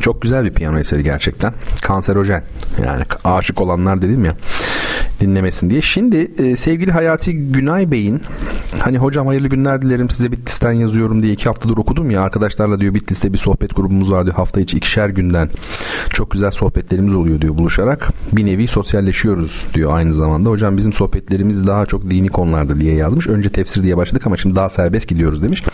Çok güzel bir piyano eseri gerçekten. Kanserojen. Yani aşık olanlar dedim ya dinlemesin diye. Şimdi e, sevgili Hayati Günay Bey'in hani hocam hayırlı günler dilerim size Bitlis'ten yazıyorum diye iki haftadır okudum ya arkadaşlarla diyor Bitlis'te bir sohbet grubumuz var diyor hafta içi ikişer günden çok güzel sohbetlerimiz oluyor diyor buluşarak bir nevi sosyalleşiyoruz diyor aynı zamanda. Hocam bizim sohbetlerimiz daha çok dini konularda diye yazmış. Önce tefsir diye başladık ama şimdi daha serbest gidiyoruz demiş.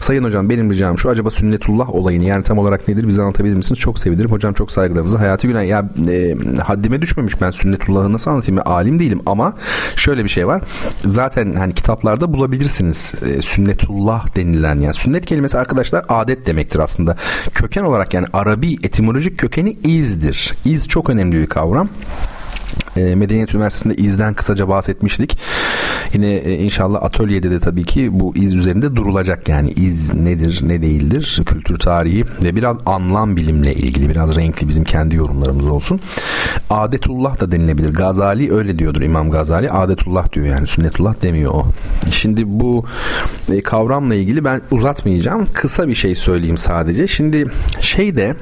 Sayın hocam benim ricam şu acaba sünnetullah olayını yani tam olarak nedir bize anlatabilir misiniz? Çok sevinirim. Hocam çok saygılarımızı. Hayati Günay ya e, haddime düşmemiş ben sünnetullahı nasıl anlatayım? Ben alim değilim ama şöyle bir şey var. Zaten hani kitaplarda bulabilirsiniz. E, sünnetullah denilen yani sünnet kelimesi arkadaşlar adet demektir aslında. Köken olarak yani Arabi etimolojik kökeni izdir. İz çok önemli bir kavram. E, Medeniyet Üniversitesi'nde izden kısaca bahsetmiştik. Yine e, inşallah atölyede de tabii ki bu iz üzerinde durulacak. Yani iz nedir, ne değildir, kültür tarihi ve biraz anlam bilimle ilgili biraz renkli bizim kendi yorumlarımız olsun. Adetullah da denilebilir. Gazali öyle diyordur İmam Gazali. Adetullah diyor yani sünnetullah demiyor o. Şimdi bu e, kavramla ilgili ben uzatmayacağım. Kısa bir şey söyleyeyim sadece. Şimdi şey de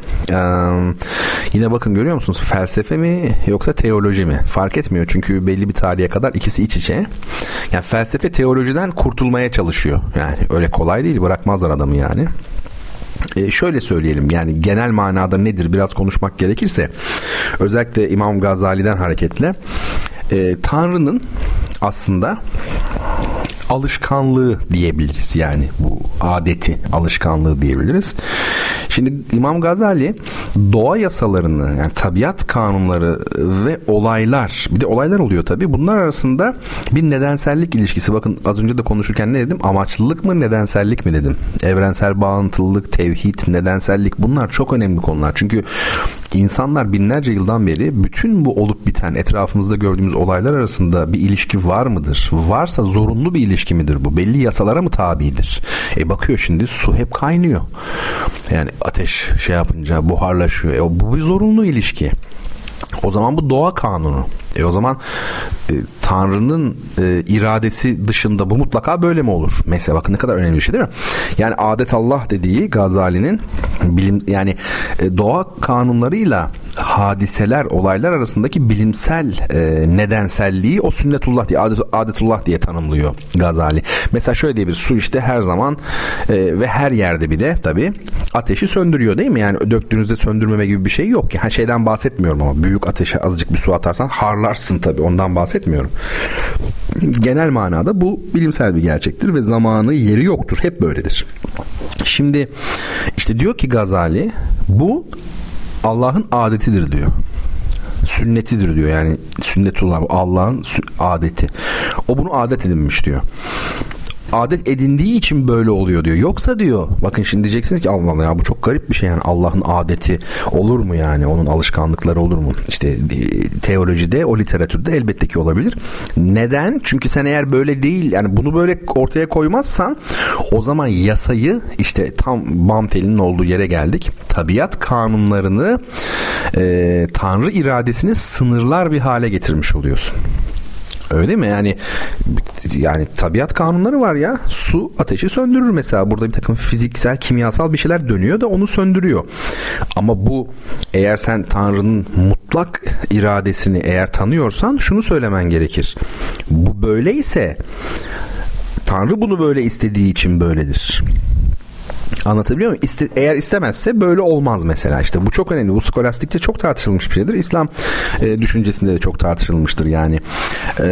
yine bakın görüyor musunuz? Felsefe mi yoksa teoloji mi? Fark etmiyor çünkü belli bir tarihe kadar ikisi iç içe. Yani felsefe teolojiden kurtulmaya çalışıyor. Yani öyle kolay değil bırakmazlar adamı yani. E şöyle söyleyelim yani genel manada nedir biraz konuşmak gerekirse özellikle İmam Gazali'den hareketle e, Tanrı'nın aslında alışkanlığı diyebiliriz. Yani bu adeti alışkanlığı diyebiliriz. Şimdi İmam Gazali doğa yasalarını yani tabiat kanunları ve olaylar bir de olaylar oluyor tabi bunlar arasında bir nedensellik ilişkisi. Bakın az önce de konuşurken ne dedim? Amaçlılık mı nedensellik mi dedim? Evrensel bağıntılılık tevhid nedensellik bunlar çok önemli konular. Çünkü insanlar binlerce yıldan beri bütün bu olup biten etrafımızda gördüğümüz olaylar arasında bir ilişki var mıdır? Varsa zorunlu bir ilişki midir bu? Belli yasalara mı tabidir? E bakıyor şimdi su hep kaynıyor. Yani ateş şey yapınca buharlaşıyor. E bu bir zorunlu ilişki. O zaman bu doğa kanunu. E o zaman e, Tanrı'nın e, iradesi dışında bu mutlaka böyle mi olur? Mesela bakın ne kadar önemli bir şey değil mi? Yani adet Allah dediği Gazali'nin bilim yani e, doğa kanunlarıyla hadiseler, olaylar arasındaki bilimsel e, nedenselliği o sünnetullah diye, adet, adetullah diye tanımlıyor Gazali. Mesela şöyle diye bir su işte her zaman e, ve her yerde bir de tabi ateşi söndürüyor değil mi? Yani döktüğünüzde söndürmeme gibi bir şey yok. Yani şeyden bahsetmiyorum ama büyük ateşe azıcık bir su atarsan harlarsın tabi ondan bahsetmiyorum. Genel manada bu bilimsel bir gerçektir ve zamanı yeri yoktur. Hep böyledir. Şimdi işte diyor ki Gazali bu Allah'ın adetidir diyor. Sünnetidir diyor yani sünnetullah Allah'ın adeti. O bunu adet edinmiş diyor adet edindiği için böyle oluyor diyor. Yoksa diyor bakın şimdi diyeceksiniz ki Allah Allah ya bu çok garip bir şey yani Allah'ın adeti olur mu yani onun alışkanlıkları olur mu? İşte e, teolojide o literatürde elbette ki olabilir. Neden? Çünkü sen eğer böyle değil yani bunu böyle ortaya koymazsan o zaman yasayı işte tam bam telinin olduğu yere geldik. Tabiat kanunlarını e, Tanrı iradesini sınırlar bir hale getirmiş oluyorsun. Öyle değil mi? Yani yani tabiat kanunları var ya. Su ateşi söndürür mesela. Burada bir takım fiziksel, kimyasal bir şeyler dönüyor da onu söndürüyor. Ama bu eğer sen Tanrı'nın mutlak iradesini eğer tanıyorsan şunu söylemen gerekir. Bu böyleyse Tanrı bunu böyle istediği için böyledir. Anlatabiliyor muyum? İste, eğer istemezse böyle olmaz mesela işte. Bu çok önemli. Bu skolastikte çok tartışılmış bir şeydir. İslam e, düşüncesinde de çok tartışılmıştır yani. E,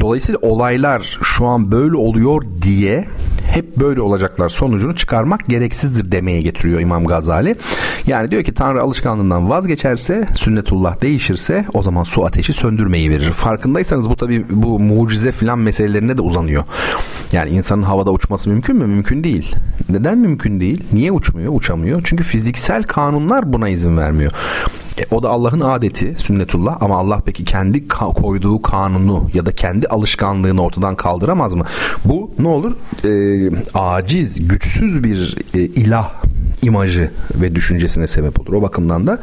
dolayısıyla olaylar şu an böyle oluyor diye hep böyle olacaklar sonucunu çıkarmak gereksizdir demeye getiriyor İmam Gazali. Yani diyor ki Tanrı alışkanlığından vazgeçerse, sünnetullah değişirse o zaman su ateşi söndürmeyi verir. Farkındaysanız bu tabi bu mucize filan meselelerine de uzanıyor. Yani insanın havada uçması mümkün mü? Mümkün değil. Neden mümkün değil? Niye uçmuyor? Uçamıyor. Çünkü fiziksel kanunlar buna izin vermiyor. E, o da Allah'ın adeti sünnetullah ama Allah peki kendi ka- koyduğu kanunu ya da kendi alışkanlığını ortadan kaldıramaz mı? Bu ne olur? E, aciz, güçsüz bir e, ilah imajı ve düşüncesine sebep olur. O bakımdan da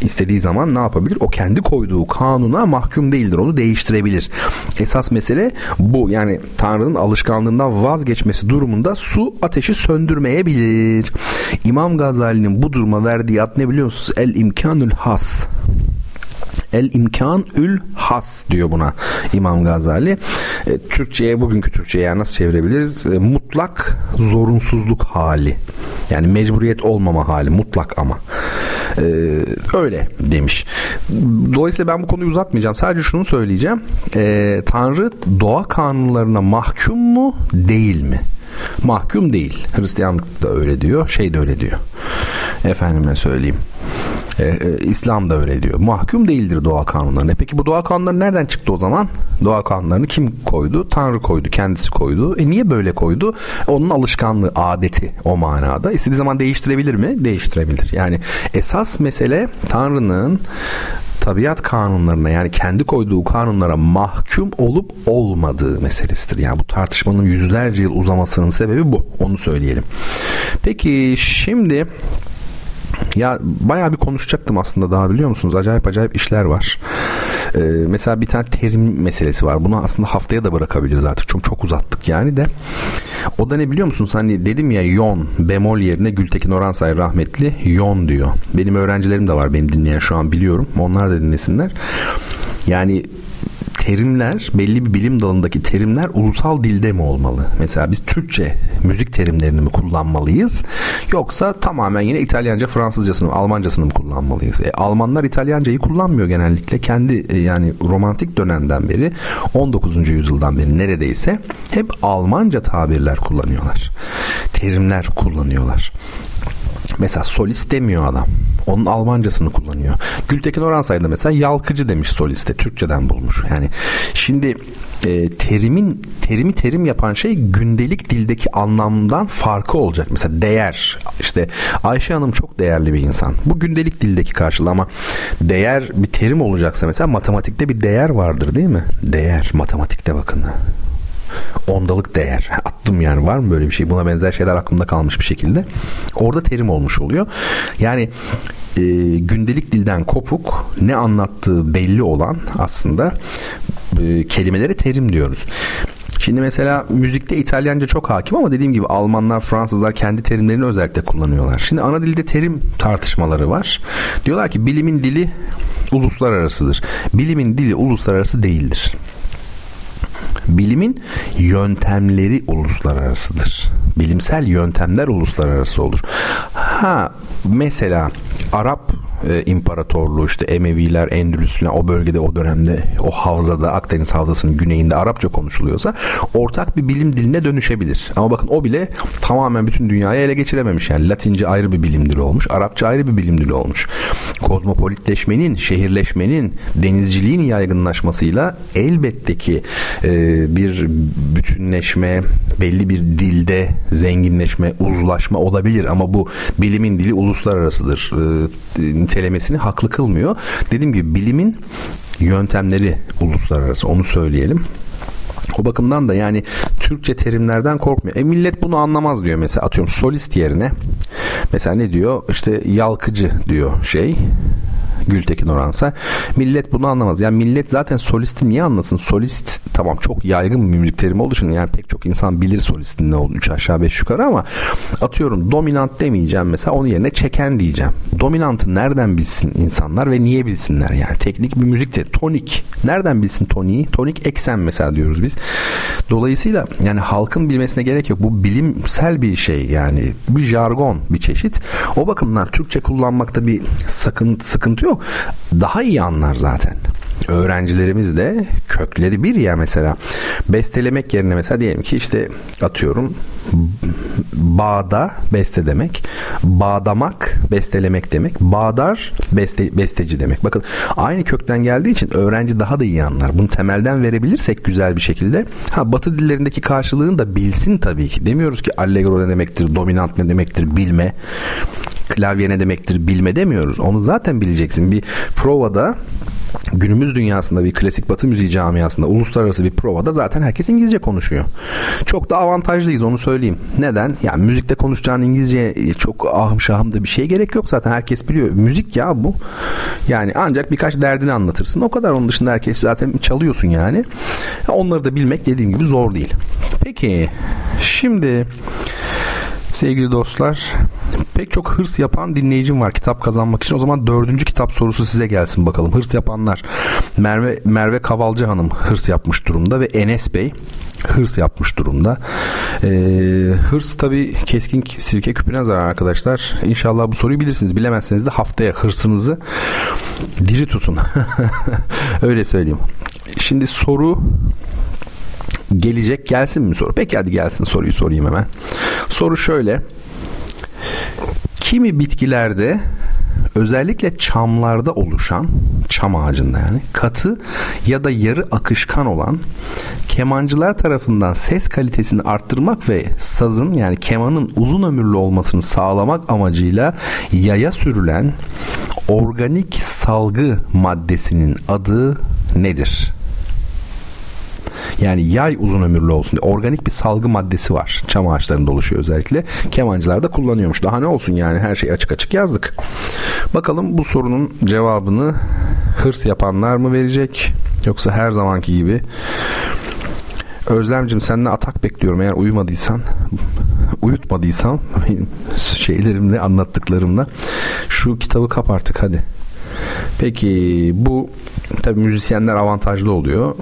istediği zaman ne yapabilir? O kendi koyduğu kanuna mahkum değildir. Onu değiştirebilir. Esas mesele bu. Yani Tanrı'nın alışkanlığından vazgeçmesi durumunda su ateşi söndürmeyebilir. İmam Gazali'nin bu duruma verdiği ad ne biliyor musunuz? El imkanül has. El imkan ül has diyor buna İmam Gazali. E, Türkçe'ye bugünkü Türkçe'ye nasıl çevirebiliriz? E, mutlak zorunsuzluk hali. Yani mecburiyet olmama hali mutlak ama. E, öyle demiş. Dolayısıyla ben bu konuyu uzatmayacağım. Sadece şunu söyleyeceğim. E, Tanrı doğa kanunlarına mahkum mu değil mi? Mahkum değil. Hristiyanlık da öyle diyor. Şey de öyle diyor. Efendime söyleyeyim. Ee, e, İslam da öyle diyor. Mahkum değildir doğa kanunlarına. Peki bu doğa kanunları nereden çıktı o zaman? Doğa kanunlarını kim koydu? Tanrı koydu. Kendisi koydu. E niye böyle koydu? Onun alışkanlığı, adeti o manada. İstediği zaman değiştirebilir mi? Değiştirebilir. Yani esas mesele Tanrı'nın tabiat kanunlarına yani kendi koyduğu kanunlara mahkum olup olmadığı meselesidir. Yani bu tartışmanın yüzlerce yıl uzamasının sebebi bu. Onu söyleyelim. Peki şimdi ya bayağı bir konuşacaktım aslında daha biliyor musunuz? Acayip acayip işler var. Ee, mesela bir tane terim meselesi var. Bunu aslında haftaya da bırakabiliriz artık. Çok çok uzattık yani de. O da ne biliyor musunuz? Hani dedim ya yon bemol yerine Gültekin Oransay rahmetli yon diyor. Benim öğrencilerim de var benim dinleyen şu an biliyorum. Onlar da dinlesinler. Yani terimler belli bir bilim dalındaki terimler ulusal dilde mi olmalı? Mesela biz Türkçe müzik terimlerini mi kullanmalıyız? Yoksa tamamen yine İtalyanca, Fransızcasını, Almancasını mı kullanmalıyız? E, Almanlar İtalyancayı kullanmıyor genellikle. Kendi e, yani romantik dönemden beri 19. yüzyıldan beri neredeyse hep Almanca tabirler kullanıyorlar. Terimler kullanıyorlar. Mesela solist demiyor adam. Onun Almancasını kullanıyor. Gültekin Oransay da mesela yalkıcı demiş soliste. Türkçeden bulmuş. Yani şimdi e, terimin terimi terim yapan şey gündelik dildeki anlamdan farkı olacak. Mesela değer. İşte Ayşe Hanım çok değerli bir insan. Bu gündelik dildeki karşılığı ama değer bir terim olacaksa mesela matematikte bir değer vardır değil mi? Değer matematikte bakın ondalık değer. Attım yani var mı böyle bir şey? Buna benzer şeyler aklımda kalmış bir şekilde. Orada terim olmuş oluyor. Yani e, gündelik dilden kopuk ne anlattığı belli olan aslında e, kelimelere terim diyoruz. Şimdi mesela müzikte İtalyanca çok hakim ama dediğim gibi Almanlar, Fransızlar kendi terimlerini özellikle kullanıyorlar. Şimdi ana dilde terim tartışmaları var. Diyorlar ki bilimin dili uluslararasıdır. Bilimin dili uluslararası değildir. Bilimin yöntemleri uluslararasıdır. Bilimsel yöntemler uluslararası olur. Ha mesela Arap e, İmparatorluğu işte Emeviler, Endülüsler o bölgede o dönemde o havzada Akdeniz havzasının güneyinde Arapça konuşuluyorsa ortak bir bilim diline dönüşebilir. Ama bakın o bile tamamen bütün dünyayı ele geçirememiş. Yani Latince ayrı bir bilim dili olmuş. Arapça ayrı bir bilim dili olmuş. Kozmopolitleşmenin, şehirleşmenin, denizciliğin yaygınlaşmasıyla elbette ki e, bir bütünleşme, belli bir dilde zenginleşme, uzlaşma olabilir ama bu bilimin dili uluslararasıdır. E, nitelemesini haklı kılmıyor. Dediğim gibi bilimin yöntemleri uluslararası onu söyleyelim. O bakımdan da yani Türkçe terimlerden korkmuyor. E millet bunu anlamaz diyor mesela atıyorum solist yerine. Mesela ne diyor? İşte yalkıcı diyor şey Gültekin Oransa. Millet bunu anlamaz. Yani millet zaten solisti niye anlasın? Solist tamam çok yaygın bir müzik terimi olduğu için yani pek çok insan bilir solistin ne olduğunu. Üç aşağı beş yukarı ama atıyorum dominant demeyeceğim mesela onun yerine çeken diyeceğim. Dominantı nereden bilsin insanlar ve niye bilsinler yani? Teknik bir müzikte tonik. Nereden bilsin toniği? Tonik eksen mesela diyoruz biz. Dolayısıyla yani halkın bilmesine gerek yok. Bu bilimsel bir şey yani. Bir jargon bir çeşit. O bakımdan Türkçe kullanmakta bir sakın, sıkıntı yok. Daha iyi anlar zaten öğrencilerimiz de kökleri bir ya mesela. Bestelemek yerine mesela diyelim ki işte atıyorum bağda beste demek. Bağdamak bestelemek demek. Bağdar beste, besteci demek. Bakın aynı kökten geldiği için öğrenci daha da iyi anlar. Bunu temelden verebilirsek güzel bir şekilde. Ha batı dillerindeki karşılığını da bilsin tabii ki. Demiyoruz ki allegro ne demektir dominant ne demektir bilme. Klavye ne demektir bilme demiyoruz. Onu zaten bileceksin. Bir provada günümüz dünyasında bir klasik batı müziği camiasında uluslararası bir provada zaten herkes İngilizce konuşuyor. Çok da avantajlıyız onu söyleyeyim. Neden? Yani müzikte konuşacağın İngilizce çok ahım şahım da bir şeye gerek yok zaten herkes biliyor. Müzik ya bu. Yani ancak birkaç derdini anlatırsın. O kadar onun dışında herkes zaten çalıyorsun yani. Onları da bilmek dediğim gibi zor değil. Peki şimdi Sevgili dostlar pek çok hırs yapan dinleyicim var kitap kazanmak için. O zaman dördüncü kitap sorusu size gelsin bakalım. Hırs yapanlar Merve, Merve Kavalcı Hanım hırs yapmış durumda ve Enes Bey hırs yapmış durumda. Ee, hırs tabi keskin sirke küpüne zarar arkadaşlar. İnşallah bu soruyu bilirsiniz. Bilemezseniz de haftaya hırsınızı diri tutun. Öyle söyleyeyim. Şimdi soru gelecek gelsin mi soru? Peki hadi gelsin soruyu sorayım hemen. Soru şöyle. Kimi bitkilerde özellikle çamlarda oluşan çam ağacında yani katı ya da yarı akışkan olan kemancılar tarafından ses kalitesini arttırmak ve sazın yani kemanın uzun ömürlü olmasını sağlamak amacıyla yaya sürülen organik salgı maddesinin adı nedir? Yani yay uzun ömürlü olsun diye. Organik bir salgı maddesi var. Çam ağaçlarında oluşuyor özellikle. Kemancılar da kullanıyormuş. Daha ne olsun yani her şeyi açık açık yazdık. Bakalım bu sorunun cevabını hırs yapanlar mı verecek? Yoksa her zamanki gibi Özlemcim senden atak bekliyorum eğer uyumadıysan uyutmadıysan şeylerimle anlattıklarımla şu kitabı kap artık hadi. Peki bu tabi müzisyenler avantajlı oluyor.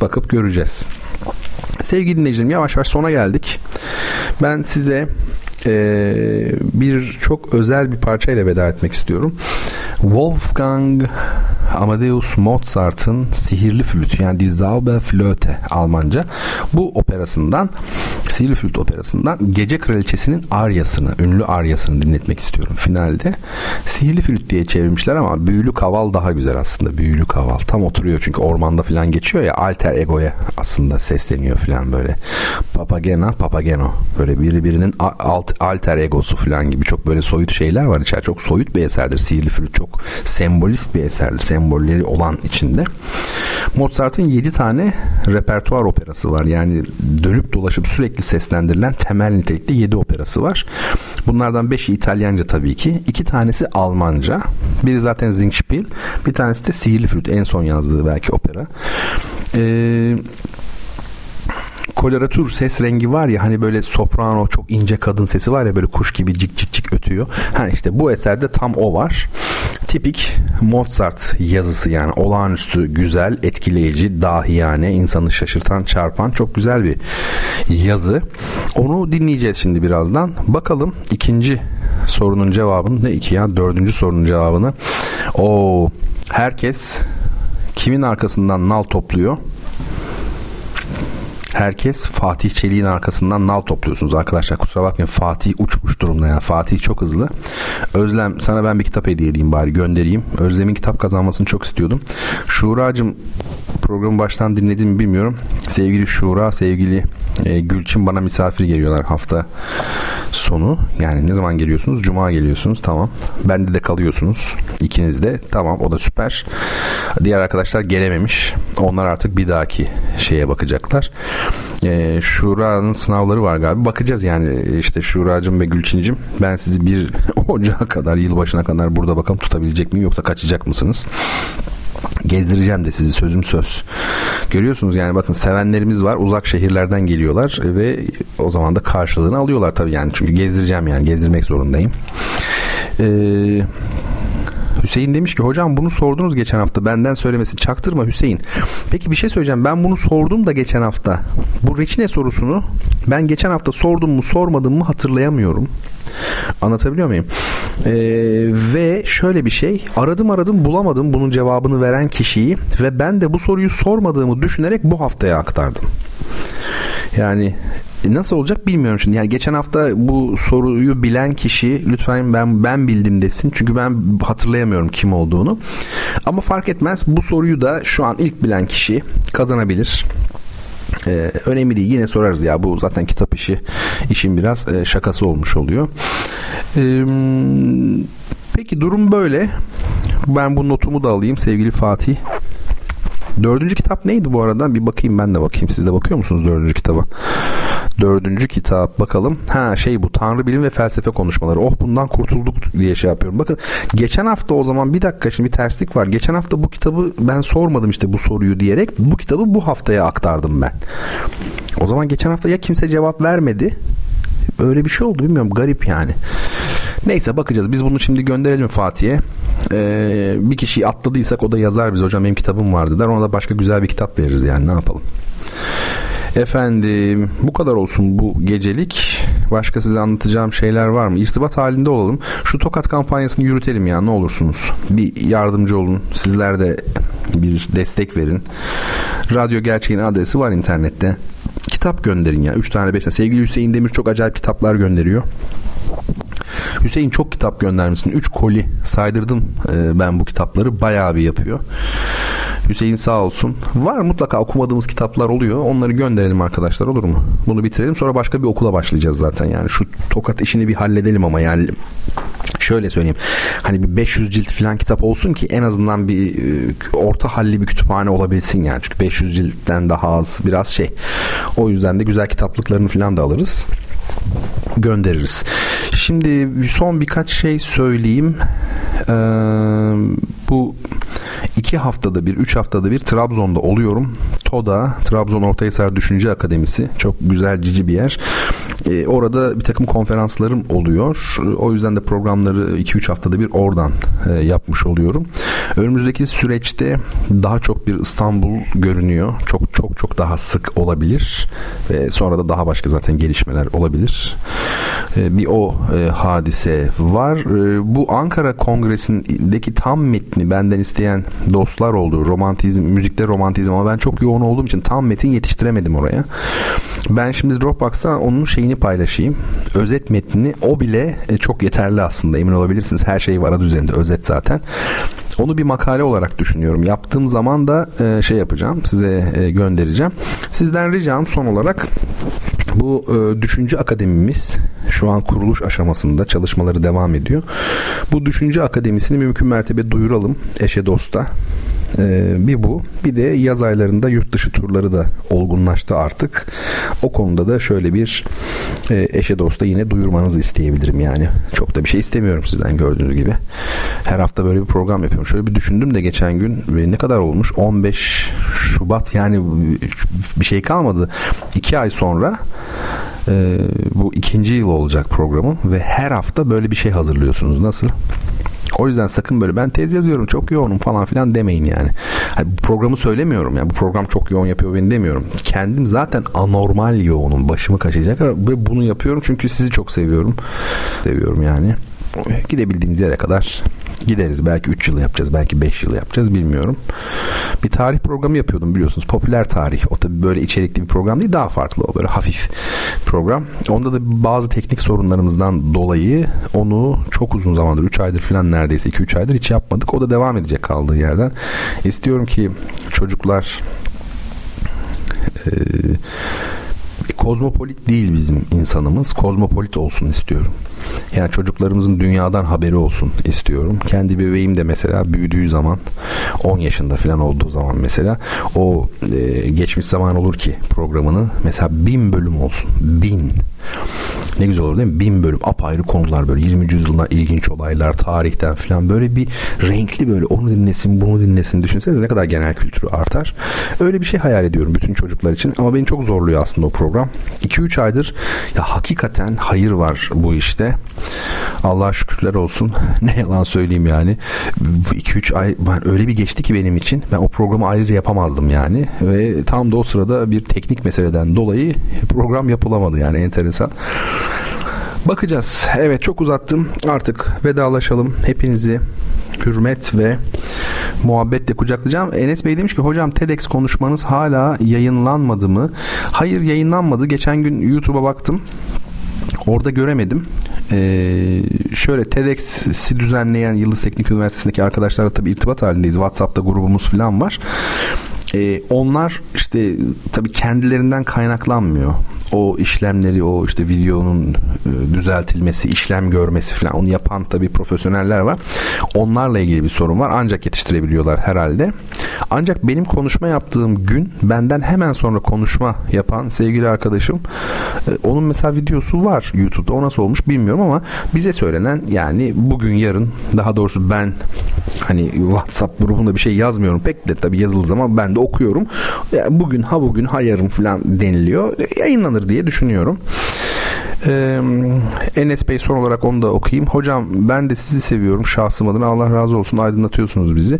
Bakıp göreceğiz. Sevgili dinleyicilerim yavaş yavaş sona geldik. Ben size e, bir çok özel bir parçayla veda etmek istiyorum. Wolfgang Amadeus Mozart'ın Sihirli Flüt yani Die Zauberflöte Almanca bu operasından Sihirli Flüt operasından Gece Kraliçesi'nin aryasını, ünlü aryasını dinletmek istiyorum finalde. Sihirli Flüt diye çevirmişler ama Büyülü Kaval daha güzel aslında. Büyülü Kaval. Tam oturuyor çünkü ormanda falan geçiyor ya alter egoya aslında sesleniyor falan böyle. Papagena, papageno. Böyle biri birinin alt, alter egosu falan gibi çok böyle soyut şeyler var içeride. Çok soyut bir eserdir. Sihirli Flüt çok sembolist bir eserdir. Sembolleri olan içinde. Mozart'ın 7 tane repertuar operası var. Yani dönüp dolaşıp sürekli seslendirilen temel nitelikte 7 operası var. Bunlardan 5'i İtalyanca tabii ki. 2 tanesi Almanca. Biri zaten Singspiel. Bir tanesi de Sihirli Flüt. En son yazdığı belki opera. Eee koloratür ses rengi var ya hani böyle soprano çok ince kadın sesi var ya böyle kuş gibi cik cik cik ötüyor. Ha işte bu eserde tam o var. Tipik Mozart yazısı yani olağanüstü güzel, etkileyici, dahiyane, insanı şaşırtan, çarpan çok güzel bir yazı. Onu dinleyeceğiz şimdi birazdan. Bakalım ikinci sorunun cevabını ne iki ya dördüncü sorunun cevabını. O herkes kimin arkasından nal topluyor? Herkes Fatih Çelik'in arkasından nal topluyorsunuz arkadaşlar. Kusura bakmayın Fatih uçmuş durumda yani. Fatih çok hızlı. Özlem sana ben bir kitap hediye edeyim bari göndereyim. Özlem'in kitap kazanmasını çok istiyordum. Şuracım programı baştan dinlediğimi bilmiyorum. Sevgili Şura, sevgili e, Gülçin bana misafir geliyorlar hafta sonu. Yani ne zaman geliyorsunuz? Cuma geliyorsunuz. Tamam. Bende de kalıyorsunuz. İkiniz de. Tamam o da süper. Diğer arkadaşlar gelememiş. Onlar artık bir dahaki şeye bakacaklar. E, Şura'nın sınavları var galiba. Bakacağız yani işte Şura'cım ve Gülçin'cim. Ben sizi bir Ocağa kadar, yılbaşına kadar burada bakalım tutabilecek miyim yoksa kaçacak mısınız? gezdireceğim de sizi sözüm söz. Görüyorsunuz yani bakın sevenlerimiz var uzak şehirlerden geliyorlar ve o zaman da karşılığını alıyorlar tabii yani çünkü gezdireceğim yani gezdirmek zorundayım. Eee Hüseyin demiş ki hocam bunu sordunuz geçen hafta benden söylemesi çaktırma Hüseyin. Peki bir şey söyleyeceğim ben bunu sordum da geçen hafta. Bu reçine sorusunu ben geçen hafta sordum mu sormadım mı hatırlayamıyorum. Anlatabiliyor muyum? Ee, ve şöyle bir şey aradım aradım bulamadım bunun cevabını veren kişiyi ve ben de bu soruyu sormadığımı düşünerek bu haftaya aktardım. Yani nasıl olacak bilmiyorum şimdi. Yani geçen hafta bu soruyu bilen kişi lütfen ben ben bildim desin. Çünkü ben hatırlayamıyorum kim olduğunu. Ama fark etmez. Bu soruyu da şu an ilk bilen kişi kazanabilir. Ee, önemli değil yine sorarız ya bu zaten kitap işi işin biraz e, şakası olmuş oluyor. Ee, peki durum böyle. Ben bu notumu da alayım sevgili Fatih. Dördüncü kitap neydi bu arada? Bir bakayım ben de bakayım. Siz de bakıyor musunuz dördüncü kitaba? Dördüncü kitap bakalım. Ha şey bu Tanrı bilim ve felsefe konuşmaları. Oh bundan kurtulduk diye şey yapıyorum. Bakın geçen hafta o zaman bir dakika şimdi bir terslik var. Geçen hafta bu kitabı ben sormadım işte bu soruyu diyerek bu kitabı bu haftaya aktardım ben. O zaman geçen hafta ya kimse cevap vermedi öyle bir şey oldu bilmiyorum garip yani. Neyse bakacağız. Biz bunu şimdi gönderelim Fatih'e. Ee, bir kişiyi atladıysak o da yazar biz hocam benim kitabım vardı der. Ona da başka güzel bir kitap veririz yani ne yapalım. Efendim bu kadar olsun bu gecelik. Başka size anlatacağım şeyler var mı? İrtibat halinde olalım. Şu tokat kampanyasını yürütelim ya ne olursunuz. Bir yardımcı olun. Sizler de bir destek verin. Radyo Gerçeğin adresi var internette. Kitap gönderin ya. 3 tane 5 tane. Sevgili Hüseyin Demir çok acayip kitaplar gönderiyor. Hüseyin çok kitap göndermişsin. 3 koli saydırdım e, ben bu kitapları. Bayağı bir yapıyor. Hüseyin sağ olsun. Var mutlaka okumadığımız kitaplar oluyor. Onları gönderelim arkadaşlar olur mu? Bunu bitirelim. Sonra başka bir okula başlayacağız zaten. Yani şu tokat işini bir halledelim ama yani şöyle söyleyeyim. Hani bir 500 cilt falan kitap olsun ki en azından bir e, orta halli bir kütüphane olabilsin yani. Çünkü 500 ciltten daha az biraz şey. O yüzden de güzel kitaplıklarını falan da alırız göndeririz. Şimdi son birkaç şey söyleyeyim. Ee, bu iki haftada bir, üç haftada bir Trabzon'da oluyorum. TODA, Trabzon Ortahisar Düşünce Akademisi. Çok güzel, cici bir yer. Ee, orada bir takım konferanslarım oluyor. O yüzden de programları 2-3 haftada bir oradan e, yapmış oluyorum. Önümüzdeki süreçte daha çok bir İstanbul görünüyor. Çok çok çok daha sık olabilir. Ve sonra da daha başka zaten gelişmeler olabilir. E, bir o e, hadise var. E, bu Ankara Kongresi'ndeki tam metni benden isteyen dostlar oldu. Romantizm, müzikte romantizm ama ben çok yoğun olduğum için tam metin yetiştiremedim oraya. Ben şimdi Dropbox'ta onun şeyini paylaşayım. Özet metnini o bile çok yeterli aslında emin olabilirsiniz. Her şey var adı üzerinde özet zaten. Onu bir makale olarak düşünüyorum. Yaptığım zaman da şey yapacağım. Size göndereceğim. Sizden ricam son olarak bu e, düşünce akademimiz şu an kuruluş aşamasında çalışmaları devam ediyor. Bu düşünce akademisini mümkün mertebe duyuralım eşe dosta. Ee, bir bu. Bir de yaz aylarında yurt dışı turları da olgunlaştı artık. O konuda da şöyle bir e, eşe dosta yine duyurmanızı isteyebilirim yani. Çok da bir şey istemiyorum sizden gördüğünüz gibi. Her hafta böyle bir program yapıyorum. Şöyle bir düşündüm de geçen gün ne kadar olmuş? 15 Şubat yani bir şey kalmadı. 2 ay sonra e, bu ikinci yıl olacak programın ve her hafta böyle bir şey hazırlıyorsunuz. Nasıl? O yüzden sakın böyle ben tez yazıyorum çok yoğunum falan filan demeyin yani. Hani bu programı söylemiyorum ya. Bu program çok yoğun yapıyor beni demiyorum. Kendim zaten anormal yoğunum. Başımı kaşıyacak ve bunu yapıyorum çünkü sizi çok seviyorum. Seviyorum yani. Gidebildiğimiz yere kadar Gideriz. Belki 3 yıl yapacağız. Belki 5 yıl yapacağız. Bilmiyorum. Bir tarih programı yapıyordum biliyorsunuz. Popüler tarih. O tabii böyle içerikli bir program değil. Daha farklı o. Böyle hafif program. Onda da bazı teknik sorunlarımızdan dolayı onu çok uzun zamandır 3 aydır falan neredeyse 2-3 aydır hiç yapmadık. O da devam edecek kaldığı yerden. İstiyorum ki çocuklar kozmopolit değil bizim insanımız. Kozmopolit olsun istiyorum. Yani çocuklarımızın dünyadan haberi olsun istiyorum. Kendi bebeğim de mesela büyüdüğü zaman 10 yaşında falan olduğu zaman mesela o e, geçmiş zaman olur ki programını mesela bin bölüm olsun. Bin. Ne güzel olur değil mi? Bin bölüm apayrı konular böyle 20. yüzyıldan ilginç olaylar tarihten falan böyle bir renkli böyle onu dinlesin bunu dinlesin düşünsenize ne kadar genel kültürü artar. Öyle bir şey hayal ediyorum bütün çocuklar için ama beni çok zorluyor aslında o program. 2-3 aydır ya hakikaten hayır var bu işte. Allah'a şükürler olsun. Ne yalan söyleyeyim yani. Bu 2-3 ay ben öyle bir geçti ki benim için. Ben o programı ayrıca yapamazdım yani. Ve tam da o sırada bir teknik meseleden dolayı program yapılamadı yani enteresan. Bakacağız. Evet çok uzattım. Artık vedalaşalım. Hepinizi hürmet ve muhabbetle kucaklayacağım. Enes Bey demiş ki hocam TEDx konuşmanız hala yayınlanmadı mı? Hayır yayınlanmadı. Geçen gün YouTube'a baktım. Orada göremedim. Ee, şöyle TEDx'i düzenleyen Yıldız Teknik Üniversitesi'ndeki arkadaşlarla tabii irtibat halindeyiz. WhatsApp'ta grubumuz falan var. Ee, onlar işte tabii kendilerinden kaynaklanmıyor o işlemleri o işte videonun e, düzeltilmesi, işlem görmesi falan onu yapan tabii profesyoneller var. Onlarla ilgili bir sorun var. Ancak yetiştirebiliyorlar herhalde. Ancak benim konuşma yaptığım gün benden hemen sonra konuşma yapan sevgili arkadaşım e, onun mesela videosu var YouTube'da. O nasıl olmuş bilmiyorum ama bize söylenen yani bugün yarın daha doğrusu ben hani WhatsApp grubunda bir şey yazmıyorum pek de tabii yazılı zaman ben de okuyorum. Yani bugün ha bugün ha yarın falan deniliyor. Yayınlanır diye düşünüyorum. Ee, Enes Bey son olarak onu da okuyayım. Hocam ben de sizi seviyorum şahsım adına. Allah razı olsun aydınlatıyorsunuz bizi.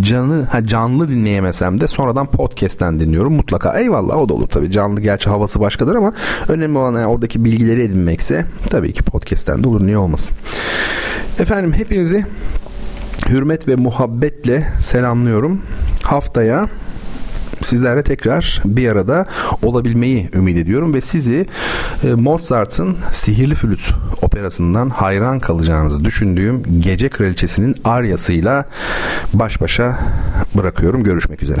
Canı ha, canlı dinleyemesem de sonradan podcast'ten dinliyorum mutlaka. Eyvallah o da olur tabii. Canlı gerçi havası başkadır ama önemli olan yani oradaki bilgileri edinmekse tabii ki podcast'ten de olur. Niye olmasın? Efendim hepinizi hürmet ve muhabbetle selamlıyorum. Haftaya sizlerle tekrar bir arada olabilmeyi ümit ediyorum ve sizi e, Mozart'ın Sihirli Flüt operasından hayran kalacağınızı düşündüğüm Gece Kraliçesi'nin aryasıyla baş başa bırakıyorum. Görüşmek üzere.